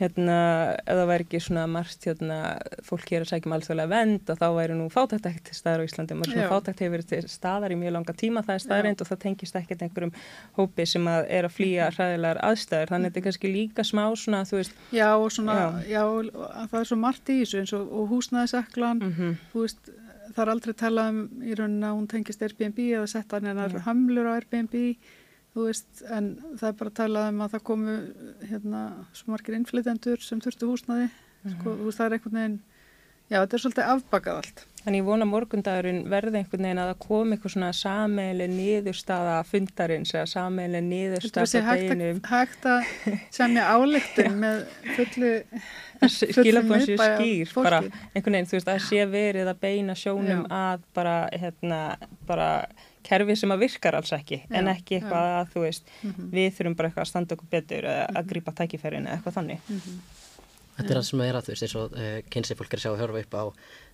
hérna, ef það væri ekki svona margt, hérna, fólk hér að sækja um alþjóðlega vend og þá væri nú fátækt ekkert til staðar á Íslandi, maður svona fátækt hefur verið til staðar í mjög langa tíma, það er staðreind og það tengist ekkert einhverjum hópi sem að er að flýja hræðilegar aðstæður, þannig að þetta er kannski líka smá svona, þú veist, Já, og svona, Já. já, að það er svo margt í þessu eins og, og húsnæðiseklan, Mhm. þú veist, það er aldrei talað um í rauninni að hún tengist Airbnb eða setta hann þú veist, en það er bara talað um að það komu hérna svo margir innflytendur sem þurftu húsnæði, sko, þú veist, það er einhvern veginn, Já, þetta er svolítið afbakað allt. Þannig ég vona morgundagurinn verði einhvern veginn að það komi eitthvað svona sameili niðurstaða fundarins eða sameili Þetta niðurstaða deginum. að- hægt að semja <laughs> áleiktun með fullu, séu miðbæjar skýr bara einhvern veginn, þú veist, að sé verið að beina sjónum Já. að bara, hérna, bara kerfi sem að virkar alls ekki, en Já, ekki eitthvað já. að, þú veist, Mhm. við þurfum bara eitthvað að standa okkur betur eða að grípa tækifærin eða eitthvað þannig. Þetta er það sem er að þú veist eins og uh, kynsið fólk er að sjá að hörfa upp á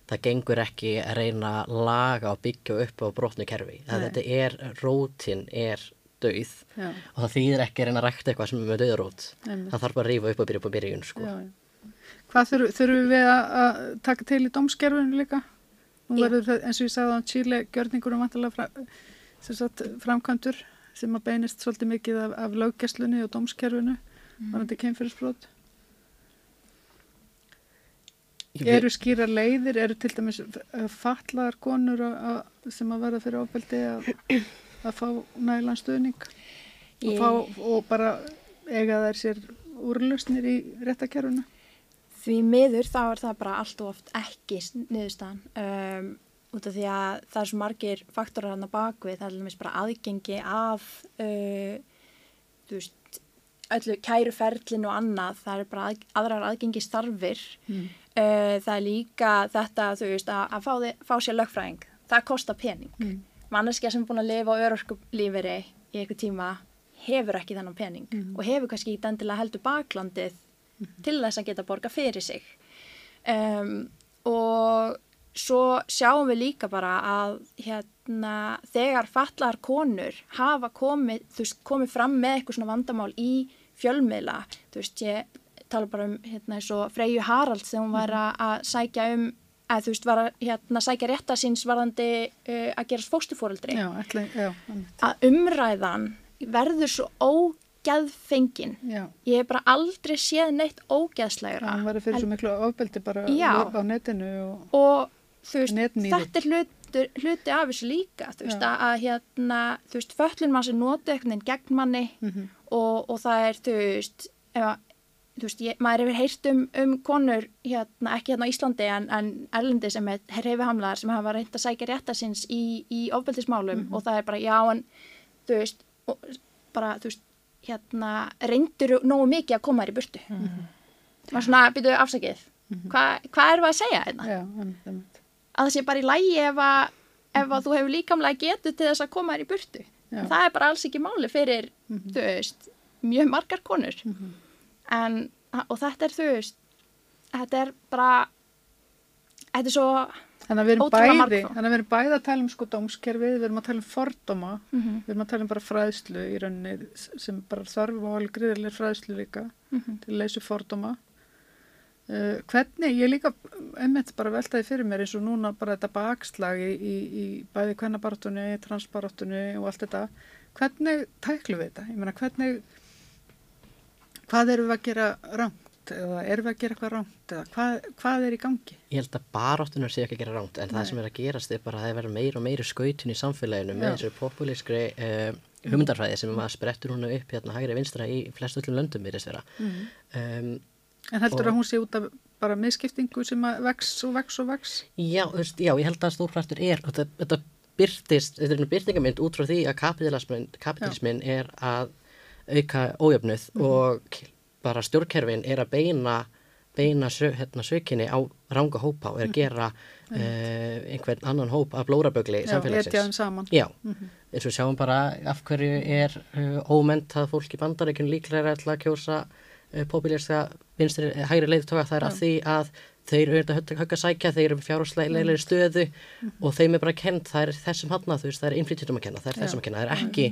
það gengur ekki að reyna að laga og byggja upp á brotnu kerfi að þetta er, rótin er dauð og það þýðir ekki að reyna að rækta eitthvað sem er með dauðarót það þarf bara að rífa upp og byrja upp á byrjun sko. Já, já. Hvað þurfum, við að, að taka til í dómskerfinu líka? Já. verður það, eins og ég sagði á Chile, gjörningurum vantilega fra, sem sagt, framkvæmdur sem að beinist svolítið mikið af, af löggesslunni og dómskerfinu, mm. varandi kemfyrirsbrot. Ég Eru skýra leiðir, eru til dæmis fatlaðar konur að, að, sem að verða fyrir ábeldi að, að fá nælan stuðning og, Ég- fá, og bara eiga þær sér úrlausnir í réttakerfinu? Því miður þá er það bara allt og oft ekki niðurstaðan um, út af því að það er svo margir faktorar hann að bakvið, það er alveg bara aðgengi af uh, þú veist, öllu kæruferlin og annað, það er bara að, aðrar aðgengi starfir Mm. uh, það er líka þetta þú veist að, að fá, þi- fá sér lögfræðing það kostar pening Mm. manneskja sem er búin að lifa á örorkulíferi í eitthvað tíma hefur ekki þennan pening Mhm. og hefur kannski ekki endilega heldur baklandið til þess að geta borga fyrir sig. Um, og svo sjáum við líka bara að hérna, þegar fallar konur hafa komið, veist, komið fram með eitthvað svona vandamál í fjölmiðla, þú veist, ég tala bara um hérna Freyju Harald þegar hún var að- sækja um að þú veist, var að hérna, sækja rétta síns varðandi uh, að gerast fóstufóreldri að umræðan verður svo ógeðfengin já. ég hef bara aldrei séð neitt ógeðslegra Hann verður fyrir svo miklu ofbeldi bara á netinu og, og veist, þetta er hluti, hluti af þessu líka, þú veist, Já. að, hérna, þú veist, föllun mann sem noti eitthvað gegn manni Mhm. og, og það er, þú veist, ef að, þú veist, ég, maður hefur heyrt um, um konur, hérna, ekki hérna á Íslandi en, en erlendi sem er reyfihamlaðar sem hafa reynd að sækja rétta síns í, í ofbeldismálum Mhm. og það er bara, já, en, þú veist, og, bara, þú veist, hérna, reyndur nógu mikið að koma þér í burtu. Maður svona, byrjuðu afsakið, hvað hva erum við að segja hérna? já, að það sé bara í lægi ef að, ef að þú hefur líkamlega getu til þess að koma þér í burtu. Já. Það er bara alls ekki máli fyrir, þú veist, mjög margar konur. en, og þetta er, þú veist, þetta er bara, þetta er svo, Þannig að við erum Ótrúlega bæði, margfalt. þannig að við erum bæði að tala um sko dómskerfið, við erum að tala um fordóma, Mhm. við erum að tala um bara fræðslu í rauninni sem bara þarf og alveg gríðarlega fræðslu líka Mhm. til að leysa fordóma. Uh, hvernig, ég líka einmitt bara veltaði fyrir mér eins og núna bara þetta bakslag í, í, í bæði kvennabartunni, transbartunni og allt þetta, hvernig tæklum við þetta? Ég meina hvernig, hvað erum við að gera rámt eða erum við að gera eitthvað rámt eða hvað, hvað er í gangi? Ég held að baráttunar sé ekki að gera ránt en Nei. það sem er að gerast er bara að það er verið meira og meira skautun í samfélaginu með þessu populískri uh, hugmyndarfræði sem maður sprettur hún upp hérna hægri vinstra í flest öllum löndum virðist vera. Mhm. Um, En heldur Og- að hún sé út af bara miskiptingu sem að vex og vex og vex? Já, já, ég held að stórfrættur er, og þetta, þetta byrtist, þetta er einu byrtingamind út frá því að kapitalismin, kapitalismin er að auka ójöfnuð Mhm. og k- bara stjórnkerfin er að beina, beina hérna, sökinni á ranga hópa og er að gera Mhm. uh, einhvern annan hóp af blórabögli Já, samfélagsins. etja þeim saman. Já, Mhm. eins og sjáum bara af hverju er uh, ómentað fólk í bandaríkjun líklega til að kjósa uh, eh, hægri leiðtoga það er að því að þeir eru auðvitað högg að sækja, þeir eru fjárhásleglega stöðu og þeim er bara kent, það er þessum hana, þú veist, það er innflytjutum að kenna, það er Já. þessum að kenna, það er ekki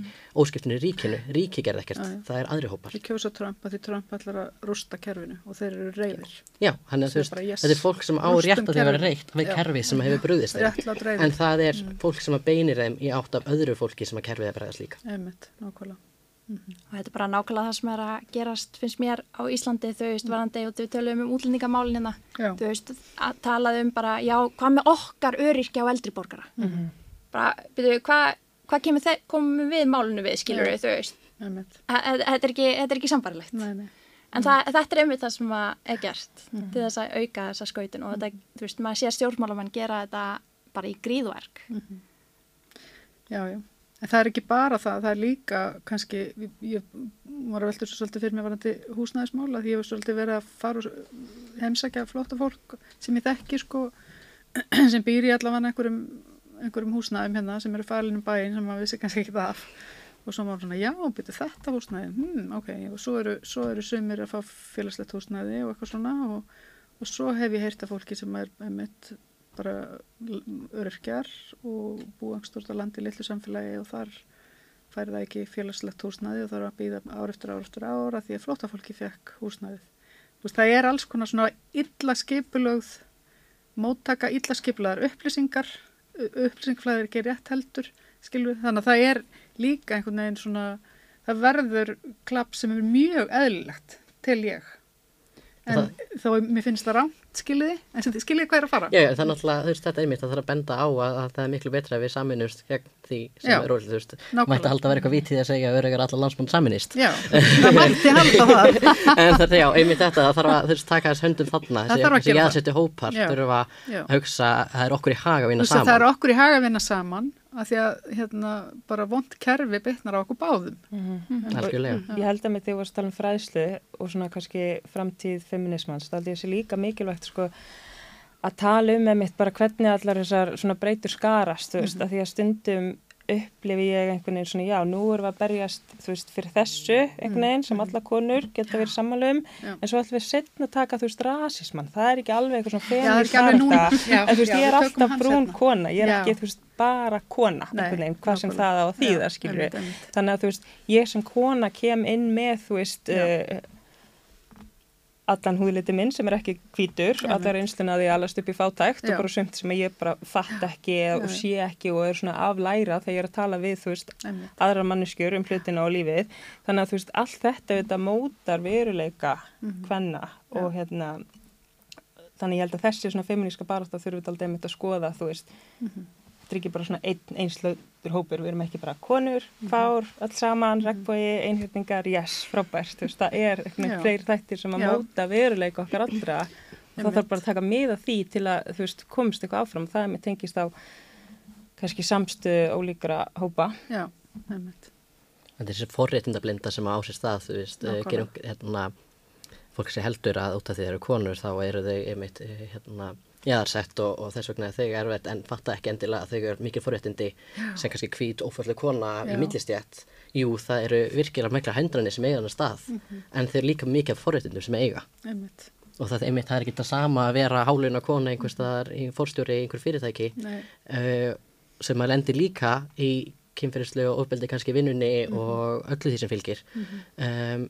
óskiptinu í ríkinu, ríki gerði ekkert, Já, það er aðri hópar. Við kjósa Trump að því Trump ætlar að rústa kerfinu og þeir eru reyðir. Já, hann er, þú veist, yes, þetta er fólk sem á rétt að þau vera reitt við Já. kerfi sem hefur brúðist þeim, en það er Mm. fólk sem að beinir þeim í átt af öðru fólki sem að kerfið er Einmitt, nákvæmlega. og þetta er bara nákvæmlega það sem er að gerast, finnst mér á Íslandi, þú veist, varandi og við tölum um útlendingamálin hérna, þú veist, að talað um bara, já, hvað með okkar öryrkja og eldri borgara? Mhm. Bara, byrju, hvað hva komum við málinu við, skilur við, þú veist? Þetta er ekki, ekki sambarilegt. En það, þetta er einmitt það sem er gert til þess að auka þessa skautun og þetta, þú veist, maður sé stjórnmálamann gera þetta bara í gríðverk. Já, já. En það er ekki bara það, það er líka kannski, ég, var að velta þessu svolítið fyrir mig varandi húsnæðismála því ég var svolítið verið að fara og heimsækja flotta fólk sem ég þekki sko, <clears throat> sem býr í allavega einhverjum, einhverjum húsnæðum hérna sem eru fælinum bæinn sem maður vissi kannski ekki það af. Og svo var svona, já, byrju þetta húsnæði, hmm, ok, og svo eru, svo eru sumir að fá félagslegt húsnæði og eitthvað svona og, og svo hef ég heyrt af fólki sem er einmitt bara öryrkjar og búið einhverstort á landi í litlu samfélagi og þar færi það ekki félagslegt húsnæði og þarf að býða ár eftir ár eftir ára því að flótafólki fekk húsnæðið. Veist, það er alls konar svona illa skipulögð, móttaka illa skipulöðar upplýsingar, upplýsingaflæðir ekki rétt heldur, skilur við. Þannig að það er líka einhvern veginn svona, það verður klapp sem er mjög eðlilegt til ég. En það, þó mér finnst það rámt, skiljiði, en skiljiði hvað er að fara? Já, já það er náttúrulega, þú veist, þetta er einmitt, það þarf að benda á að, að það er miklu betra að við saminumst gegn því sem Já, er rólið, þú veist, mætti halda að vera eitthvað vitið að segja að öryggar allar landsmann saminist. Já, það mætti halda það. <laughs> en það, já, einmitt þetta, það þarf að, þú veist, taka þess höndum þarna, þessi jaðsettu hópar, þurfa að hugsa, að það er okkur í haga að vinna saman. Það að því að hérna bara vond kerfi bytnar á okkur báðum. Algjörlega. Ég held að með því að þú varst að tala um fræðslu og svona kannski framtíð feminismans, þá held ég að sé líka mikilvægt sko að tala um með mitt bara hvernig allar þessar svona breytur skarast, þú veist, Mhm. að því að stundum upplifi ég einhvern veginn svona, já, nú erum við að berjast, þú veist, fyrir þessu einhvern veginn sem alla konur geta verið um, Mhm. Já. en svo ætlum við setna að taka, þú veist, rasismann, það er ekki alveg eitthvað svona Já, það er feminist ekki alveg núna. barátta. Já, en þú veist, já, ég er við alltaf brún seinna. kona, ég er Já. ekki, þú veist, bara kona, Nei, einhvern veginn, hvað sem það á að þýða, Já, skilur einmitt. þannig að þú veist, ég sem kona kem inn með, þú veist uh, allan húðliti minn sem er ekki hvítur, Einmitt. allar einsluna því að alast upp í fátækt Já. og bara sumt sem ég bara fatt ekki og Nei. sé ekki og er svona aflæra þegar ég er að tala við, þú veist, Einmitt. aðra manneskjur um hlutina og lífið, þannig að þú veist, allt þetta þetta mótar veruleika Mhm. hvenna og hérna þannig ég held að þessi svona feminíska barátta þurfum við aldrei að skoða, þú veist Mhm. Þetta er ekki bara svona einn einslautur hópur, við erum ekki bara konur, fár, öll saman, regnbói, einhjörningar, yes, frábært, þú veist, það er eitthvað fleiri þættir sem að Já. móta veruleika okkar allra og það Einmitt. þarf bara að taka mið af því til að, þú veist, komst eitthvað áfram, það er með tengist á kannski samstu ólíkra hópa. Já, einmitt. En þessi forréttindablinda sem á sér stað, þú veist, Nákvæmlega. gerum, hérna, fólk sem heldur að út af því þeir eru konur þá eru þau einmitt, eh, hérna, jaðarsett og, og þess vegna er þau erfitt en fatta ekki endilega að þau eru mikið forréttindi sem kannski hvít ófalleg kona Já. í millistjætt. Jú, það eru virkilega mikla hendrani sem eiga hann stað Mhm. en þeir eru líka mikið forréttindum sem eiga. Einmitt. Og það, einmitt, það er ekki það sama að vera háluna kona einhvers staðar í fórstjóri í einhver fyrirtæki uh, sem að lendir líka í kynferðislega og ofbeldi kannski vinnunni Mhm. og öllu því sem fylgir. Mhm. Um,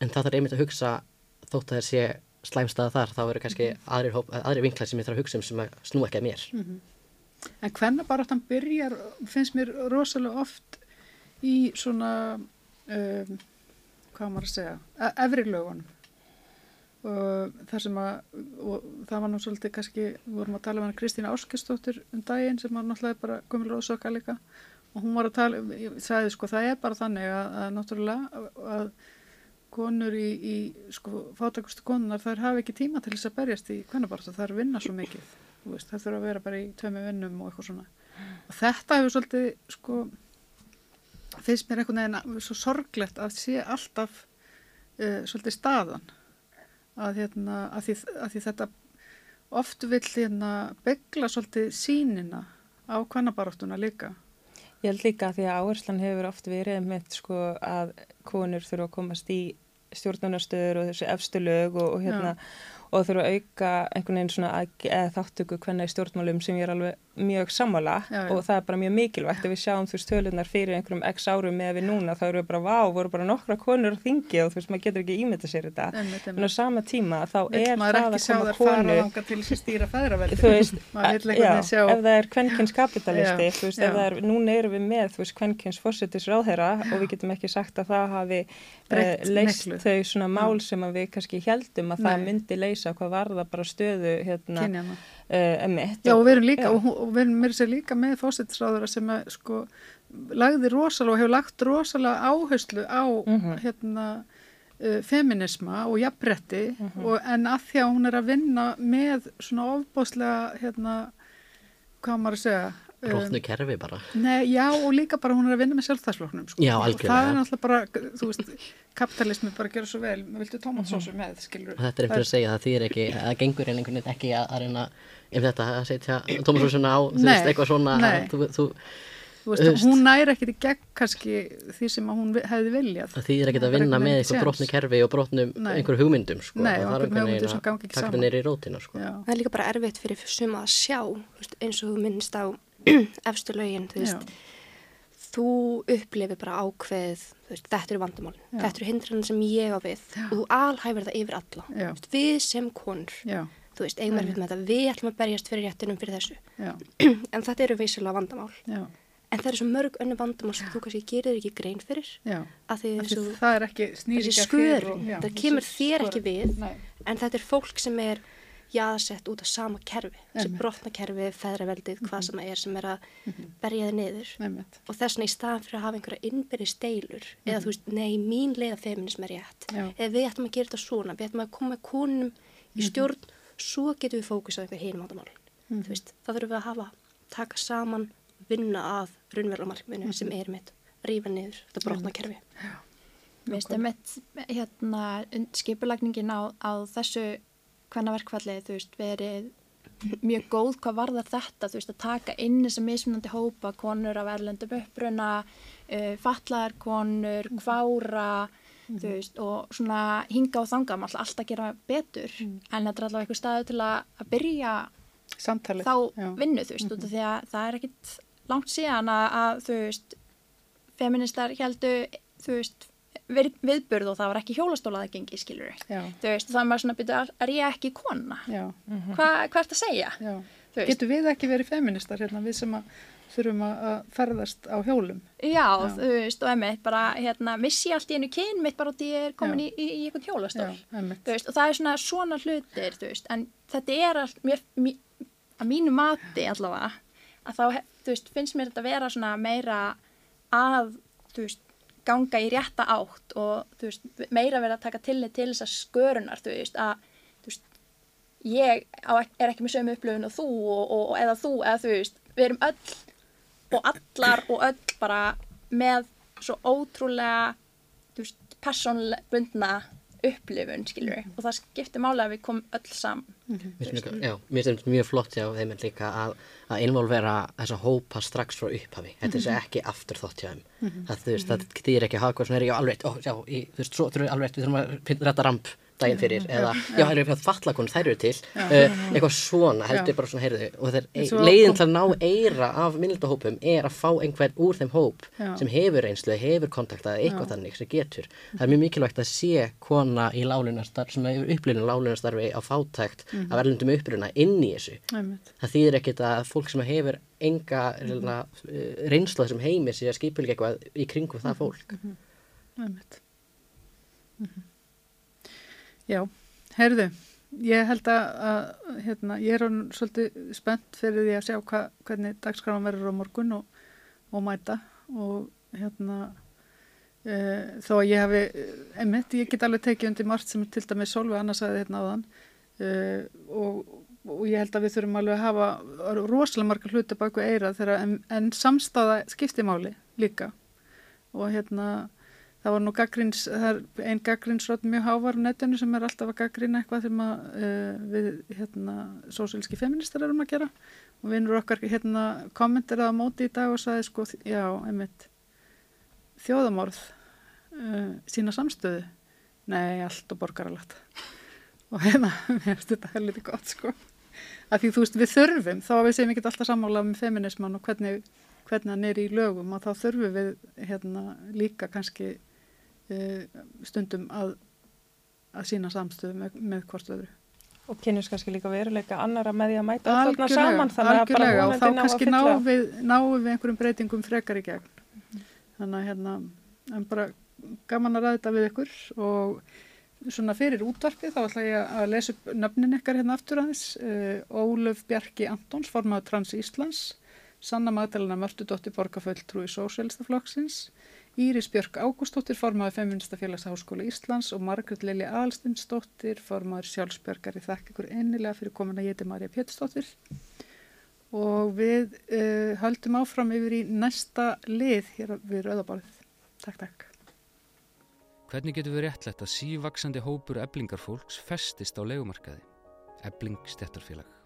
en það þarf einmitt að hugsa þótt að þér sé slæmstaða þar, þá eru kannski Mhm. aðrir, hóp, aðrir vinklar sem ég þarf að hugsa um sem að snú ekki að mér. Mhm. En hvenna bara þann byrjar, finnst mér rosalega oft í svona, um, hvað maður að segja, e- efri lögunum. Þar sem að, það var nú svolítið kannski, við vorum að tala hana Kristína Áskistóttir um daginn sem var náttúrulega bara komið róðsöka líka. Og hún var að tala, ég sagði sko, það er bara þannig að, að náttúrulega að konur í, í sko, fátakustu konunar, þær hafa ekki tíma til þess að berjast í kvennabarta, þær vinna svo mikið. Veist, það þurfa að vera bara í tömi vinnum og eitthvað svona. Og þetta hefur svolítið, sko, finnst mér einhvern veginn svo sorglegt að sé alltaf uh, svolítið staðan. Að, hérna, að, því, að því þetta oft vill hérna begla svolítið sínina á kvennabaráttuna líka. Ég held líka að því að áherslan hefur oft verið með sko að konur þurfa að komast í stjórnunastöður og þessi efstu lög og, og hérna og þurfa að auka einhvern veginn svona að, eða þáttöku hvenna í stjórnmálum sem ég er alveg mjög sammála Já, já. og það er bara mjög mikilvægt ef við sjáum þú veist tölunar fyrir einhverjum x árum með við núna þá eru við bara vá, voru bara nokkra konur á þingi og þú veist maður getur ekki ímynda sér þetta. Einmitt, en á sama tíma þá Vill er það að koma konu að þú veist, <laughs> já, sjá- ef það er kvenkins kapitalisti, Já, þú veist, ef það er, núna erum við með, þú veist, kvenkins fórsetis ráðherra og við getum ekki sagt að það hafi uh, leist miklu. þau svona mál sem að við kannski heldum að það myndi leysa hvað varða bara stöðu hérna, emitt. Já, og við erum líka, og, og við erum mér sér líka með fósittisráðura sem að, sko, lagði rosalega og hefur lagt rosalega áherslu á Mhm. hérna uh, feminisma og jafnbretti og en að því að hún er að vinna með svona ofbóðslega hérna, hvað maður að segja um, Rótnu kerfi bara. Nei, já og líka bara hún er að vinna með sjálfstæðsflokknum sko. Já, og algjörlega. það er náttúrulega bara, þú veist kapitalismi bara gera svo vel, viltu tómatsósu með skilur Og þetta er einhver að segja að það þýr ekki, það gengur en einhvern veginn ekki að, að um þetta að setja Tómasúsuna á, þú veist, eitthvað svona, nei. þú, þú, Þú veist, hún næri ekkit í gegn kannski því sem hún hefði viljað það þýr ekki að vinna með eitthvað brotnu kerfi og brotnu Nei. einhver hugmyndum, sko. Nei, Það einhverjum einhvern hugmyndum sem veginn að neyri í rótina, sko. Já. Það er líka bara erfitt fyrir suma að sjá, veist, eins og þú minnst á <clears throat> efstu lögin, þú veist, þú upplifir bara ákveð, veist, þetta eru vandamál, Já. þetta eru hindranir sem ég á við og þú alhæfir það yfir alla. Já. Veist, við sem konur, Já. Þú veist, eigum erfitt með þetta, við ætlum að berjast fyrir réttinum fyrir þessu. <clears throat> En þetta eru veisilega vandamál. Já. En það eru svo mörg önnu vandamál sem þú kannski gerir ekki grein fyrir. Já. Að því og það er ekki- snýr þessi ekki að þér skörun, og- já, það kemur þér ekki við, Nei. en þetta er fólk sem er jaðsett út af sama kerfi, Einmitt. brotna kerfi, feðraveldið, hvað sem það er sem er að berja þið niður. Einmitt. Og þess vegna í staðan fyrir að hafa einhverja innbyrði steilur, eða þú veist, nei, mín leið af feminism er rétt, eða við ætlum að gera þetta svona, við ætlum að koma konum í stjórn, svo getum við fókusað einhver hinum vandamál. Þú veist, það þurfum við að hafa, taka saman, vinna að raunverulega markmiðinu sem er mitt, rífa niður þetta brotna kerfi. Mér finnst einmitt hérna, und- skipulagningin á, á þessu kvennaverkfalli, þú veist, verið mjög góð hvað varðar þetta, þú veist, að taka inn þessa mismunandi hópa, konur af erlendum uppruna, uh, fatlaðar konur, kvára, þú veist, og svona hinga og þanga, maður alltaf að gera betur, en þetta er allavega eitthvað staðu til að, að byrja Samtalið, þá já. vinnu, þú veist, út af því að það er ekkit langt síðan að, að þú veist, feministar heldu, þú veist, við, viðburð og það var ekki hjólastólaða gengi, skilur þú veist, það er maður svona að byrja, er ég ekki kona? Já. Hva, hvað ert að segja? Já. Getur við ekki verið feministar hérna, við sem að þurfum að að ferðast á hjólum? Já, þú veist, og emmitt, bara, hérna, missi allt í einu kyn mitt bara út í ég er komin í, Já. í, í einhvern hjólastól. Já, einmitt. Þú veist, og það er svona svona hlutir, þú veist, en þetta er allt, mér, mér, að mínu mati allavega, að þá, þú veist, finnst mér þetta vera svona meira að, þú veist, ganga í rétta átt og, þú veist, meira verið að taka tillit til þessar skörunar, þú veist, að, þú veist, ég er ekki með sömu upplöfun og þú og, og, og eða þú, eða þú veist, við erum öll og allar og öll bara með svo ótrúlega þú veist, persónlega bundna upplifun, skilur við, og það skiptir máli að við komum öll saman. Mér finnst mjög- já, mér finnst mjög flott hjá þeim líka að, að involvera þessa hópa strax frá upphafi. Þetta er Mhm. ekki aftur þátt hjá þeim. Mhm. Það, þú veist, það þýr ekki að hafa eitthvað svona er já, alveg, ó, já, í, þú veist, svo þurfum við alveg, við þurfum að finna þetta ramp daginn fyrir, eða, já. já, erum við að fallakonur, þær eru til, uh, eitthvað svona, heldur bara svona, heyrðu, og það ein, svo leiðin til að ná eira af minnildahópum er að fá einhvern úr þeim hóp sem hefur reynslu, hefur kontaktað, eitthvað þannig sem getur. Það er mjög mikilvægt að sé kona í lálunastarf, sem hefur upplifinu lálunastarfi á fátækt Mhm. af erlendum uppruna inn í þessu. Það þýðir ekkit að fólk sem hefur enga mm reynsla þessum heimi sé að skipulga eitthvað í kringum það fólk. Mhm. Einmitt. Já, heyrðu, ég held að, að hérna, ég er svolítið spennt fyrir því að sjá hva, hvernig dagskráðan verður á morgun og, og mæta og hérna e, þó að ég hafi, einmitt, ég get alveg tekið undir margt sem til dæmis Solveig annars aðeins hérna áðan e, og, og ég held að við þurfum alveg að hafa rosalega marga hluti baku eira en, en samstaða skipti máli líka. Og hérna það var nú gaggrins, það er ein gaggrinsrödd mjög hávar á netinu sem er alltaf að gaggrina eitthvað sem að uh, við hérna sósílski feministar erum að gera. Og vinnur okkar hérna kommentir að móti í dag og sagði sko já, einmitt þjóðamorð uh, sína samstöðu? Nei, allt og borgaralagt og hérna, <laughs> mér finnst þetta helviti gott sko. Að því þú veist við þurfum, þá við segjum ekki alltaf sammála með feminisman og hvernig hvernig hann er í lögum og þá þurfum við hérna líka kannski stundum að, að sína samstöðu með, með hvort öðru. Og kynnes kannski líka veruleika annara með því að mæta þarna saman þannig að bara og þá vonandi ná að kannski fylla. náum við, náum við einhverjum breytingum frekar í gegn. Þannig að hérna, en bara gaman að ræða þetta við ykkur og svona fyrir útvarpið þá ætla ég að lesa upp nöfnin ykkar hérna aftur aðeins. Uh, Ólöf Bjarki Antons, formaður Trans Íslands, Sanna Magdalena Mörtudóttir Borgarfulltrúi Sósélstaflokksins, Íris Björk Ágústóttir, formaður Feministafélags Háskóla Íslands og Margret Lili Aðalstinsdóttir, formaður sjálfsbjörgar í þakk ykkur einnilega fyrir komin að geti Marja Pétursdóttir. Og við uh, höldum áfram yfir í næsta lið hér við Rauðabálið. Takk, takk. Hvernig getur við réttlegt að sívaksandi hópur eblingarfólks festist á legumarkaði? Ebling stjættarfélag.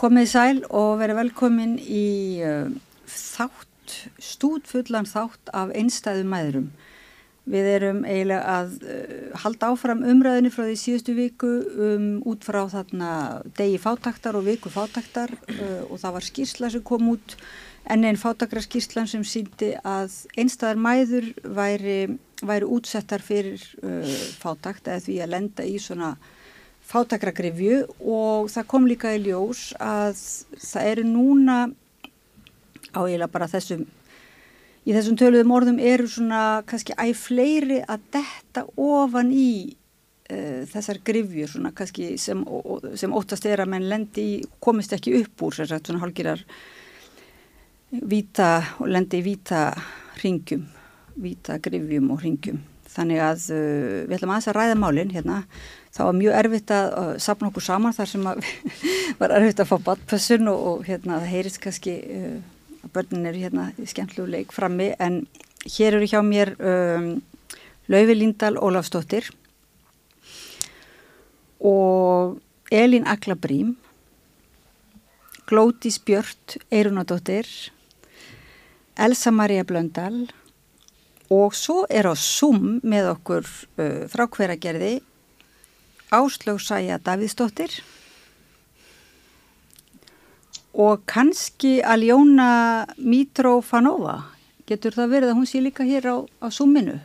Komið sæl og verið velkomin í uh, þátt, stúdfullan þátt af einstæðu mæðurum. Við erum eiginlega að uh, halda áfram umræðinu frá því síðustu viku um, út frá þarna degi fátaktar og viku fátaktar uh, og það var skýrsla sem kom út en einn fátakra skýrslan sem síndi að einstæðar mæður væri, væri útsettar fyrir fátakt eða því að lenda í svona fátakragrifju og það kom líka í ljós að það eru núna á eiginlega bara þessum í þessum töluðum orðum eru svona kannski æg fleiri að detta ofan í uh, þessar grifjur svona kannski sem, sem óttast er að menn lendi í, komist ekki upp úr sér svona hálgirar víta og lendi í víta ringjum, víta grifjum og ringjum þannig að uh, við ætlum aðeins að ræða málinn hérna það var mjög erfitt að sapna okkur saman þar sem <laughs> var erfitt að fá badpössun og, og hérna það heyrist kannski uh, að börnin eru hérna í skemmtlegu leik frammi. En hér eru hjá mér um, Lauvi Lindahl Ólafsdóttir og Elin Aklabrím Glótis Björn Eirunadóttir Elsa Maria Blöndal og svo er á Zoom með okkur uh, frá hveragerði Áslög Sæja Davíðsdóttir og kannski Aljóna Mitrofanova. Getur það verið að hún sé líka hér á, á Súminu?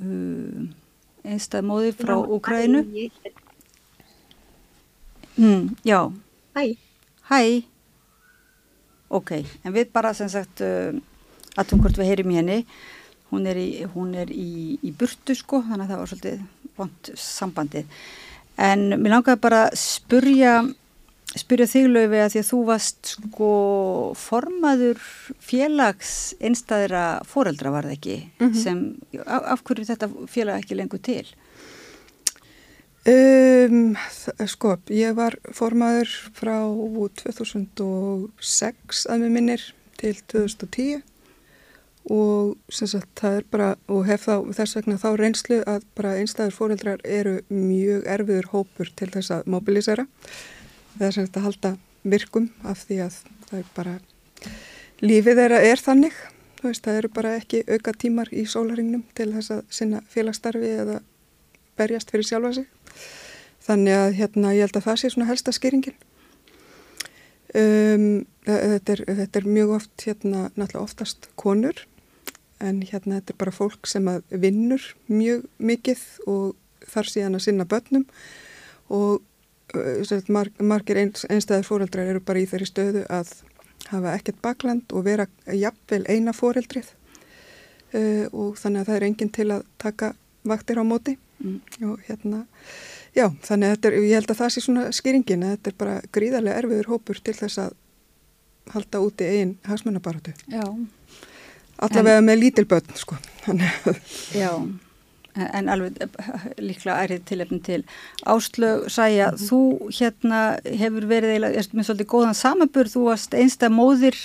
Uh, einstað móði frá Úkrænu. Mm, já. Hæ. Hæ. Ok, en við bara sem sagt uh, aðtum hvort við heyrim henni. Hún er í, hún er í, í burtu sko, þannig að það var svolítið vond sambandið. En mér langaði bara að spurja, spurja þig löfi að því að þú varst sko formaður félags einstæðra foreldra var það ekki mm -hmm. sem, af, af hverju þetta félag ekki lengur til? Um, sko, ég var formaður frá 2006 að mér minnir til 2010 og sagt, það er bara, og hef þá þess vegna þá reynslu að bara einstæður fóreldrar eru mjög erfiður hópur til þess að mobilisera. Það er sem að halda virkum af því að það er bara lífið er, er þannig. Veist, það eru bara ekki auka tímar í sólaringnum til þess að sinna félagsstarfi eða berjast fyrir sjálfa sig. Þannig að hérna ég held að það sé svona helsta skýringin. Um, þetta, er, þetta er mjög oft hérna náttúrulega oftast konur en hérna þetta er bara fólk sem vinnur mjög mikið og þar síðan að sinna börnum og uh, marg, margir einstæðir fóreldrar eru bara í þeirri stöðu að hafa ekkert bakland og vera jafnvel eina fóreldrið uh, og þannig að það er enginn til að taka vaktir á móti mm. og hérna já þannig að er, ég held að það sé svona skýringin að þetta er bara gríðarlega erfiður hópur til þess að halda úti einn hasmunabaratu. Já allavega en, með lítilbötn sko. Já, en alveg líklega ærið tilefn til. Áslög Sæja, mm -hmm. þú hérna hefur verið eiginlega, með svolítið góðan samanbur, þú varst einsta móðir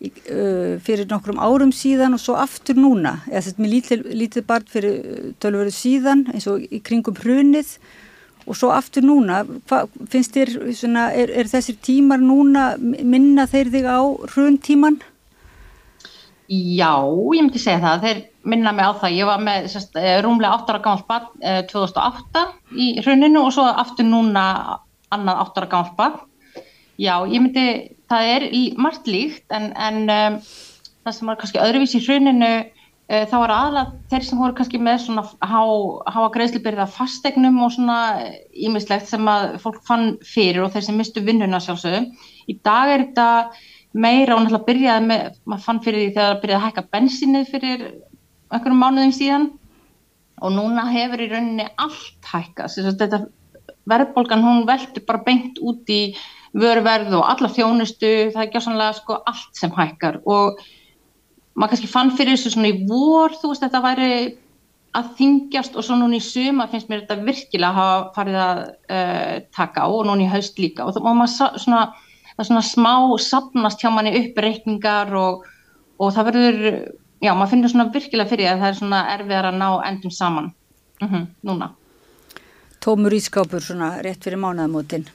í, uh, fyrir nokkrum árum síðan og svo aftur núna. Eða þetta með lítil, lítið barn fyrir tölveru síðan eins og í kringum hrunið. Og svo aftur núna Hva, finnst þér, svona, er, er þessir tímar núna minna þeir þig á hruntíman? Já, ég myndi segja það, þeir minna mig á það, ég var með sérst, eh, rúmlega 8 ára gammal barn eh, 2008 í hruninu og svo aftur núna annað 8 ára gammal barn. Já, ég myndi, það er margt líkt en, en um, það sem var kannski öðruvís í hruninu uh, þá var aðalega þeir sem voru kannski með svona há, háa greiðslubyrða fastegnum og svona ímislegt sem að fólk fann fyrir og þeir sem mistu vinnuna sjálfsögum. Í dag er þetta meira og náttúrulega byrjaði með, maður fann fyrir því þegar það byrjaði að hækka bensinnið fyrir einhverjum mánuðum síðan. Og núna hefur í rauninni allt hækkast, þetta verðbólgan hún veldur bara beint út í vörverð og alla þjónustu, það er gjásanlega sko allt sem hækkar. Og maður kannski fann fyrir þessu svona í vor, þú veist, þetta væri að þingjast og svo núna í suma finnst mér þetta virkilega að hafa farið að uh, taka á og núna í haust líka. Og það, og maður svona, það er svona smá sapnast hjá manni upp reikningar og, og það verður, já, maður finnir svona virkilega fyrir að það er svona erfiðar að ná endum saman mm -hmm, núna. Tómur ískápur svona rétt fyrir mánuðamótin.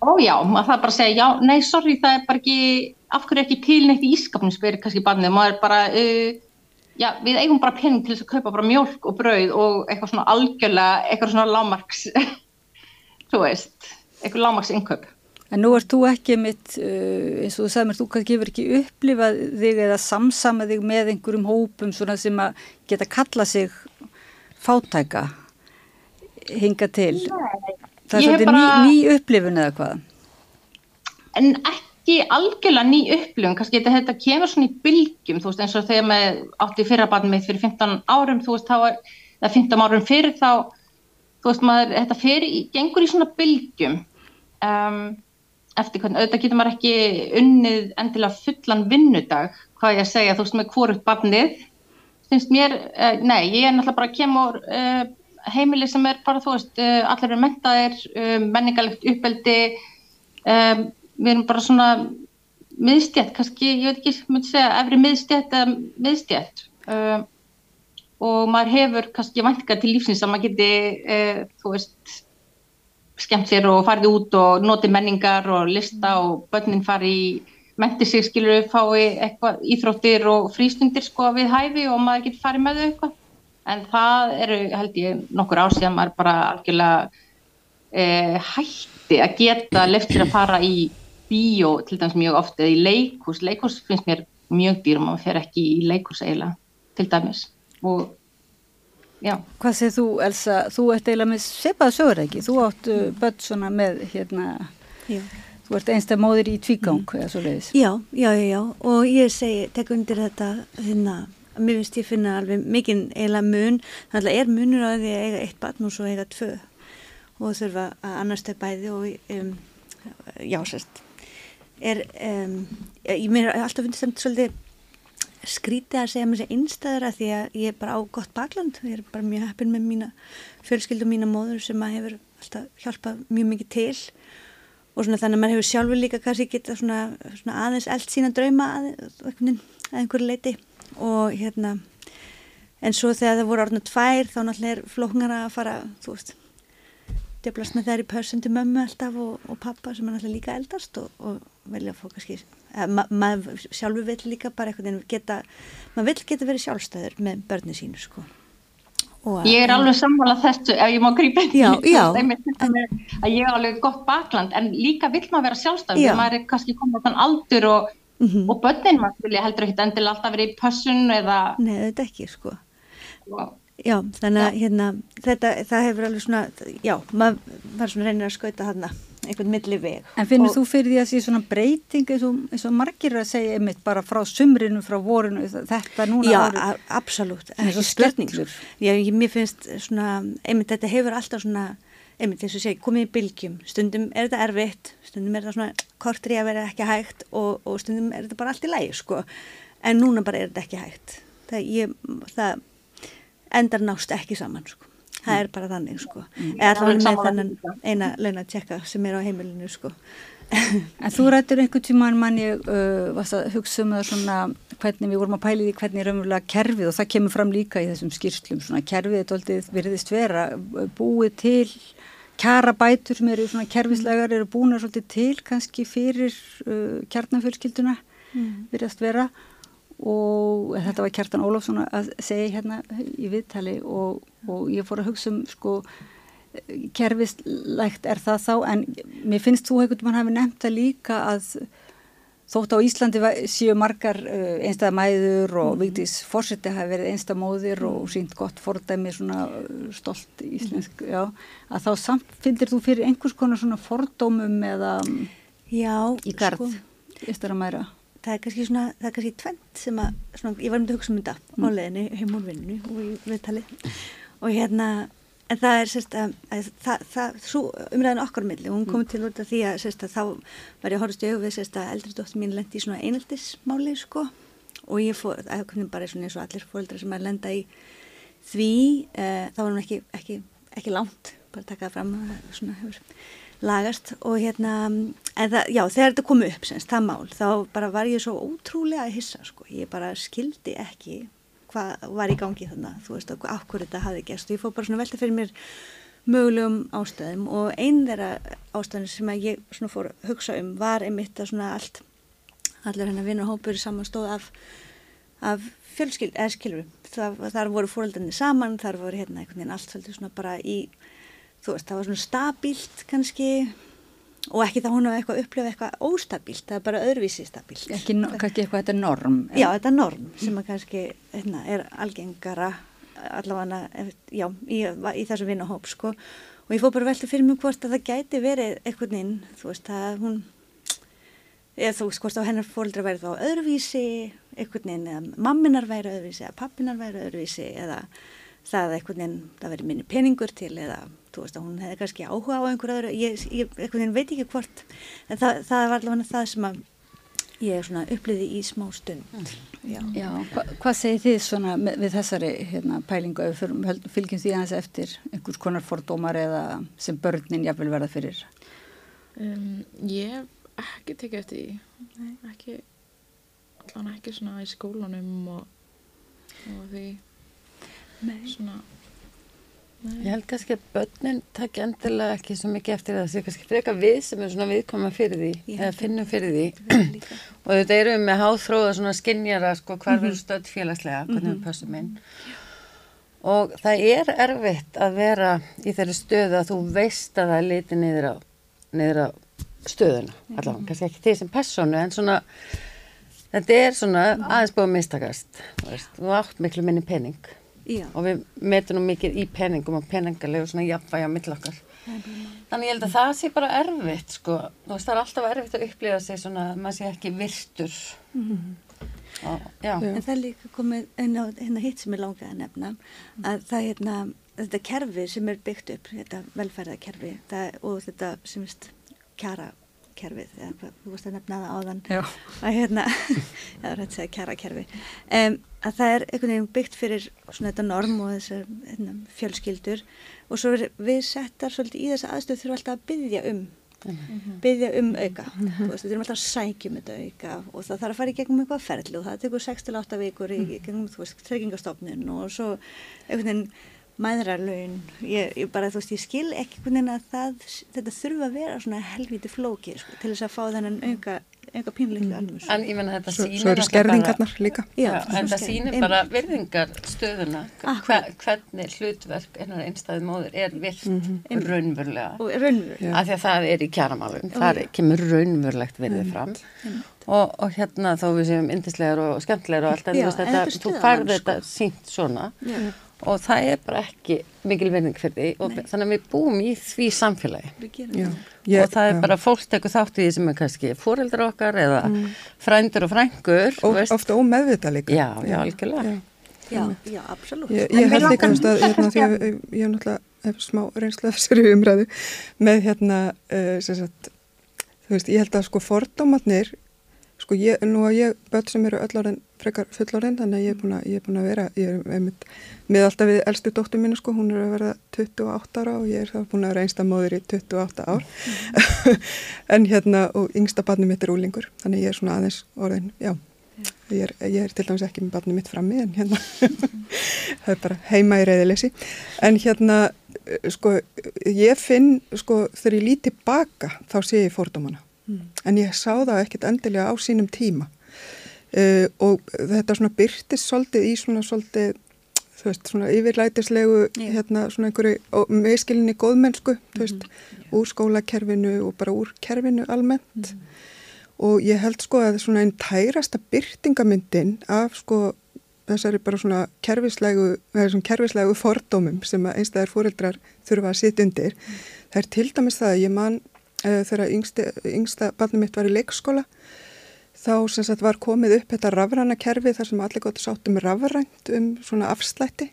Ó já, maður það bara segja, já, nei, sorry, það er bara ekki, af hverju ekki til neitt í ískapnum spyrir kannski barnið, maður er bara, uh, já, við eigum bara pening til þess að kaupa bara mjölk og brauð og eitthvað svona algjörlega, eitthvað svona lámarks, <laughs> þú veist, eitthvað lámarks inköp. En nú ert þú ekki mitt, uh, eins og þú sagði mér, þú kannski hefur ekki upplifað þig eða samsama þig með einhverjum hópum svona sem að geta kalla sig fátæka hinga til. Nei. Það er svolítið bara... ný, ný upplifun eða hvað? En ekki algjörlega ný upplifun, kannski þetta, þetta kemur svona í bylgjum, þú veist, eins og þegar maður átti fyrrabarnið mitt fyrir 15 árum, þú veist, þá er það 15 árum fyrir þá, þú veist, maður, þetta fyrir, gengur í svona bylgjum. Um, eftir hvernig, auðvitað getur maður ekki unnið endilega fullan vinnudag, hvað ég að segja, þú veist, með hvort barnið, finnst mér, uh, nei, ég er náttúrulega bara að kemur uh, heimili sem er bara, þú veist, uh, allir eru mentaðir, um, menningalegt uppeldi, um, við erum bara svona miðstjætt, kannski, ég veit ekki, ég myndi segja, efri miðstjætt eða miðstjætt og maður hefur kannski væntinga til lífsins að maður geti, þú veist, skemmt sér og farið út og noti menningar og lista og börnin fari í menti sig, skilur, fái eitthvað íþróttir og frístundir sko við hæfi og maður getur farið með þau eitthvað. En það eru held ég nokkur ár síðan maður bara algjörlega e, hætti að geta leftir að fara í bíó til dæmis mjög ofta eða í leikús, leikús finnst mér mjög dýr og maður fer ekki í leikús eiginlega til dæmis. Og já. Hvað segir þú Elsa, þú ert eiginlega með sepaða sögur ekki, þú áttu börn svona með hérna, já. þú ert einstað móðir í tvígang mm. eða svo leiðis. Já, já, já, já og ég segi, tek undir þetta hérna mér finnst ég finna alveg mikinn eiginlega mun, þannig að er munur á því að eiga eitt barn og svo eiga tvö og þurfa að annars þau bæði og um, já, sérst er, um, ég mér alltaf finnst þetta svolítið skrítið að segja mér sér einstæðara því að ég er bara á gott bakland, ég er bara mjög heppin með mína fjölskyld og mína móður sem að hefur alltaf hjálpað mjög mikið til. Og svona þannig að maður hefur sjálfur líka kannski geta svona, svona aðeins eld sína drauma að, að einhverju leiti og hérna en svo þegar það voru orðinu tvær þá náttúrulega er flóknar að fara þú veist djöblast með þær í pörsun til mömmu alltaf og, og pappa sem er náttúrulega líka eldast og, og velja að fóka skýr ma maður sjálfur vill líka bara eitthvað geta, maður vill geta verið sjálfstæður með börnu sínu sko. Að, ég er alveg sammálað þessu ef ég má grípa já, já, en, að ég er alveg gott bakland en líka vill maður vera sjálfstæður þegar maður er kannski komið á þann aldur og Mm -hmm. og börnin maður vilja heldur ekki endilega alltaf verið í pössun eða Nei, þetta ekki sko. Wow. Já, þannig að hérna, þetta, það hefur alveg svona, já, maður var svona reynir að skauta hann einhvern milli veg. En finnir og, þú fyrir því að sé svona breyting eins og, eins og margir að segja einmitt bara frá sumrinu, frá vorinu, þetta núna Já, árið? absolutt, ekki stjörningur. Já, ég, mér finnst svona, einmitt þetta hefur alltaf svona einmitt eins og segja, komið í bylgjum stundum er þetta erfitt, stundum er þetta svona kortri að vera ekki hægt og, og stundum er þetta bara allt í lægi sko en núna bara er þetta ekki hægt það, ég, það endar nást ekki saman sko það er bara þannig sko. Mm. eða allavega með þannan eina launa tjekka sem er á heimilinu sko. <laughs> En þú rættir einhvern tíman mann ég uh, varst að hugsa um það svona hvernig við vorum að pæli því hvernig er umverulega kerfið og það kemur fram líka í þessum skýrslum svona kerfið er doldið virðist vera búið til kjara bætur sem eru svona kerfislegar eru búin að svolítið til kannski fyrir uh, kjarnafjölskylduna mm. virðast vera og þetta var Kjartan Ólafsson að segja hérna í viðtali og, og ég fór að hugsa um sko kerfislegt er það þá en mér finnst þú hafi nefnt að líka að Þótt á Íslandi séu margar uh, einstæða mæður og mm. Vigdís Fórseti hafi verið einstæða móðir og mm. sínt gott fordæmi svona uh, stolt íslensk, mm. já, að þá samt fyndir þú fyrir einhvers konar svona fordómum eða já, í gard eftir að mæra. Það er kannski svona, það er kannski tvent sem að, svona, ég var um til að hugsa um þetta mm. á leðinni, heim úr vinninu og í viðtali. Og hérna en það er sérst að, að það, það, svo umræðin okkar milli, hún kom til út af því að sérst að þá var ég að horfast í auðvið sérst að eldri dóttir mín lendi í svona einaldismáli sko. Og ég fór, að hvernig bara svona eins og allir fóreldrar sem að lenda í því, uh, þá var hún ekki, ekki, ekki langt, bara taka það fram svona hefur lagast og hérna, en það, já, þegar þetta kom upp semst, það mál, þá bara var ég svo ótrúlega að hissa, sko, ég bara skildi ekki hvað var í gangi þannig, þú veist, og áhverju þetta hafi gerst. Og ég fór bara svona velta fyrir mér mögulegum ástæðum og einn þeirra ástæðin sem að ég svona fór að hugsa um var einmitt að svona allt allar hennar vinnur hópur samanstóð af, af fjölskyld, eða skilur þar voru fóröldarnir saman, þar voru hérna einhvern veginn allt svolítið svona bara í þú veist, það var svona stabílt kannski og ekki það hún hafa eitthvað upplifað eitthvað óstabílt, það er bara öðruvísi stabílt. Ekki kannski eitthvað þetta er norm? Já, þetta er norm sem að kannski hérna, er algengara allavega já, í, í þessum vinnahóp sko og ég fór bara veltið fyrir mig hvort að það gæti verið eitthvað inn, þú veist, að hún eða þú veist, hvort á hennar fólkdra væri þá öðruvísi eitthvað inn, eða mamminar væri öðruvísi eða pappinar væri öðruvísi eða það eitthvað inn, það veri minni peningur til eða þú veist að hún hefði kannski áhuga á einhverju öðru, ég, ég veit ekki hvort, en það, það var allavega það sem að ég svona uppliði í smá stund. Já, Já. Hva, hvað segir þið svona með, við þessari hérna, pælingu ef við fylgjum því aðeins eftir einhvers konar fordómar eða sem börnin jáfnvel verða fyrir? Um, ég hef ekki tekið eftir því, ekki, allavega ekki svona í skólanum og, og því Nei. svona Nei. Ég held kannski að börnin takk endilega ekki svo mikið eftir það því kannski freka við sem er svona viðkoma fyrir því eða finnum fyrir því <clears throat> og þetta eru við með háþróða svona skinnjara sko hvar mm -hmm. verður stödd félagslega hvernig við mhm. passum inn og það er erfitt að vera í þeirri stöðu að þú veist að það er litið niður á, niður á stöðuna allavega, mm -hmm. kannski ekki því sem personu en svona þetta er svona aðeins búið að mistakast þú átt miklu minni pening Já. og við metum nú mikið í peningum og peningalegu svona jafnvæg á mittlokkar þannig ég held að það sé bara erfitt sko, þú veist það er alltaf erfitt að upplifa sig svona, maður sé ekki virtur. Mm -hmm. og, en það er líka komið inn á hérna hitt sem ég langaði að nefna að það er hérna þetta kerfi sem er byggt upp þetta velferðarkerfi það, og þetta sem vist kjara kerfið, eða þú veist að nefna það áðan Já. að hérna, <laughs> já, það er að segja kjara kerfi um, að það er einhvern veginn byggt fyrir svona þetta norm og þessar hérna, fjölskyldur og svo við settar svolítið í þessa aðstöð þurfum alltaf að byggja um mm -hmm. byggja um auka mm -hmm. þú veist, við þurfum alltaf að sækjum þetta auka og það þarf að fara í gegnum eitthvað ferli og það tekur 6-8 vikur í mhm. gegnum, þú veist, treykingastofnun og svo einhvern veginn maðurarlaun, ég, ég bara þú veist ég skil ekki hvernig að það, þetta þurfa að vera svona helviti flóki sko, til þess að fá þennan auka, auka pínleiklu alveg. En ég menna þetta sýnir Svo eru skerðingarnar líka. Já, en það sýnir bara virðingarstöðuna hver, hvernig hlutverk einar einstæði móður er vilt mm -hmm. raunverulega. Og raunverulega. Af því að það er í kjæramálum, það kemur raunverulegt virðið mm. fram. Og, og hérna þó við séum indislegar og skemmtlegar og allt en þú veist þetta, þú þetta sko. sínt svona. Og það er bara ekki mikil verðing fyrir því. Og Nei. þannig að við búum í því samfélagi. Já, ég, og það er já. bara fólk tekur þátt í því sem er kannski fóreldra okkar eða mm. frændur og frængur og ofta ómeðvita líka. Já, já, algjörlega. Já, já, absolutt. Ég, ég held líka að hérna, því að ég hef náttúrulega hef smá reynslu af þessari umræðu með hérna uh, sagt, þú veist, ég held að sko fordómatnir sko ég, nú að ég, börn sem eru öll áren frekar fullorinn þannig að ég er búin að, er búin að vera ég er einmitt, með alltaf við elstu dóttu mínu sko, hún er að vera 28 ára og ég er þá búin að vera einsta móður í 28 ár. Mm. <laughs> en hérna og yngsta barni mitt er úlingur þannig ég er svona aðeins orðin, já. Ég er, ég er til dæmis ekki með barni mitt frammi en hérna <laughs> það er bara heima í reyðileysi en hérna sko ég finn sko þegar ég líti baka þá sé ég fórdómana mm. en ég sá það ekkert endilega á sínum tíma uh, og þetta svona byrtist svolítið í svona svolítið þú veist svona yfirlætislegu yeah. hérna svona einhverju meðskilinni góðmennsku þú veist mm -hmm. úr skólakerfinu og bara úr kerfinu almennt mm og ég held sko að svona einn tærasta byrtingamyndin af sko þessari bara svona kerfislegu, svona kerfislegu fordómum sem að einstæðar fóreldrar þurfa að sitja undir. Mm. Það er til dæmis það að ég man þegar yngsta, barnum mitt var í leikskóla þá sem sagt var komið upp þetta rafræna kerfi þar sem allir gott sátt um rafrænt um svona afslætti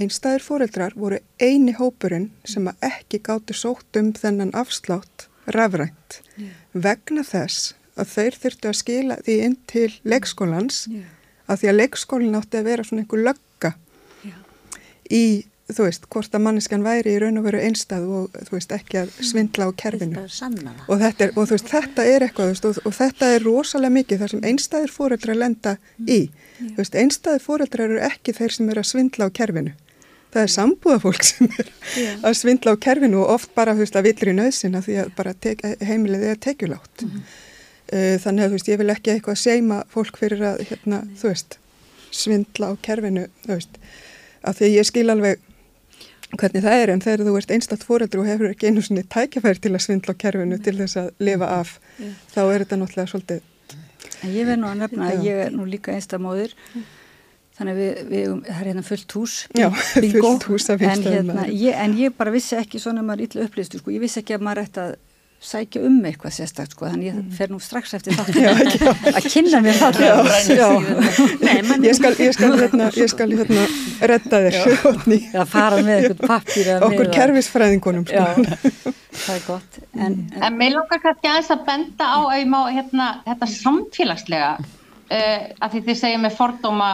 einstæðir fóreldrar voru eini hópurinn sem að ekki gáttu sótt um þennan afslátt rafrænt Yeah. vegna þess að þeir þurftu að skila því inn til leikskólans Yeah. að því að leikskólinn átti að vera svona einhver lögga í, þú veist, hvort að manneskan væri í raun og veru einstæð og þú veist, ekki að svindla á kerfinu. Og þetta er, og þú veist, þetta er eitthvað, þú veist, og, og þetta er rosalega mikið þar sem einstæðir fóreldrar lenda í. Þú veist, einstæðir fóreldrar eru ekki þeir sem eru að svindla á kerfinu. Það er sambúðafólk <laughs> sem er að svindla á kerfinu og oft bara, þú veist, að villir í nöðsina því að bara tek, heimilið er tekjulátt. Uh, Þannig að, þú veist, ég vil ekki eitthvað seima fólk fyrir að, hérna, svindla á kerfinu, þú veist, af því að ég skil alveg hvernig það er en þegar þú ert einstatt fóreldri og hefur ekki einu svona tækjafæri til að svindla á kerfinu til þess að lifa af, Já. þá er þetta náttúrulega svolítið En ég verð nú að nefna að ég er nú líka einstamóður þannig að við, við, það er hérna fullt hús Já, bingo. fullt hús af en, einstæðum hérna, en ég bara vissi ekki svona að maður illa upplýstu sko. ég vissi ekki að maður ætti að sækja um eitthvað sérstakt sko. þannig ég fer nú strax eftir <laughs> það að kynna mér það <laughs> Já, já. Nei, <laughs> man, Ég skal, ég skal, hérna, ég skal hérna redda þér. Oddný. Já, fara með pappír eða Okkur miða. kerfisfræðingunum sko. Það er gott en, En mér langar kannski aðeins að benda á að ég má hérna, þetta samfélagslega uh, að því þið segja með fordóma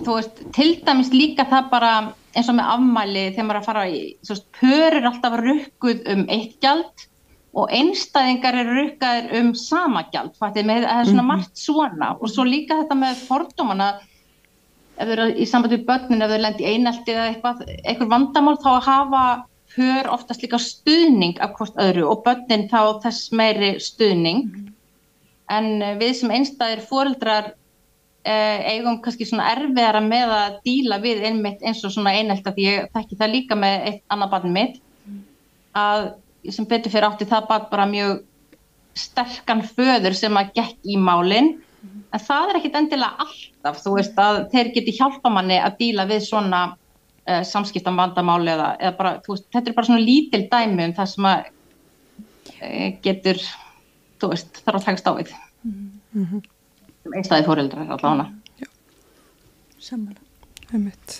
þú veist, til dæmis líka það bara eins og með afmæli þegar maður er að fara í, þú veist, pör er alltaf rukkuð um eitt gjald og einstæðingar eru rukkaðir um sama gjald, fatið með, það er svona Mhm. margt svona. Og svo líka þetta með fordómana. Ef þau eru í sambandi við börnin, ef þau lendi einelti eða eitthvað, eitthvað vandamál þá að hafa hör oftast líka stuðning af hvort öðru og börnin þá þess meiri stuðning. En eh, við sem einstæðir foreldrar eh, eigum kannski svona erfiðara með að díla við einmitt eins og svona einelta því ég þekki það líka með eitt annað barn mitt að sem betur fyrir átti það bara mjög sterkan föður sem að gekk í málinn en það er ekkit endilega alltaf þú veist að þeir geti hjálpa manni að díla við svona uh, samskiptan vandamál eða, eða bara, þú veist, þetta er bara svona lítil dæmi um það sem að uh, getur, þú veist, þarf að takast á við. Mhm. sem einstæði fóreldrar allavega. Sammála. Einmitt.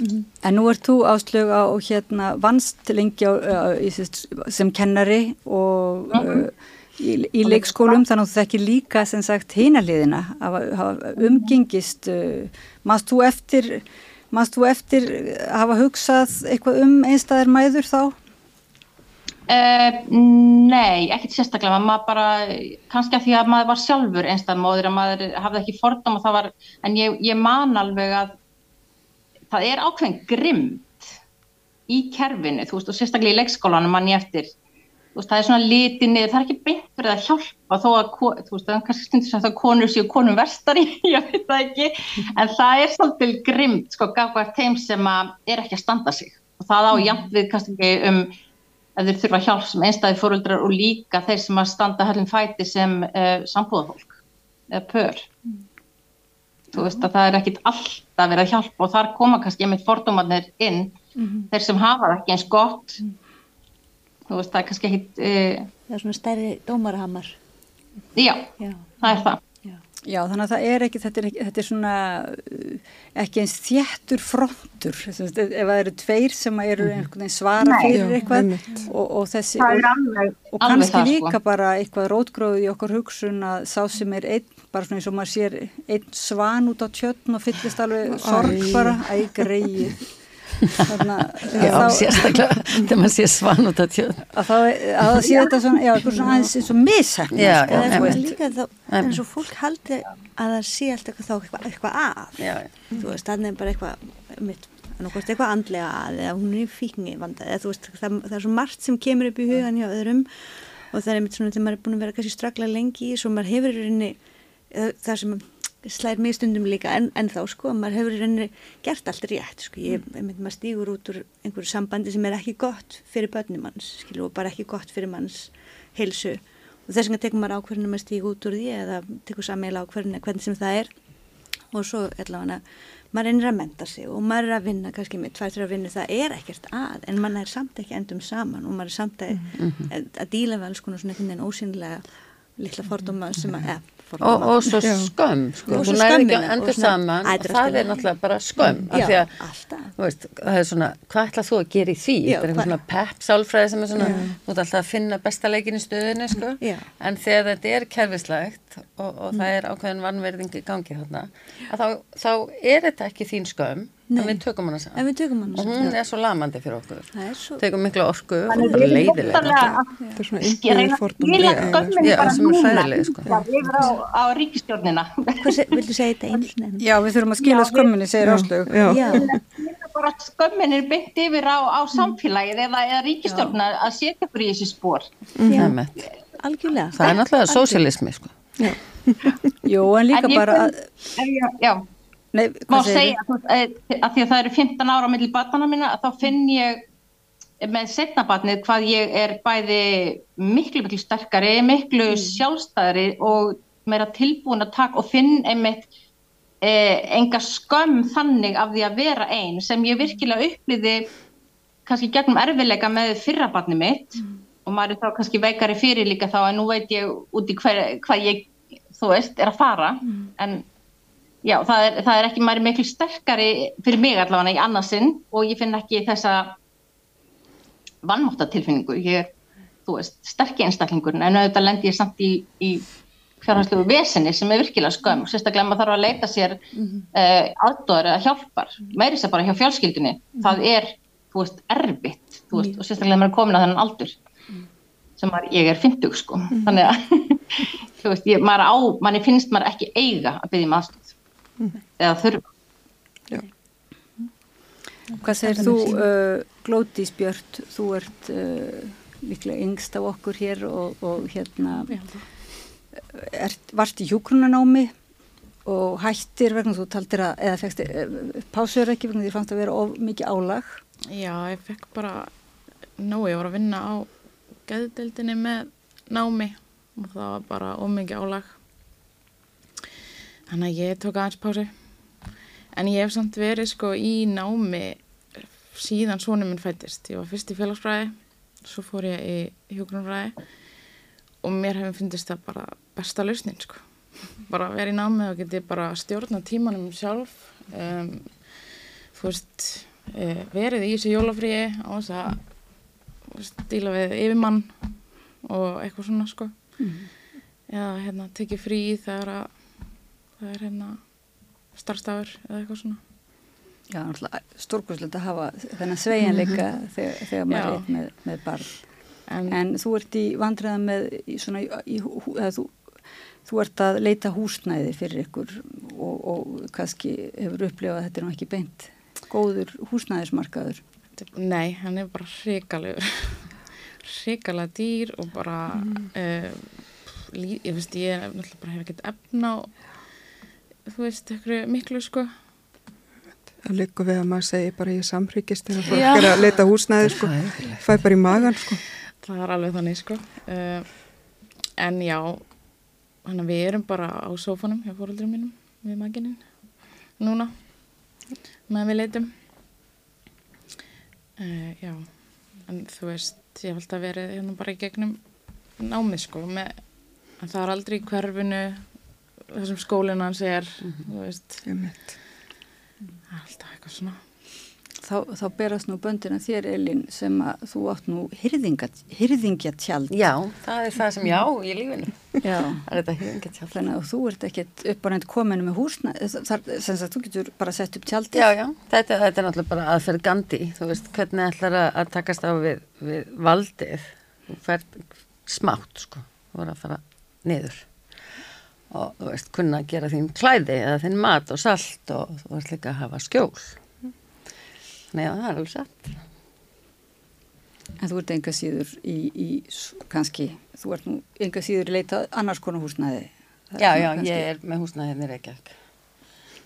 En nú ert þú áslög á og hérna vannst lengi á, á, í, sem kennari og uh, í, í leikskólum þannig að þú þekkir líka sem sagt hinaliðina að hafa umgengist uh, maður þú eftir maður þú eftir að hafa hugsað eitthvað um einstæðar mæður þá? Uh, nei, ekkert sérstaklega, maður bara, kannski að því að maður var sjálfur einstæðan móður, að maður hafði ekki fordóma, það var, en ég, ég man alveg að það er ákveðin grimmt í kerfinu, þú veist, og sérstaklega í leikskólanum mann ég eftir, þú veist, það er svona litið niður, það er ekki beint fyrir að hjálpa þó að, þú veist, það er kannski stundur sem það konur séu konum verstari, <laughs> ég veit það ekki, en það er svolítið grimmt, sko, gafkvært þeim sem að er ekki að standa sig. Og það á jafn við kannski um ef þeir þurfa hjálp sem einstæði fóruldrar og líka þeir sem að standa höllum fæti sem uh, sambúðafólk eða pör. Þú veist að það er ekkit alltaf verið að hjálpa og þar koma kannski einmitt fordómanir inn, þeir sem hafa það ekki eins gott. Þú veist það er kannski ekkit, uh, Það er svona stærri dómarahamar. já, Já. það er það. Já, þannig að það er ekki, þetta er, ekki, þetta er svona uh, ekki eins þjættur frontur, ef það eru tveir sem eru einhvern veginn svara Nei. fyrir eitthvað og, og þessi alveg- og kannski það, sko. líka bara eitthvað rótgróðið í okkar hugsun að sá sem er einn, bara svona eins og maður sér einn svan út á tjötn og fyllist alveg sorg bara, æ, greið Já, sérstaklega þegar maður sé svan út af tjóð. að það, að það sé þetta svona, já, eitthvað svona aðeins eins og mishefna, Já, sko, já, þá, eins og fólk haldi að það sé alltaf eitthvað, þá eitthvað, að. Já. Þú veist, þannig bara eitthvað, mitt, eitthvað andlega að eða hún er í fíkni vanda eða veist, það, það er svo margt sem kemur upp í hugan hjá öðrum og það er einmitt svona þegar maður er búin að vera kannski strakla lengi svo maður hefur í rauninni það sem slær mig stundum líka en, en þá sko, maður hefur í rauninni gert allt rétt sko, ég einmitt maður stígur út úr einhverju sambandi sem er ekki gott fyrir börnum manns, skilur, og bara ekki gott fyrir manns heilsu. Og þess vegna tekur maður ákverðinu að stíga út úr því eða tekur sammeila ákverðinu hvernig sem það er. Og svo allavega maður reynir að menta sig og maður er að vinna kannski með tvær, þrjá vinnu, það er ekkert að en maður er samt ekki endum saman og maður er samt að, Mhm. að, að díla við alls konar svona einhvern veginn ósynlega litla fordóma sem að, eða, Og, og svo skömm, sko, Og svo að og saman. og það er náttúrulega bara skömm, af Já, því að, veist, það er svona, hvað ætlað þú að gera í því? Já, það er einhver hvað- svona pepp sálfræði sem er svona, þú ert alltaf að finna besta leikin í stöðinu, sko, en þegar þetta er kerfislegt og, og það er ákveðin vannverðing í gangi þarna, að þá, þá er þetta ekki þín skömm, Nei. en við tökum hana saman. En við tökum hana Og saman, hún já. er svo lamandi fyrir okkur. Er svo... Tekum miklu orku og erum leiðilega. óttalega Það er svona Ég skila eiginlega, skömminni Já, bara sem er núna sko. Já, yfir á, á ríkistjórnina. Viltu segja þetta einu sinni? Já, við þurfum að skila Já, skömminni, segir Já, já. Já, bara skömminni beint yfir á, á samfélagið eða, eða ríkistjórnina að setja ykkur í þessi spór. já, algjörlega. Það er náttúrulega sósialismi, sko. Jú, en líka En ég bara ég- Já, Nei, má segja veist, eh, að því að það eru 15 ára á milli batana mína, að þá finn ég með setna batnið hvað ég er bæði miklu, miklu sterkari, miklu sjálfstæðari og meira tilbúin að taka og finn einmitt eh, enga skömm þannig af því að vera einn sem ég virkilega upplýði kannski gegnum erfileika með fyrra batnið mitt og maður er þá kannski veikari fyrir líka þá en nú veit ég út í hver, hvað ég, þú veist, er að fara. En já, það er, það er ekki, maður er miklu sterkari fyrir mig allavega í annarsinn og ég finn ekki þessa vannmáttatilfinningu, ég er, þú veist, sterkir einstaklingur en auðvitað lendi ég samt í, í fjárhagslegu vesinni sem er virkilega skömm, sérstaklega ef maður þarf að leita sér mm aðdóður eða hjálpar, meiri sér bara hjá fjölskyldunni, það er, þú veist, erfitt, þú veist, og sérstaklega maður er komin að þennan aldur sem maður, ég er 50 sko, þannig að <laughs> þú veist, ég, maður á, manni finnst maður ekki eiga að byggja um aðstöð eða þurfa. Hvað segir þú, uh, Glódís Björt, þú ert uh, líklega yngst af okkur hér og, og hérna ert, varst í hjúkrunanámi og hættir vegna þú taldir að, eða fegst, pásur ekki vegna því fannst að vera of mikið álag. Já, ég fekk bara nóg, ég var að vinna á geðdeldinni með námi og það var bara of mikið álag. Þannig að ég tók aðeins pásu. En ég hef samt verið sko í námi síðan svona minn fættist. Ég var fyrst í félagsfræði, svo fór ég í hjógrunfræði og mér hefði fundist það bara besta lausnin sko. Bara að vera í námi og geti bara stjórna tímanum sjálf. Um, þú veist, uh, verið í þessu jólafríi á þess að díla við yfirmann og eitthvað svona sko. Eða hérna tekið frí þegar að það er hérna starfstafur eða eitthvað svona. Já, stórkurslega að hafa þennan sveigjanleika <laughs> þegar, þegar maður er með, með barn. En, En þú ert í vandræða með svona, í, hú- þú, þú ert að leita húsnæði fyrir ykkur og, og kannski hefur upplifað að þetta er nú ekki beint góður húsnæðismarkaður. Nei, hann er bara hrikalegur. <laughs> Hrikalega dýr og bara, uh, lí, ég veist, ég náttúrulega bara hef ekkert efna og þú veist, eitthvað miklu sko. Það liggur við að maður segir bara ég samhryggist þegar Já. fólk er að leita húsnæði sko, fæ bara í magan sko. Það er alveg þannig sko. Uh, en já, þannig að við erum bara á sófanum hjá fóröldurum mínum við maginin núna meðan við leitum. Uh, já, en þú veist, ég hef alltaf verið hérna bara í gegnum námið sko, með, en það er aldrei í hverfinu þessum skólinn hans er, þú veist, Einmitt. það er alltaf eitthvað svona. Þá, þá berast nú böndina þér Elin sem að þú átt nú hyrðingjatjald. Já, það er það sem ég á í lífinu. Já. Það er þetta hyrðingjatjald. Þannig að þú ert ekkert upp á neitt kominu með húsna, þar, sem sagt þú getur bara sett upp tjaldið. Já, já, þetta, þetta er náttúrulega bara aðferð Gandhi, þú veist, hvernig ætlar að, að takast á við, við valdið, þú færð smátt, sko, þú voru að fara niður og þú veist, kunna að gera þín klæði eða þín mat og salt og þú veist líka að hafa skjól. Nei, já, það er alveg satt. En þú ert enga síður í, í kannski, þú ert nú enga síður í leita að annars konar húsnæði. Það Já, já, kannski- ég er með húsnaði hérna Reykjavík.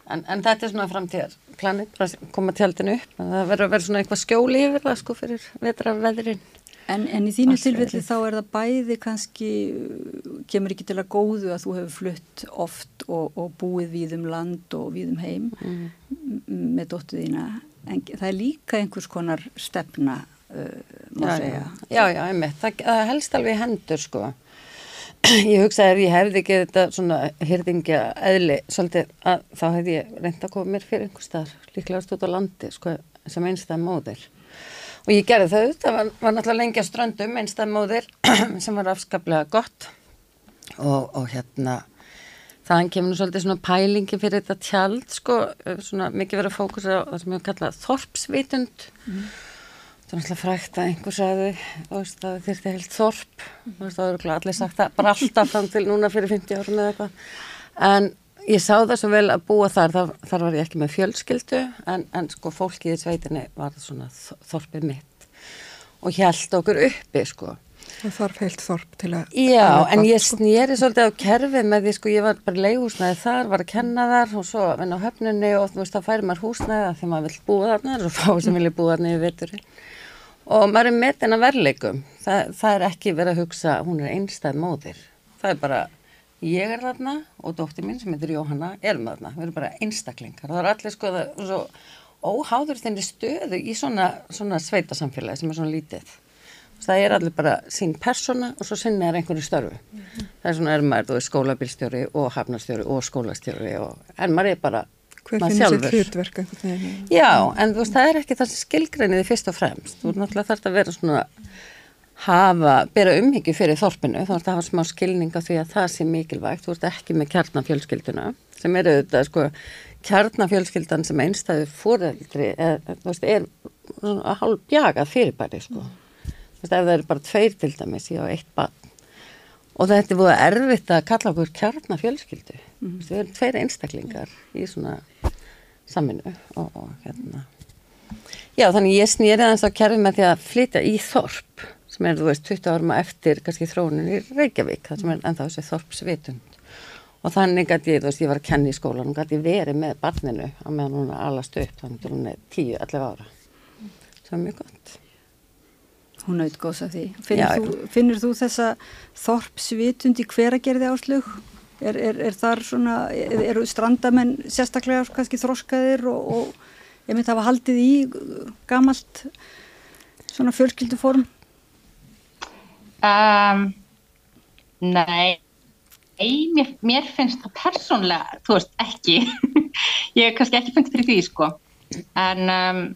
En, en þetta er svona framtíðar planið, að koma tjaldinu upp. Það verður að vera svona eitthvað skjóli yfir það, sko, fyrir vetraveðrin. En, en í þínu tilfelli þá er það bæði kannski, uh, kemur ekki til að góðu að þú hefur flutt oft og, og búið við um land og við um heim Mm. með dóttu þína. En það er líka einhvers konar stefna, uh, má já, segja. Já, já, einmitt. Það, það helst alveg hendur, sko. <clears throat> ég hugsaði ef ég hefði ekki þetta svona hyrðingja eðli svolítið að þá hefði ég reynd að koma mér fyrir einhver staðar, líklega stútt á landi sko, sem einstæð móðir og ég gerði þau, það var, var náttúrulega lengi að ströndum einstæð móðir <clears throat> sem var afskaplega gott og, og hérna þaðan kemur nú svolítið svona pælingi fyrir þetta tjald sko, svona mikið verið að fókusa á það sem ég kalla þorpsvitund mm. það er náttúrulega frækt að einhver sagði það þurfti heilt þorp mm. það eru allir sagt það bara alltaf fram til núna fyrir 50 árum eða eitthvað en ég sá það svo vel að búa þar þar, þar var ég ekki með fjölskyldu en, en sko fólkið í sveitinni var svona þorpið mitt og held okkur uppi sko Það þarf heilt þorp til að... Já, en ég sko. snýri svolítið á kerfið með því, sko, ég var bara leiðhúsnaði þar, var að kenna þar og svo vinn á höfnunni og þú veist, þá færi maður húsnaði að því maður vill búa þarna og fá sem vilja búa þarna yfir vitturinn. Og maður er metin að verleikum. Það, það er ekki verið að hugsa, hún er einstæð móðir. Það er bara, ég er þarna og dóttir mín sem heitir Jóhanna erum þarna. Við erum bara einstaklingar. Það er allir sko, það er svo óháður þenni stöðu í svona, svona sveitasamfélagi sem er svona lítið það er allir bara sín persóna og svo sinni er einhverju störfu mm -hmm. það er svona er maður, þú veist, skólabílstjóri og hafnarstjóri og skólastjóri og, en maður er bara Hver maður sjálfur hlutverk, Já, en þú veist, það er ekki það sem skilgreiniði fyrst og fremst, þú er náttúrulega þarf að vera svona hafa, bera umhyggju fyrir þorpinu, þú veist, að hafa smá skilning af því að það sé mikilvægt, þú veist, ekki með kjarnafjölskylduna, sem eru þetta, sko, kjarnafjölskyldan sem einstæðu fóreldri, þú veist, er svona hálf bjagað fyrirbæri, sko. Mm. Veist, ef það eru bara tveir til dæmis, ég á eitt barn. Og þetta er búið erfitt að kalla okkur kjarnafjölskyldu. Mm. -hmm. við erum tveir einstaklingar í svona saminu og, og hérna. Já þannig ég snýri aðeins á kjærfi með því að flytja í Þorp sem er þú veist 20 árum eftir kannski þróunin í Reykjavík það sem er ennþá þessi Þorpsvitund og þannig að ég, þú veist, ég var að kenna í skólan og gæti verið með barninu á meðan hún allast upp þannig að hún er 10-11 ára það er mjög gott Hún naut góðs af því. Finnir, Já, þú, finnir þú þessa þorpsvitund í hveragerði áslug? Er, er, er þar svona, eru strandamenn sérstaklega kannski þroskaðir og, og ég myndi að hafa haldið í gamalt svona fjölskylduform? Um, nei, mér, mér finnst það persónlega, þú veist, ekki. <laughs> ég hef kannski ekki fundið fyrir því, sko. En... Um,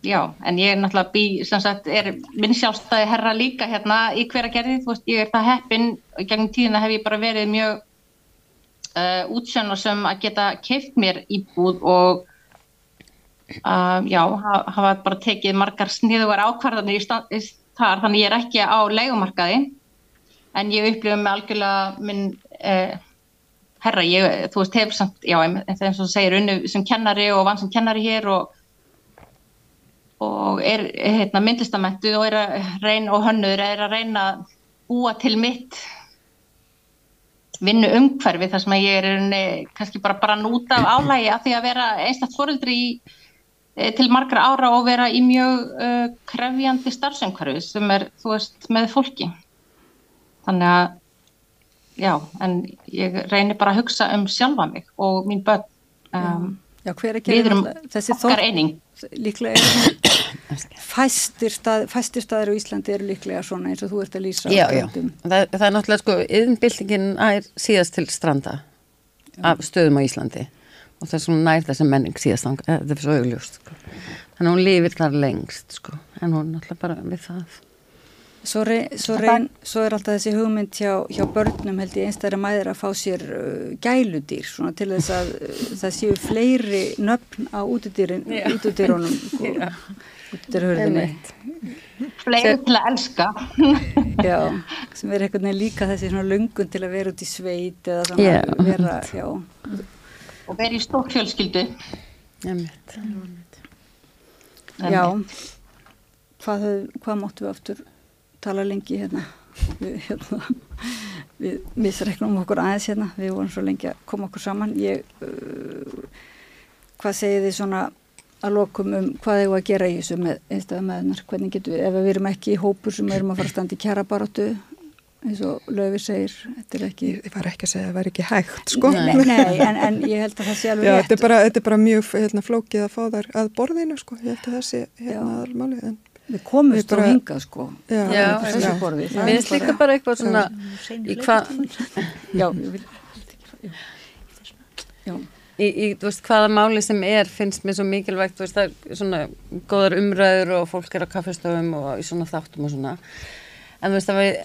Já, en ég er náttúrulega bí, sem sagt, er minn sjálfstæði herra líka hérna í hverja gerði, þú veist, ég er það heppin og gegnum tíðina hef ég bara verið mjög uh, útsjön og sem að geta keift mér íbúð og uh, já, hafa bara tekið margar sniðugar ákvarðanir í, stað, í þar, þannig ég er ekki á leikumarkaði, en ég upplifa mig algjörlega minn uh, herra, ég, þú veist, hef samt, já, eins og þú segir, unnu sem kennari og vann sem kennari hér og og er hérna, myndlistamættu og er að reyna og hönnur er að reyna að búa til mitt vinnu umhverfi þar sem að ég er unni, kannski bara bara núta af álægi að því að vera einstaklega fóröldri í, til margra ára og vera í mjög uh, krefjandi starfsumhverfi sem er, þú veist, með fólki. Þannig að, já, en ég reynir bara að hugsa um sjálfa mig og mín börn. Um, já, hver ekki er þessi þorp? Líklega er fæstir, stað, fæstir staðir á Íslandi eru líklega svona eins og þú ert að lýsa Já, já, það, það er náttúrulega sko yðinbildingin er síðast til stranda já. af stöðum á Íslandi og það er svona nær þess að menning síðast eh, þetta er svo augljóst sko. þannig að hún lifir þar lengst sko. En hún er náttúrulega bara við það. Svo, reyn, svo, reyn, svo er alltaf þessi hugmynd hjá, hjá börnum held ég einstæðra mæður að fá sér uh, gæludýr svona til þess að uh, það séu fleiri nöfn á útudýrunum <laughs> sko. Fleiri til að elska. <laughs> Já, sem er veginn líka þessi svona lungun til að vera út í sveit eða svona yeah. vera, já og vera í stókfjölskyldu Já. Hvað, hvað máttu við aftur tala lengi hérna? Við, hérna, við misreiknum okkur aðeins hérna, við vorum svo lengi að koma okkur saman. Ég uh, hvað segir þið svona að lokum um hvað hefur að gera í þessu með einstaklega meðnar, hvernig getur við ef við erum ekki í hópur sem erum að fara að standa í kjara baróttu eins og Löfi segir, þetta er ekki Ég var ekki að segja að það væri ekki hægt sko. Nei, nei <laughs> en, en ég held að það sé alveg Já, þetta er bara, þetta er bara mjög hérna, flókið að fá þar að borðinu sko, ég held að það sé hérna aðalmáli en Við komumst Við bara- á hingað sko. Já, Já, á þessu borði. Það mér er finnst líka bara eitthvað svona í hvað Já, ég vil Já. Í, í þú veist, hvaða máli sem er finnst mér svo mikilvægt þú veist, það er svona góðar umræður og fólk er á kaffestofum og í svona þáttum og svona. En þú veist að við,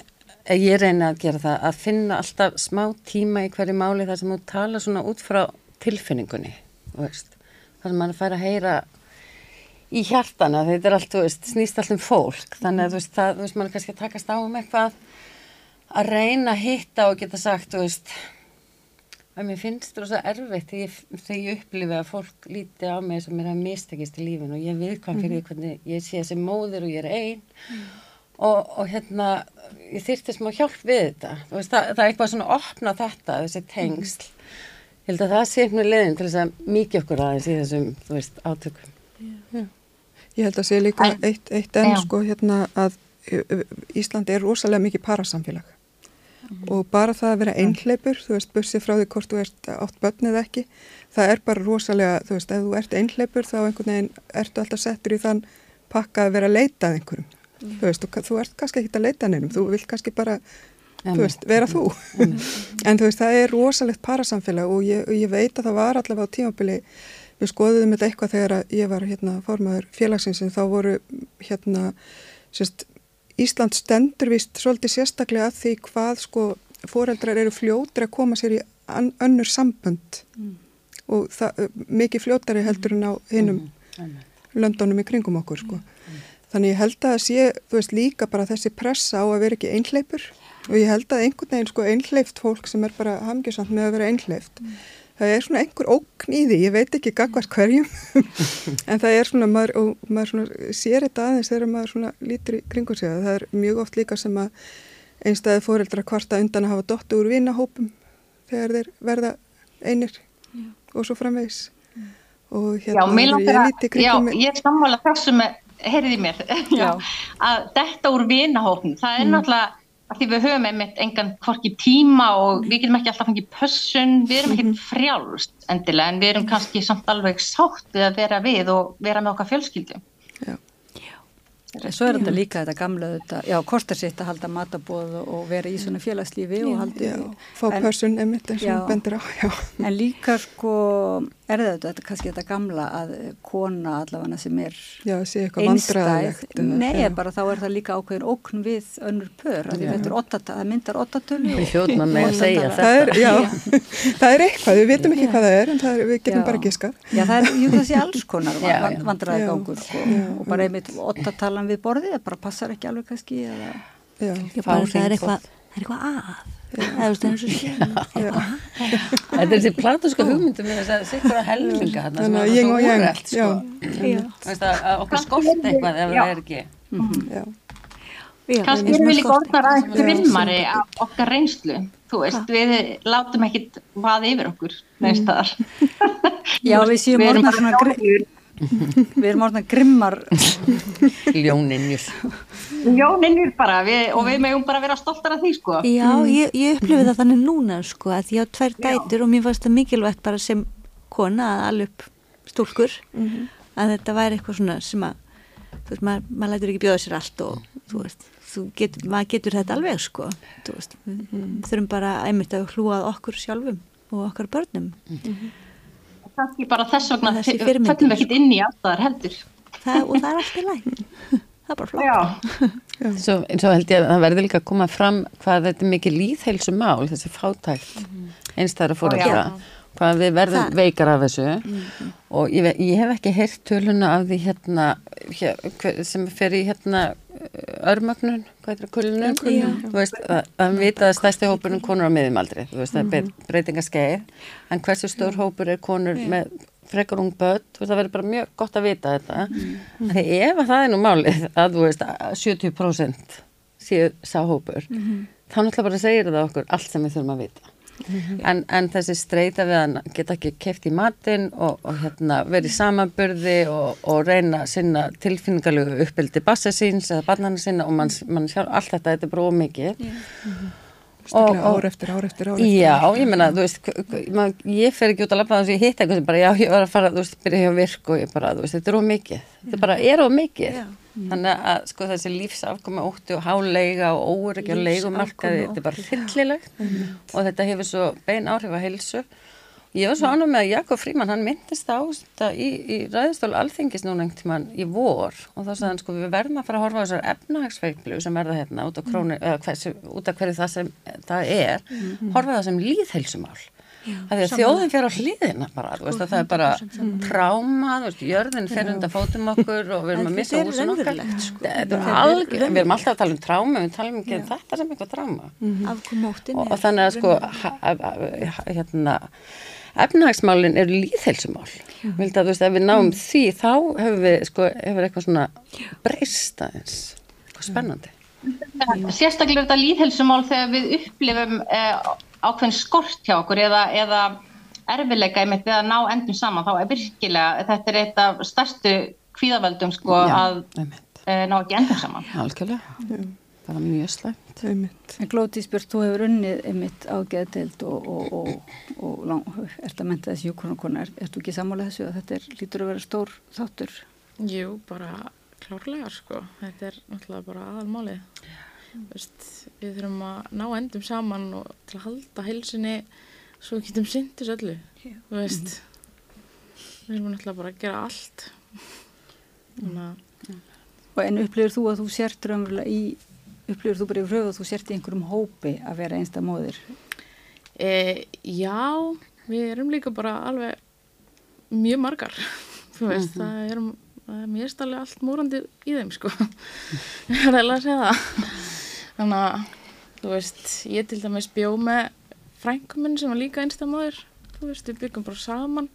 ég reyna að gera það að finna alltaf smá tíma í hverju máli þar sem þú tala svona út frá tilfinningunni veist, þar sem maður fær að heyra í hjartana, þetta er allt, veist, snýst allt um fólk, þannig að þú veist, það, þú veist, maður er kannski að takast á um eitthvað að reyna að hitta og geta sagt, þú veist, að mér finnst það svo erfitt þegar ég, ég upplifi að fólk líti á mig sem er að mistekist í lífinu og ég hvað fyrir því hvernig ég sé þessi móðir og ég er ein og, og hérna, ég þyrfti smá hjálp við þetta, þú veist, það, það er eitthvað svona að opna þetta, þessi tengsl, ég held að það sé einhvern leiðin til þess að mikið okkur aðeins í þessum, þú veist, átökum. Ég held að sé líka eitt, eitt enn Já. sko hérna að uh, Ísland er rosalega mikið parasamfélag. Og bara það að vera einhleipur, þú veist, bussið frá því hvort þú ert átt börn eða ekki, það er bara rosalega, þú veist, ef þú ert einhleipur þá einhvern veginn ertu alltaf settur í þann pakka að vera að leita einhverjum, þú veist, þú, þú ert kannski ekki að leita að neinum, þú vilt kannski bara, þú veist, vera þú, <laughs> en þú veist, það er rosalegt parasamfélag og ég, ég veit að það var allavega á tímabili, við skoðum þetta eitthvað þegar ég var hérna formaður félagsins en þá voru hérna, sérst, Ísland stendur vist svolítið sérstaklega að því hvað sko foreldrar eru fljótri að koma sér í önnur sambönd. Og það, mikið fljótari heldur en á hinnum löndunum í kringum okkur sko. Þannig ég held að það sé, þú veist, líka bara þessi pressa á að vera ekki einhleipur og ég held að einhvern veginn sko einhleift fólk sem er bara hamgjösamt með að vera einhleift það er svona einhver ókn í því, ég veit ekki gagvart hverjum, <laughs> en það er svona, maður, og maður svona sér þetta aðeins þegar maður svona lítur í kringu sig. Að það er mjög oft líka sem að einstæði fóreldra kvarta undan að hafa dottu úr vinahópum þegar þeir verða einir og svo framvegis. Og Já, hérna mér þegar langar ég að, líti í já, kringum mig. ég er sammála þessu með, heyrði mér, <laughs> já, að þetta úr vinahókn, það er Mm. náttúrulega að því við höfum einmitt engan hvorki tíma og við getum ekki alltaf fengið pössun, við erum ekkert frjálst endilega en við erum kannski samt alveg sátt við að vera við og vera með okkar fjölskyldum. Svo er þetta líka þetta gamla þetta, já, kostar sitt að halda matabóð og vera í svona félagslífi og haldi... Já, fá pössun einmitt eins og Já. bendir á, já. En líka sko, er þetta, þetta kannski þetta gamla að kona allavega sem er Já, sé eitthvað vandræðalegt eða- Nei, já. bara þá er það líka ákveðin ókn við önnur pör, að þetta það myndar ottatölu. Við hljótum að mega segja Það er, já, <laughs> það er eitthvað, við vitum ekki hvað það er en það er, við getum Já. bara giskað. Já, það er, jú, það sé alls konar Já. gangur, sko, og bara einmitt ottatalan við borðið, það bara passar ekki alveg kannski, eða... Já, Já, bara það er eitthvað, það er eitthvað að. Það er og sé. Þetta er þessi platóska hugmyndum með þess að sikra helminga þarna sem er yin svo og yang, úrelt sko. Þú veist að, okkur skort eitthvað ef það er ekki. Já. Kannski erum við líka orðnar aðeins grimmari af okkar reynslu, þú veist, við látum ekkit vaða yfir okkur neins staðar. Já, við séum orðnar svona gri- við erum orðnar grimmar. Ljóninjur Ljóninjur bara, við, og við megum bara vera stoltar af því, sko. Já, ég, ég upplifi það þannig núna sko að ég á tvær dætur og mér fannst það mikilvægt bara sem kona að alveg upp stúlkur Mhm. að þetta væri eitthvað svona sem að þú veist, maður, maður lætur ekki bjóða sér allt og þú veist, þú getur, maður getur þetta alveg sko, þú veist. Við Mhm. þurfum bara einmitt að hlúa að okkur sjálfum og okkar börnum Kannski bara þess vegna fyrirmyndir, við ekkit inn í alltaf heldur. það, og það er allt í læg það er bara flott Já. Svo, svo held ég að það verður líka að koma fram hvað þetta er mikið líðheilsu mál, þessi fátækt einstæðara fóreldra, Já. Hvað við verðum Það- veikar af þessu. Og ég, ég hef ekki heyrt töluna af því hérna, hér, sem fer í hérna örmögnun, hvað heitir það, kulnun? Já. þú veist, að, að vita að stærsti hópurinn konur á miðumaldri, þú veist, það er mm breytingaskeið, en hversu stór hópur er konur með frekar ung börn, þú veist, það verður bara mjög gott að vita þetta, mm þegar ef að það er nú málið, að þú veist, að 70% séu sá hópur, þá náttúrulega bara segir það okkur allt sem við þurfum að vita. En, en þessi streyta við að geta ekki keft í matinn og, og hérna, verið í samanburði og, og reyna sinna tilfinningalegu uppbyldi bassa síns eða barnana sinna og mann, mann sjálf, allt þetta, þetta er bara ómikið. Staklega ár eftir ár eftir ár eftir Já, ég meina, þú veist, k- k- mað, ég fer ekki út að labba þess að ég hitt eitthvað sem bara, já, ég var að fara, þú veist, byrja hjá virk og ég bara, þú veist, þetta er ómikið. Þetta bara er ómikið. Þannig að sko þessi lífsafkoma ótti og háleiga og og leigumarkaði, þetta er bara fyllilegt og þetta hefur svo bein áhrif að helsu. Ég var svo ánum með að Jakob Fríman, hann myndist á þetta í, í ræðistólu alþingis núna einhvern tíman í vor. Og þá sagði hann sko við verðum að fara að horfa á þessar efnahagsveiklu sem verða hérna út af, krónu, eða hversu, út af hverju það sem það er, horfa það sem líðheilsumál. Það er þjóðin fyrir á hliðina bara, þú veist að það er bara tráma, þú veist, jörðin fyrir undan fótum okkur og við erum að missa húsin okkar. Er algjör, við erum alltaf að tala um tráma, við talum ekki um þetta sem eitthvað tráma. Afkomóttin Og, og þannig að sko, hérna, efnahagsmálin eru líðheilsumál. Vildi að þú veist, ef við náum því, þá hefur við, sko, hefur eitthvað svona breyst aðeins, eitthvað spennandi. Sérstaklega er þetta líðhelsumál þegar við upplifum eh, ákveðin skort hjá okkur eða, eða erfileika einmitt við að ná endum saman þá er virkilega, þetta er eitt af stærstu kvíðavöldum sko Já, að eh, ná ekki endum saman. Algjörlega, bara mjög slæmt. En Glótís Björn, þú hefur unnið einmitt á geðdeild og, og, og, og lang, ert að menta þessi júkonarkona, er, ertu ekki sammála þessu að þetta er, lítur að vera stór þáttur? Jú, bara klárlega sko. Þetta er náttúrulega bara aðalmálið. Veist, við þurfum að ná endum saman og til að halda heilsinni svo við getum syndis öllu. Þú veist, við erum náttúrulega bara að gera allt. Þannig að Og en upplifir þú að þú sért raunverulega í, upplifir þú bara í fröðu að þú sért í einhverjum hópi að vera einsta móðir? E, já, við erum líka bara alveg mjög margar, þú veist, Mhm. það er, það er mjög stærlega allt múrandi í þeim, sko, <laughs> ég er eiginlega að segja það. Þannig að, þú veist, ég til dæmis bjó með frænkum minn sem var líka einstamóður, þú veist, við byggum bara saman,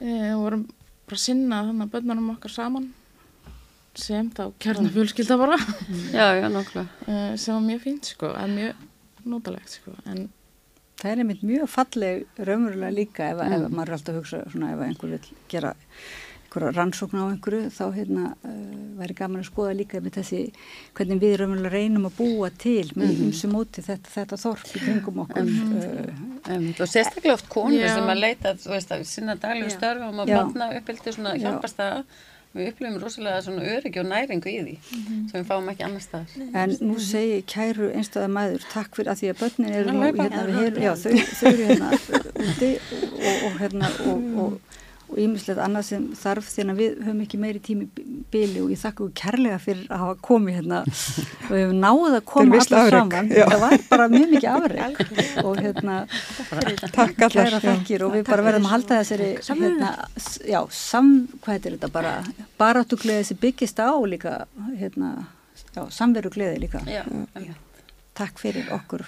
e, og vorum bara að sinna þannig að bönnunum okkar saman, sem þá kjarni fjölskylda bara. Já, já, nokkla. E, sem var mjög fínt, sko, en mjög notalegt, sko, en Það er einmitt mjög falleg raunverulega líka ef, ef Mm. maður er alltaf að hugsa svona ef einhver vil gera rannsókn á einhverju þá hérna uh, væri gaman að skoða líka með þessi hvernig við raunverulega reynum að búa til með Mhm. ymsu móti þetta, þetta þorp í kringum okkur. Um, og sérstaklega oft konur Já. sem að leita þú veist, að sinna daglegu störfum og Já. barna uppbyldi svona Já. hjálpast það við upplifum rosalega svona öryggi og næringu í því Mhm. sem við fáum ekki annar staðar En nú segi kæru einstæða mæður takk fyrir að því að börnin eru Að nú hérna, já, þau, þau eru hérna úti og, og hérna og, og, og ímislegt annað sem þarf því að við höfum ekki meiri tími í bili og ég þakka þú kærlega fyrir að hafa komið hérna. <laughs> Og við höfum náð að koma visst allar afrek, saman. Já. það var bara mjög mikið afreg <laughs> og hérna Takk allar, og við bara verðum að halda þessari hérna, já, sam, hvað heitir þetta bara baráttugleði sem byggist á líka hérna, já, samverugleði líka. Já, Takk fyrir okkur.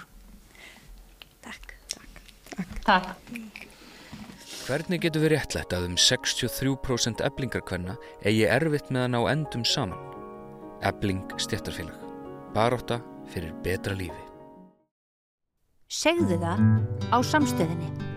Takk. Hvernig getur við réttlætt að um 63% eblingarkvenna eigi erfitt með að ná endum saman? Ebling stjættarfélag. Baróta fyrir betra lífi. Segðu það á samstöðinni.